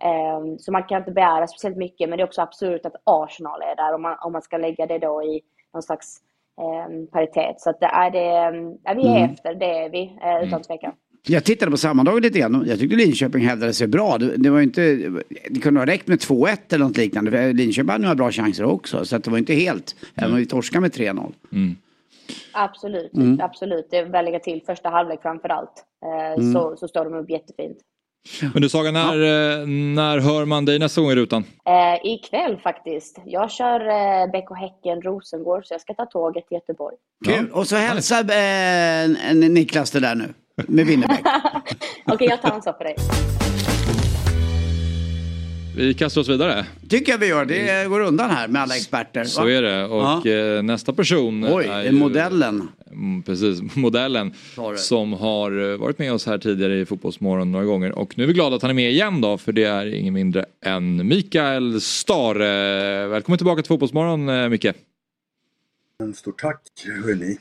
Eh, så man kan inte begära speciellt mycket men det är också absurt att Arsenal är där om man, om man ska lägga det då i någon slags eh, paritet. Så att det är det, ja, vi är Mm. efter, det är vi eh, utan tvekan. Jag tittade på sammandraget lite grann och jag tyckte Linköping hävdade sig bra. Det, det var inte, det kunde ha räckt med 2-1 eller något liknande. För Linköping hade några bra chanser också. Så att det var inte helt, även om vi torskade med 3-0. Absolut, Mm. absolut. Det är väl lägga till första halvlek framför allt. Eh, Mm. så, så står de upp jättefint. Men du Saga, när, eh, när hör man dig nästa gång i rutan? Eh, ikväll faktiskt. Jag kör eh, BK Häcken Rosengård så jag ska ta tåget till Göteborg. Kul. Och så hälsa eh, en- Niklas det där nu. Med Winnerbäck. Okej, jag tar ansvar för dig. Vi kastar oss vidare. Tycker jag vi gör. Det går undan här med alla experter. Så va? är det. Och eh, nästa person Oj, är ju- modellen. Mm, precis, modellen. Sorry. Som har eh, varit med oss här tidigare i Fotbollsmorgon några gånger. Och nu är vi glada att han är med igen då. För det är ingen mindre än Mikael Stare. Välkommen tillbaka till Fotbollsmorgon eh, Micke. En stort tack, hörni.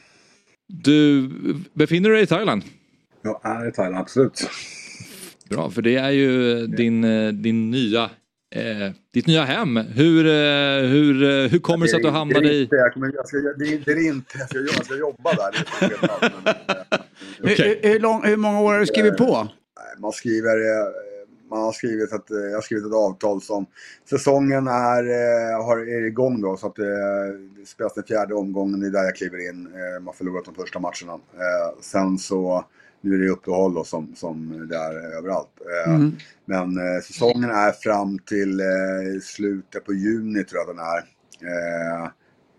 Du befinner dig i Thailand. Jag är i Thailand, absolut. Bra, för det är ju din, eh, din nya, eh, ditt nya hem. Hur, eh, hur, eh, hur kommer det sig att du Det är hamnade i... inte, jag kommer, jag ska, det, är, det är inte, jag ska, jag ska jobba där. Skillnad, men, Hur, hur, lång, hur många år har du skrivit på? Man skriver, eh, man har skrivit att, eh, jag har skrivit ett avtal som säsongen är, eh, har, är igång då så att eh, det spelas den fjärde omgången, det är där jag kliver in. Eh, Man har förlorat de första matcherna. Eh, Sen så, nu är det uppehåll då som, som det är överallt. Eh, Mm. Men eh, säsongen är fram till eh, slutet på juni tror jag den är. Eh,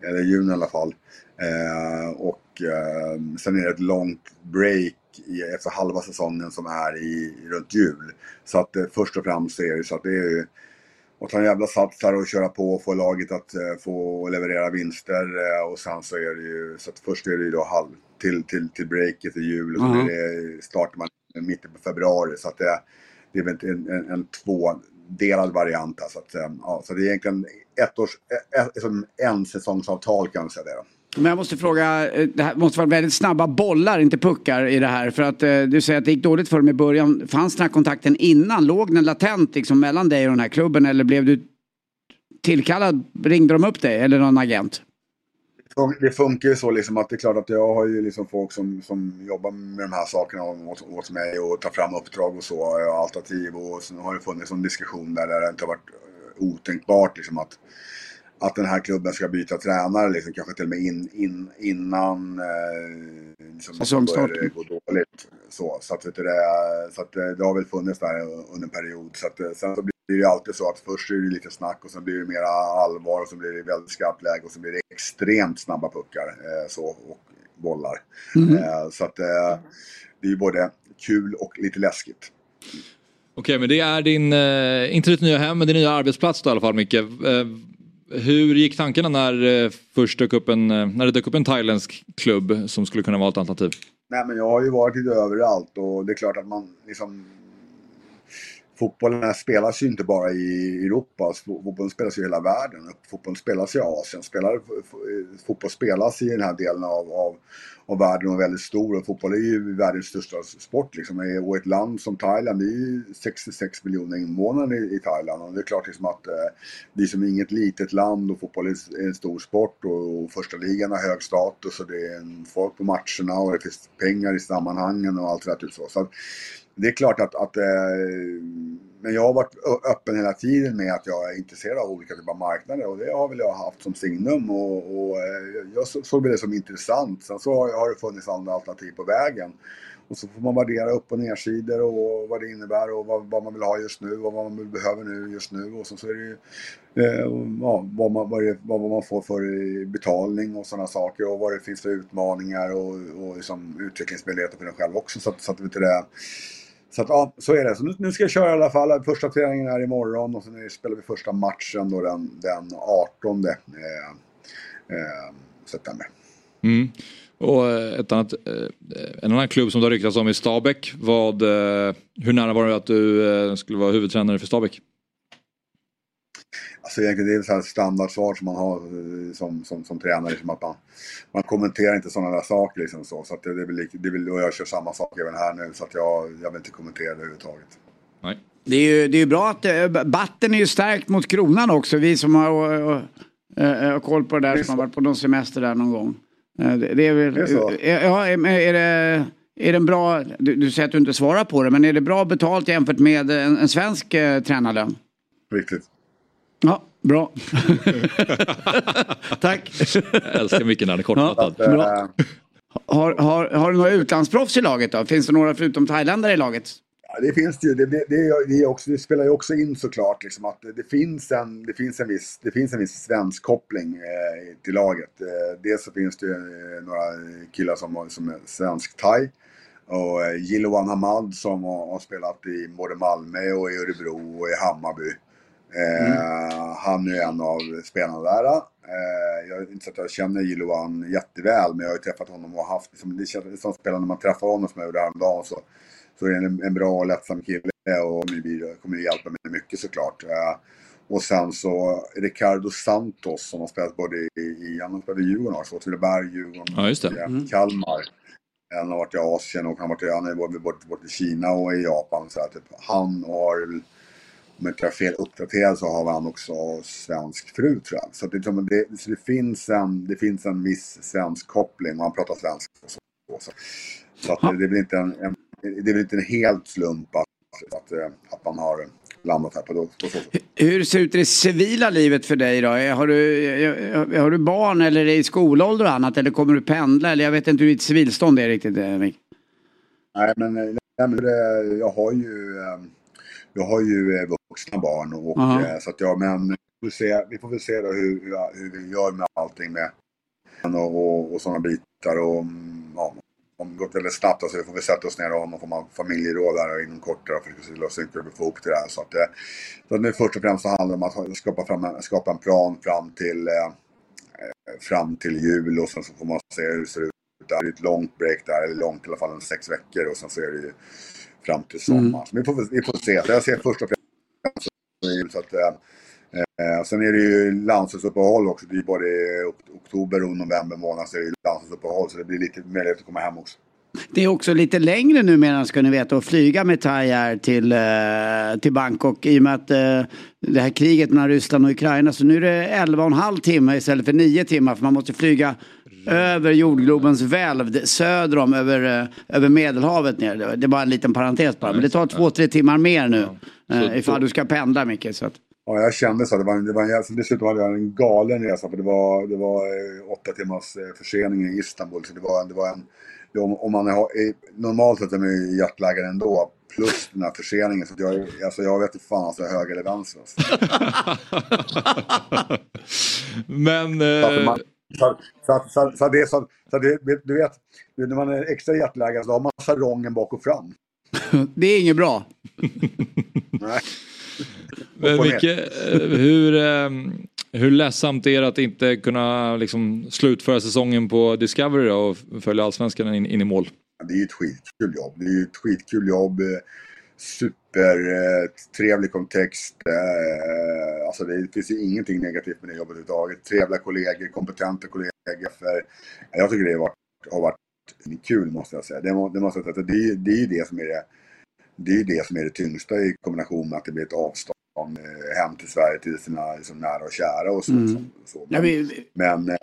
eller juni i alla fall. Eh, och eh, sen är det ett långt break i, efter halva säsongen som är i, runt jul. Så att först och främst är det så att det är att ta en jävla sats här och köra på och få laget att eh, få leverera vinster. Eh, och sen så är det ju, så att först är det ju då halv, till, till, till breaket i jul och Mhm. är det, startar man mitten på februari. Så att det, det är väl en, en, en tvådelad variant här. Så, att, eh, ja, så det är egentligen ett års, ett, en säsongsavtal kan man säga det då. Men jag måste fråga, eh, det här måste vara väldigt snabba bollar, inte puckar i det här. För att eh, du säger att det gick dåligt för dem i början. Fanns den här kontakten innan? Låg den latent liksom, mellan dig och den här klubben? Eller blev du tillkallad? Ringde de upp dig eller någon agent? det funkar ju så liksom att det är klart att jag har ju liksom folk som, som jobbar med de här sakerna åt, åt mig och tar fram uppdrag och så. Alternativ och sen har det funnits en diskussion där, där det inte har varit otänkbart liksom att, att den här klubben ska byta tränare liksom, kanske till och med in, in, innan eh, liksom, Säsongstart. börjar det gå dåligt. Så, så, att, vet du, det, så att eh, det har väl funnits där under en period. Så att, eh, sen så blir det ju alltid så att först är det lite snack och sen blir det mera allvar och sen blir det väldigt skarpt läge och sen blir det extremt snabba puckar eh, så, och bollar. Mhm. Eh, så att eh, det är ju både kul och lite läskigt. Okej, men det är din, eh, inte ditt nya hem, men din nya arbetsplats då i alla fall Micke. Hur gick tankarna när, eh, först dök upp en, eh, när det dök upp en thailändsk klubb som skulle kunna vara ett alternativ? Nej men jag har ju varit lite överallt och det är klart att man liksom fotbollen spelas ju inte bara i Europa, alltså, fotbollen spelas ju i hela världen. Fotbollen spelas i Asien, spelar, eh, fotboll spelas i den här delen av, av, av världen och är väldigt stor. Och fotboll är ju världens största sport. Liksom. Och ett land som Thailand, det är ju 66 miljoner invånare i, i Thailand. Och det är klart liksom att eh, det är som inget litet land och fotboll är en stor sport. Och, och första ligan har hög status och det är en folk på matcherna och det finns pengar i sammanhangen och allt det där. Typ så. så att, det är klart att, att eh, men jag har varit öppen hela tiden med att jag är intresserad av olika typer av marknader och det har väl jag haft som signum och, och eh, jag såg det som intressant. Sen så har det funnits andra alternativ på vägen. Och så får man värdera upp och nersidor och vad det innebär och vad, vad man vill ha just nu och vad man behöver nu just nu. Och så, så är det ju eh, ja, vad, man, vad, det, vad man får för betalning och sådana saker och vad det finns för utmaningar och, och liksom utvecklingsmöjligheter för en själv också. Så, så att det så att, ja, så är det. Så nu, nu, ska jag köra i alla fall. Första träningen är imorgon och sen spelar vi första matchen då den, den 18 eh, eh, september. Mm. Och eh, ett annat, eh, en annan klubb som det har ryktats om är Stabäck. Vad, eh, hur nära var det att du skulle vara huvudtränare för Stabäck? Alltså egentligen det är ett standardsvar som man har eh, som, som, som tränare. Liksom att man, man kommenterar inte sådana där saker. Liksom så. så att det, det, är väl, det är väl, och jag kör samma sak även här nu så att jag, jag vill inte kommentera det överhuvudtaget. Nej. Det är ju det är bra att äh, batten är ju stärkt mot kronan också. Vi som har äh, äh, koll på det där det som har varit på någon semester där någon gång. Det, det, är väl, det är så? Ja, är, är det... Är det en bra, du, du, säger att du inte svarar på det, men är det bra betalt jämfört med en, en svensk eh, tränarlön? Riktigt. Ja, bra. Tack. Jag älskar mycket när det är kortfattat. Ja, bra. Har, har, har du några utlandsproffs i laget då? Finns det några förutom thailändare i laget? Ja, det finns det ju. Det, det, det, är också, det spelar ju också in såklart liksom att det, finns en, det, finns en viss, det finns en viss svensk koppling eh, till laget. Eh, dels så finns det ju eh, några killar som, som är svensk-thai. Och eh, Jiloan Hamad som har, har, spelat i både Malmö och i Örebro och i Hammarby. Mm. Eh, han är en av spelarna där. Eh, jag är inte så att jag känner Jiloan jätteväl, men jag har ju träffat honom och haft, liksom, det känns som spelare när man träffar honom som jag gjorde häromdagen så, så är det en, en bra och lättsam kille och kommer hjälpa mig mycket såklart. Eh, och sen så Ricardo Santos som har spelat både i, i han har spelat i Djurgården också, Åtvidaberg, Djurgården, ja, just det. Mm. Kalmar. Han har varit i Asien och han har varit han är både, både, både i Kina och i Japan. Så här, typ. Han har om jag inte är fel uppdaterad så har han också svensk fru tror jag. Så det, det, så det, finns, en, det finns en viss svensk koppling och han pratar svenska. Så, så, så att det, är väl inte en, en, det är väl inte en helt slump att, att, att man har landat här på, på så sätt. Hur ser det ut i det civila livet för dig då? Har du, har du barn eller är det i skolålder och annat? Eller kommer du pendla? Eller jag vet inte hur ditt civilstånd är riktigt, Mik. Nej, men, nej, men jag har ju jag har ju eh, vuxna barn och, uh så att jag, men vi får, se, vi får väl se då hur, hur vi gör med allting med och, och, och sådana bitar och mm, ja, om det går väldigt snabbt så vi får vi sätta oss ner och ha någon form av familjeråd där inom kort för att lösa ut hur vi får ihop det där. Så att, eh, så att nu först och främst så handlar det om att skapa, fram, skapa en plan fram till, eh, fram till jul och sen så får man se hur det ser ut. Det är ett långt break där, eller långt i alla fall en sex veckor och sen så är det ju fram till sommar. Mm. Så vi får, vi får se. Jag ser först och främst så att, eh, sen är det ju landslagsuppehåll också. Det är både oktober och november månad så är det landslagsuppehåll så det blir lite möjlighet att komma hem också. Det är också lite längre numera ska ni veta att flyga med Thai Air till, eh, till Bangkok i och med att eh, det här kriget mellan Ryssland och Ukraina så nu är det 11 och en halv timme istället för 9 timmar för man måste flyga över jordglobens välv söder om över, eh, över Medelhavet ner. Det är bara en liten parentes bara. Men det tar två, tre timmar mer nu. Ja. ifall du ska pendla mycket. Så att... Ja, jag kände så. Det var, det var en, dessutom hade jag en galen resa. För det var, det var åtta timmars försening i Istanbul. Så det var, det var en om, om man har, normalt sett är man ju jetlaggad ändå. Plus den här förseningen. Så jag, alltså jag vet inte fan alltså höger eller vänster. Alltså. Men... Eh... Så, så, så, så, det, så, så det, du vet, när man är extra hjärtläggad så har man sarongen bak och fram. det är inget bra. Nej. Men Micke, eh, hur, ehm, hur ledsamt är det att inte kunna liksom, slutföra säsongen på Discovery då, och följa allsvenskan in, in i mål? Det är ju ett skitkul jobb. Det är ju ett skitkul jobb. supertrevlig kontext. Eh, alltså det finns ju ingenting negativt med det jobbet överhuvudtaget. Trevliga kollegor, kompetenta kollegor. För jag tycker det har varit, har varit kul måste jag säga. Det, må, det, måste jag säga. Det, det är ju det som är det, det, är det som är det tyngsta i kombination med att det blir ett avstånd eh, hem till Sverige till sina liksom, nära och kära och så. Mm. så, så. Ja, Men, vi- men eh,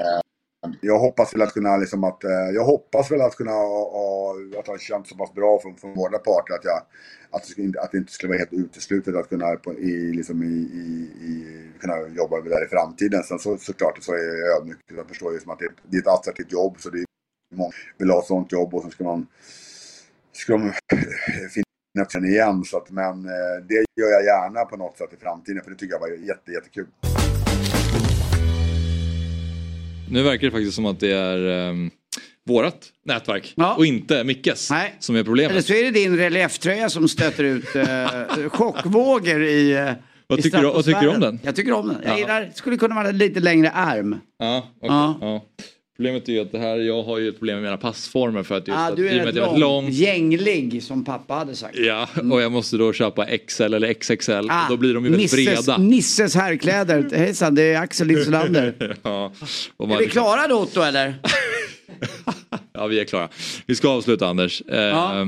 jag hoppas väl att kunna liksom att, eh, jag hoppas väl att kunna ha, att ha känt så pass bra från, från båda parter att jag, att det, att det inte skulle vara helt uteslutet att kunna, på, i, liksom i, i, i, kunna jobba där i framtiden. Sen så, såklart så är jag ödmjuk. Jag förstår ju som att det, det är ett attraktivt jobb så det är många vill ha ett sånt jobb och så ska man, ska de finna sen igen. Så att, men eh, det gör jag gärna på något sätt i framtiden för det tycker jag var jätte, jättekul. Nu verkar det faktiskt som att det är um, vårat nätverk och inte Mickes som är problemet. Eller så är det din relieftröja som stöter ut eh, chockvågor i eh, Vad i tycker du- vad tycker du om den? Jag tycker om den. Jag Ja. gillar, det skulle kunna vara en lite längre arm. Ja, okej. Ja. ja. Problemet är ju att det här, jag har ju ett problem med mina passformer för att just Ah, att, du är att jag är lång, lång gänglig som pappa hade sagt. Ja, och jag måste då köpa XL eller XXL Ah, då blir de ju väldigt Nisses, breda. Nisses herrkläder. Hejsan, det är Axel Insulander. ja, Är vi klara då Otto eller? Ja, vi är klara. Vi ska avsluta Anders. Ja.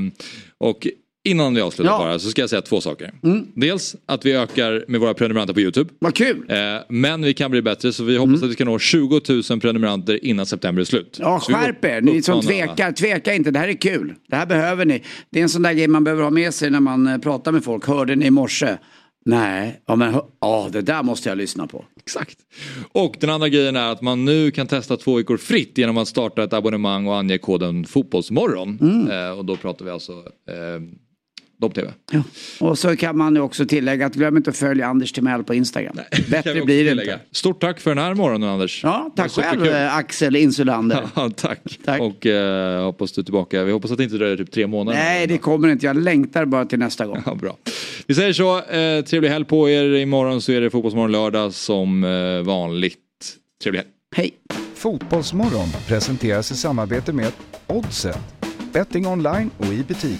Och innan vi avslutar Ja. bara så ska jag säga två saker. Mm. Dels att vi ökar med våra prenumeranter på YouTube. Vad kul! Eh, men vi kan bli bättre så vi hoppas Mm. att vi ska nå 20 000 prenumeranter innan september är slut. Ja, skärp er. Ni som tvekar, tveka inte. Det här är kul. Det här behöver ni. Det är en sån där grej man behöver ha med sig när man eh, pratar med folk. Hörde ni i morse? Nej, ja men ja, det där måste jag lyssna på. Exakt. Och den andra grejen är att man nu kan testa två veckor fritt genom att starta ett abonnemang och ange koden Fotbollsmorgon. Mm. Eh, och då pratar vi alltså eh, Dobb-TV. Och så kan man ju också tillägga att glöm inte att följa Anders Timell på Instagram. Vi Bättre blir det inte. Stort tack för den här morgonen Anders. Ja, tack själv eh, Axel Insulander. Ja, tack. Och eh, hoppas du är tillbaka. Vi hoppas att det inte dröjer typ tre månader. Nej, det kommer inte. Jag längtar bara till nästa gång. Ja, bra. Vi säger så. Eh, trevlig helg på er. Imorgon så är det Fotbollsmorgon lördag som eh, vanligt. Trevlig helg. Hej. Fotbollsmorgon presenteras i samarbete med Oddset. Betting online och i butik.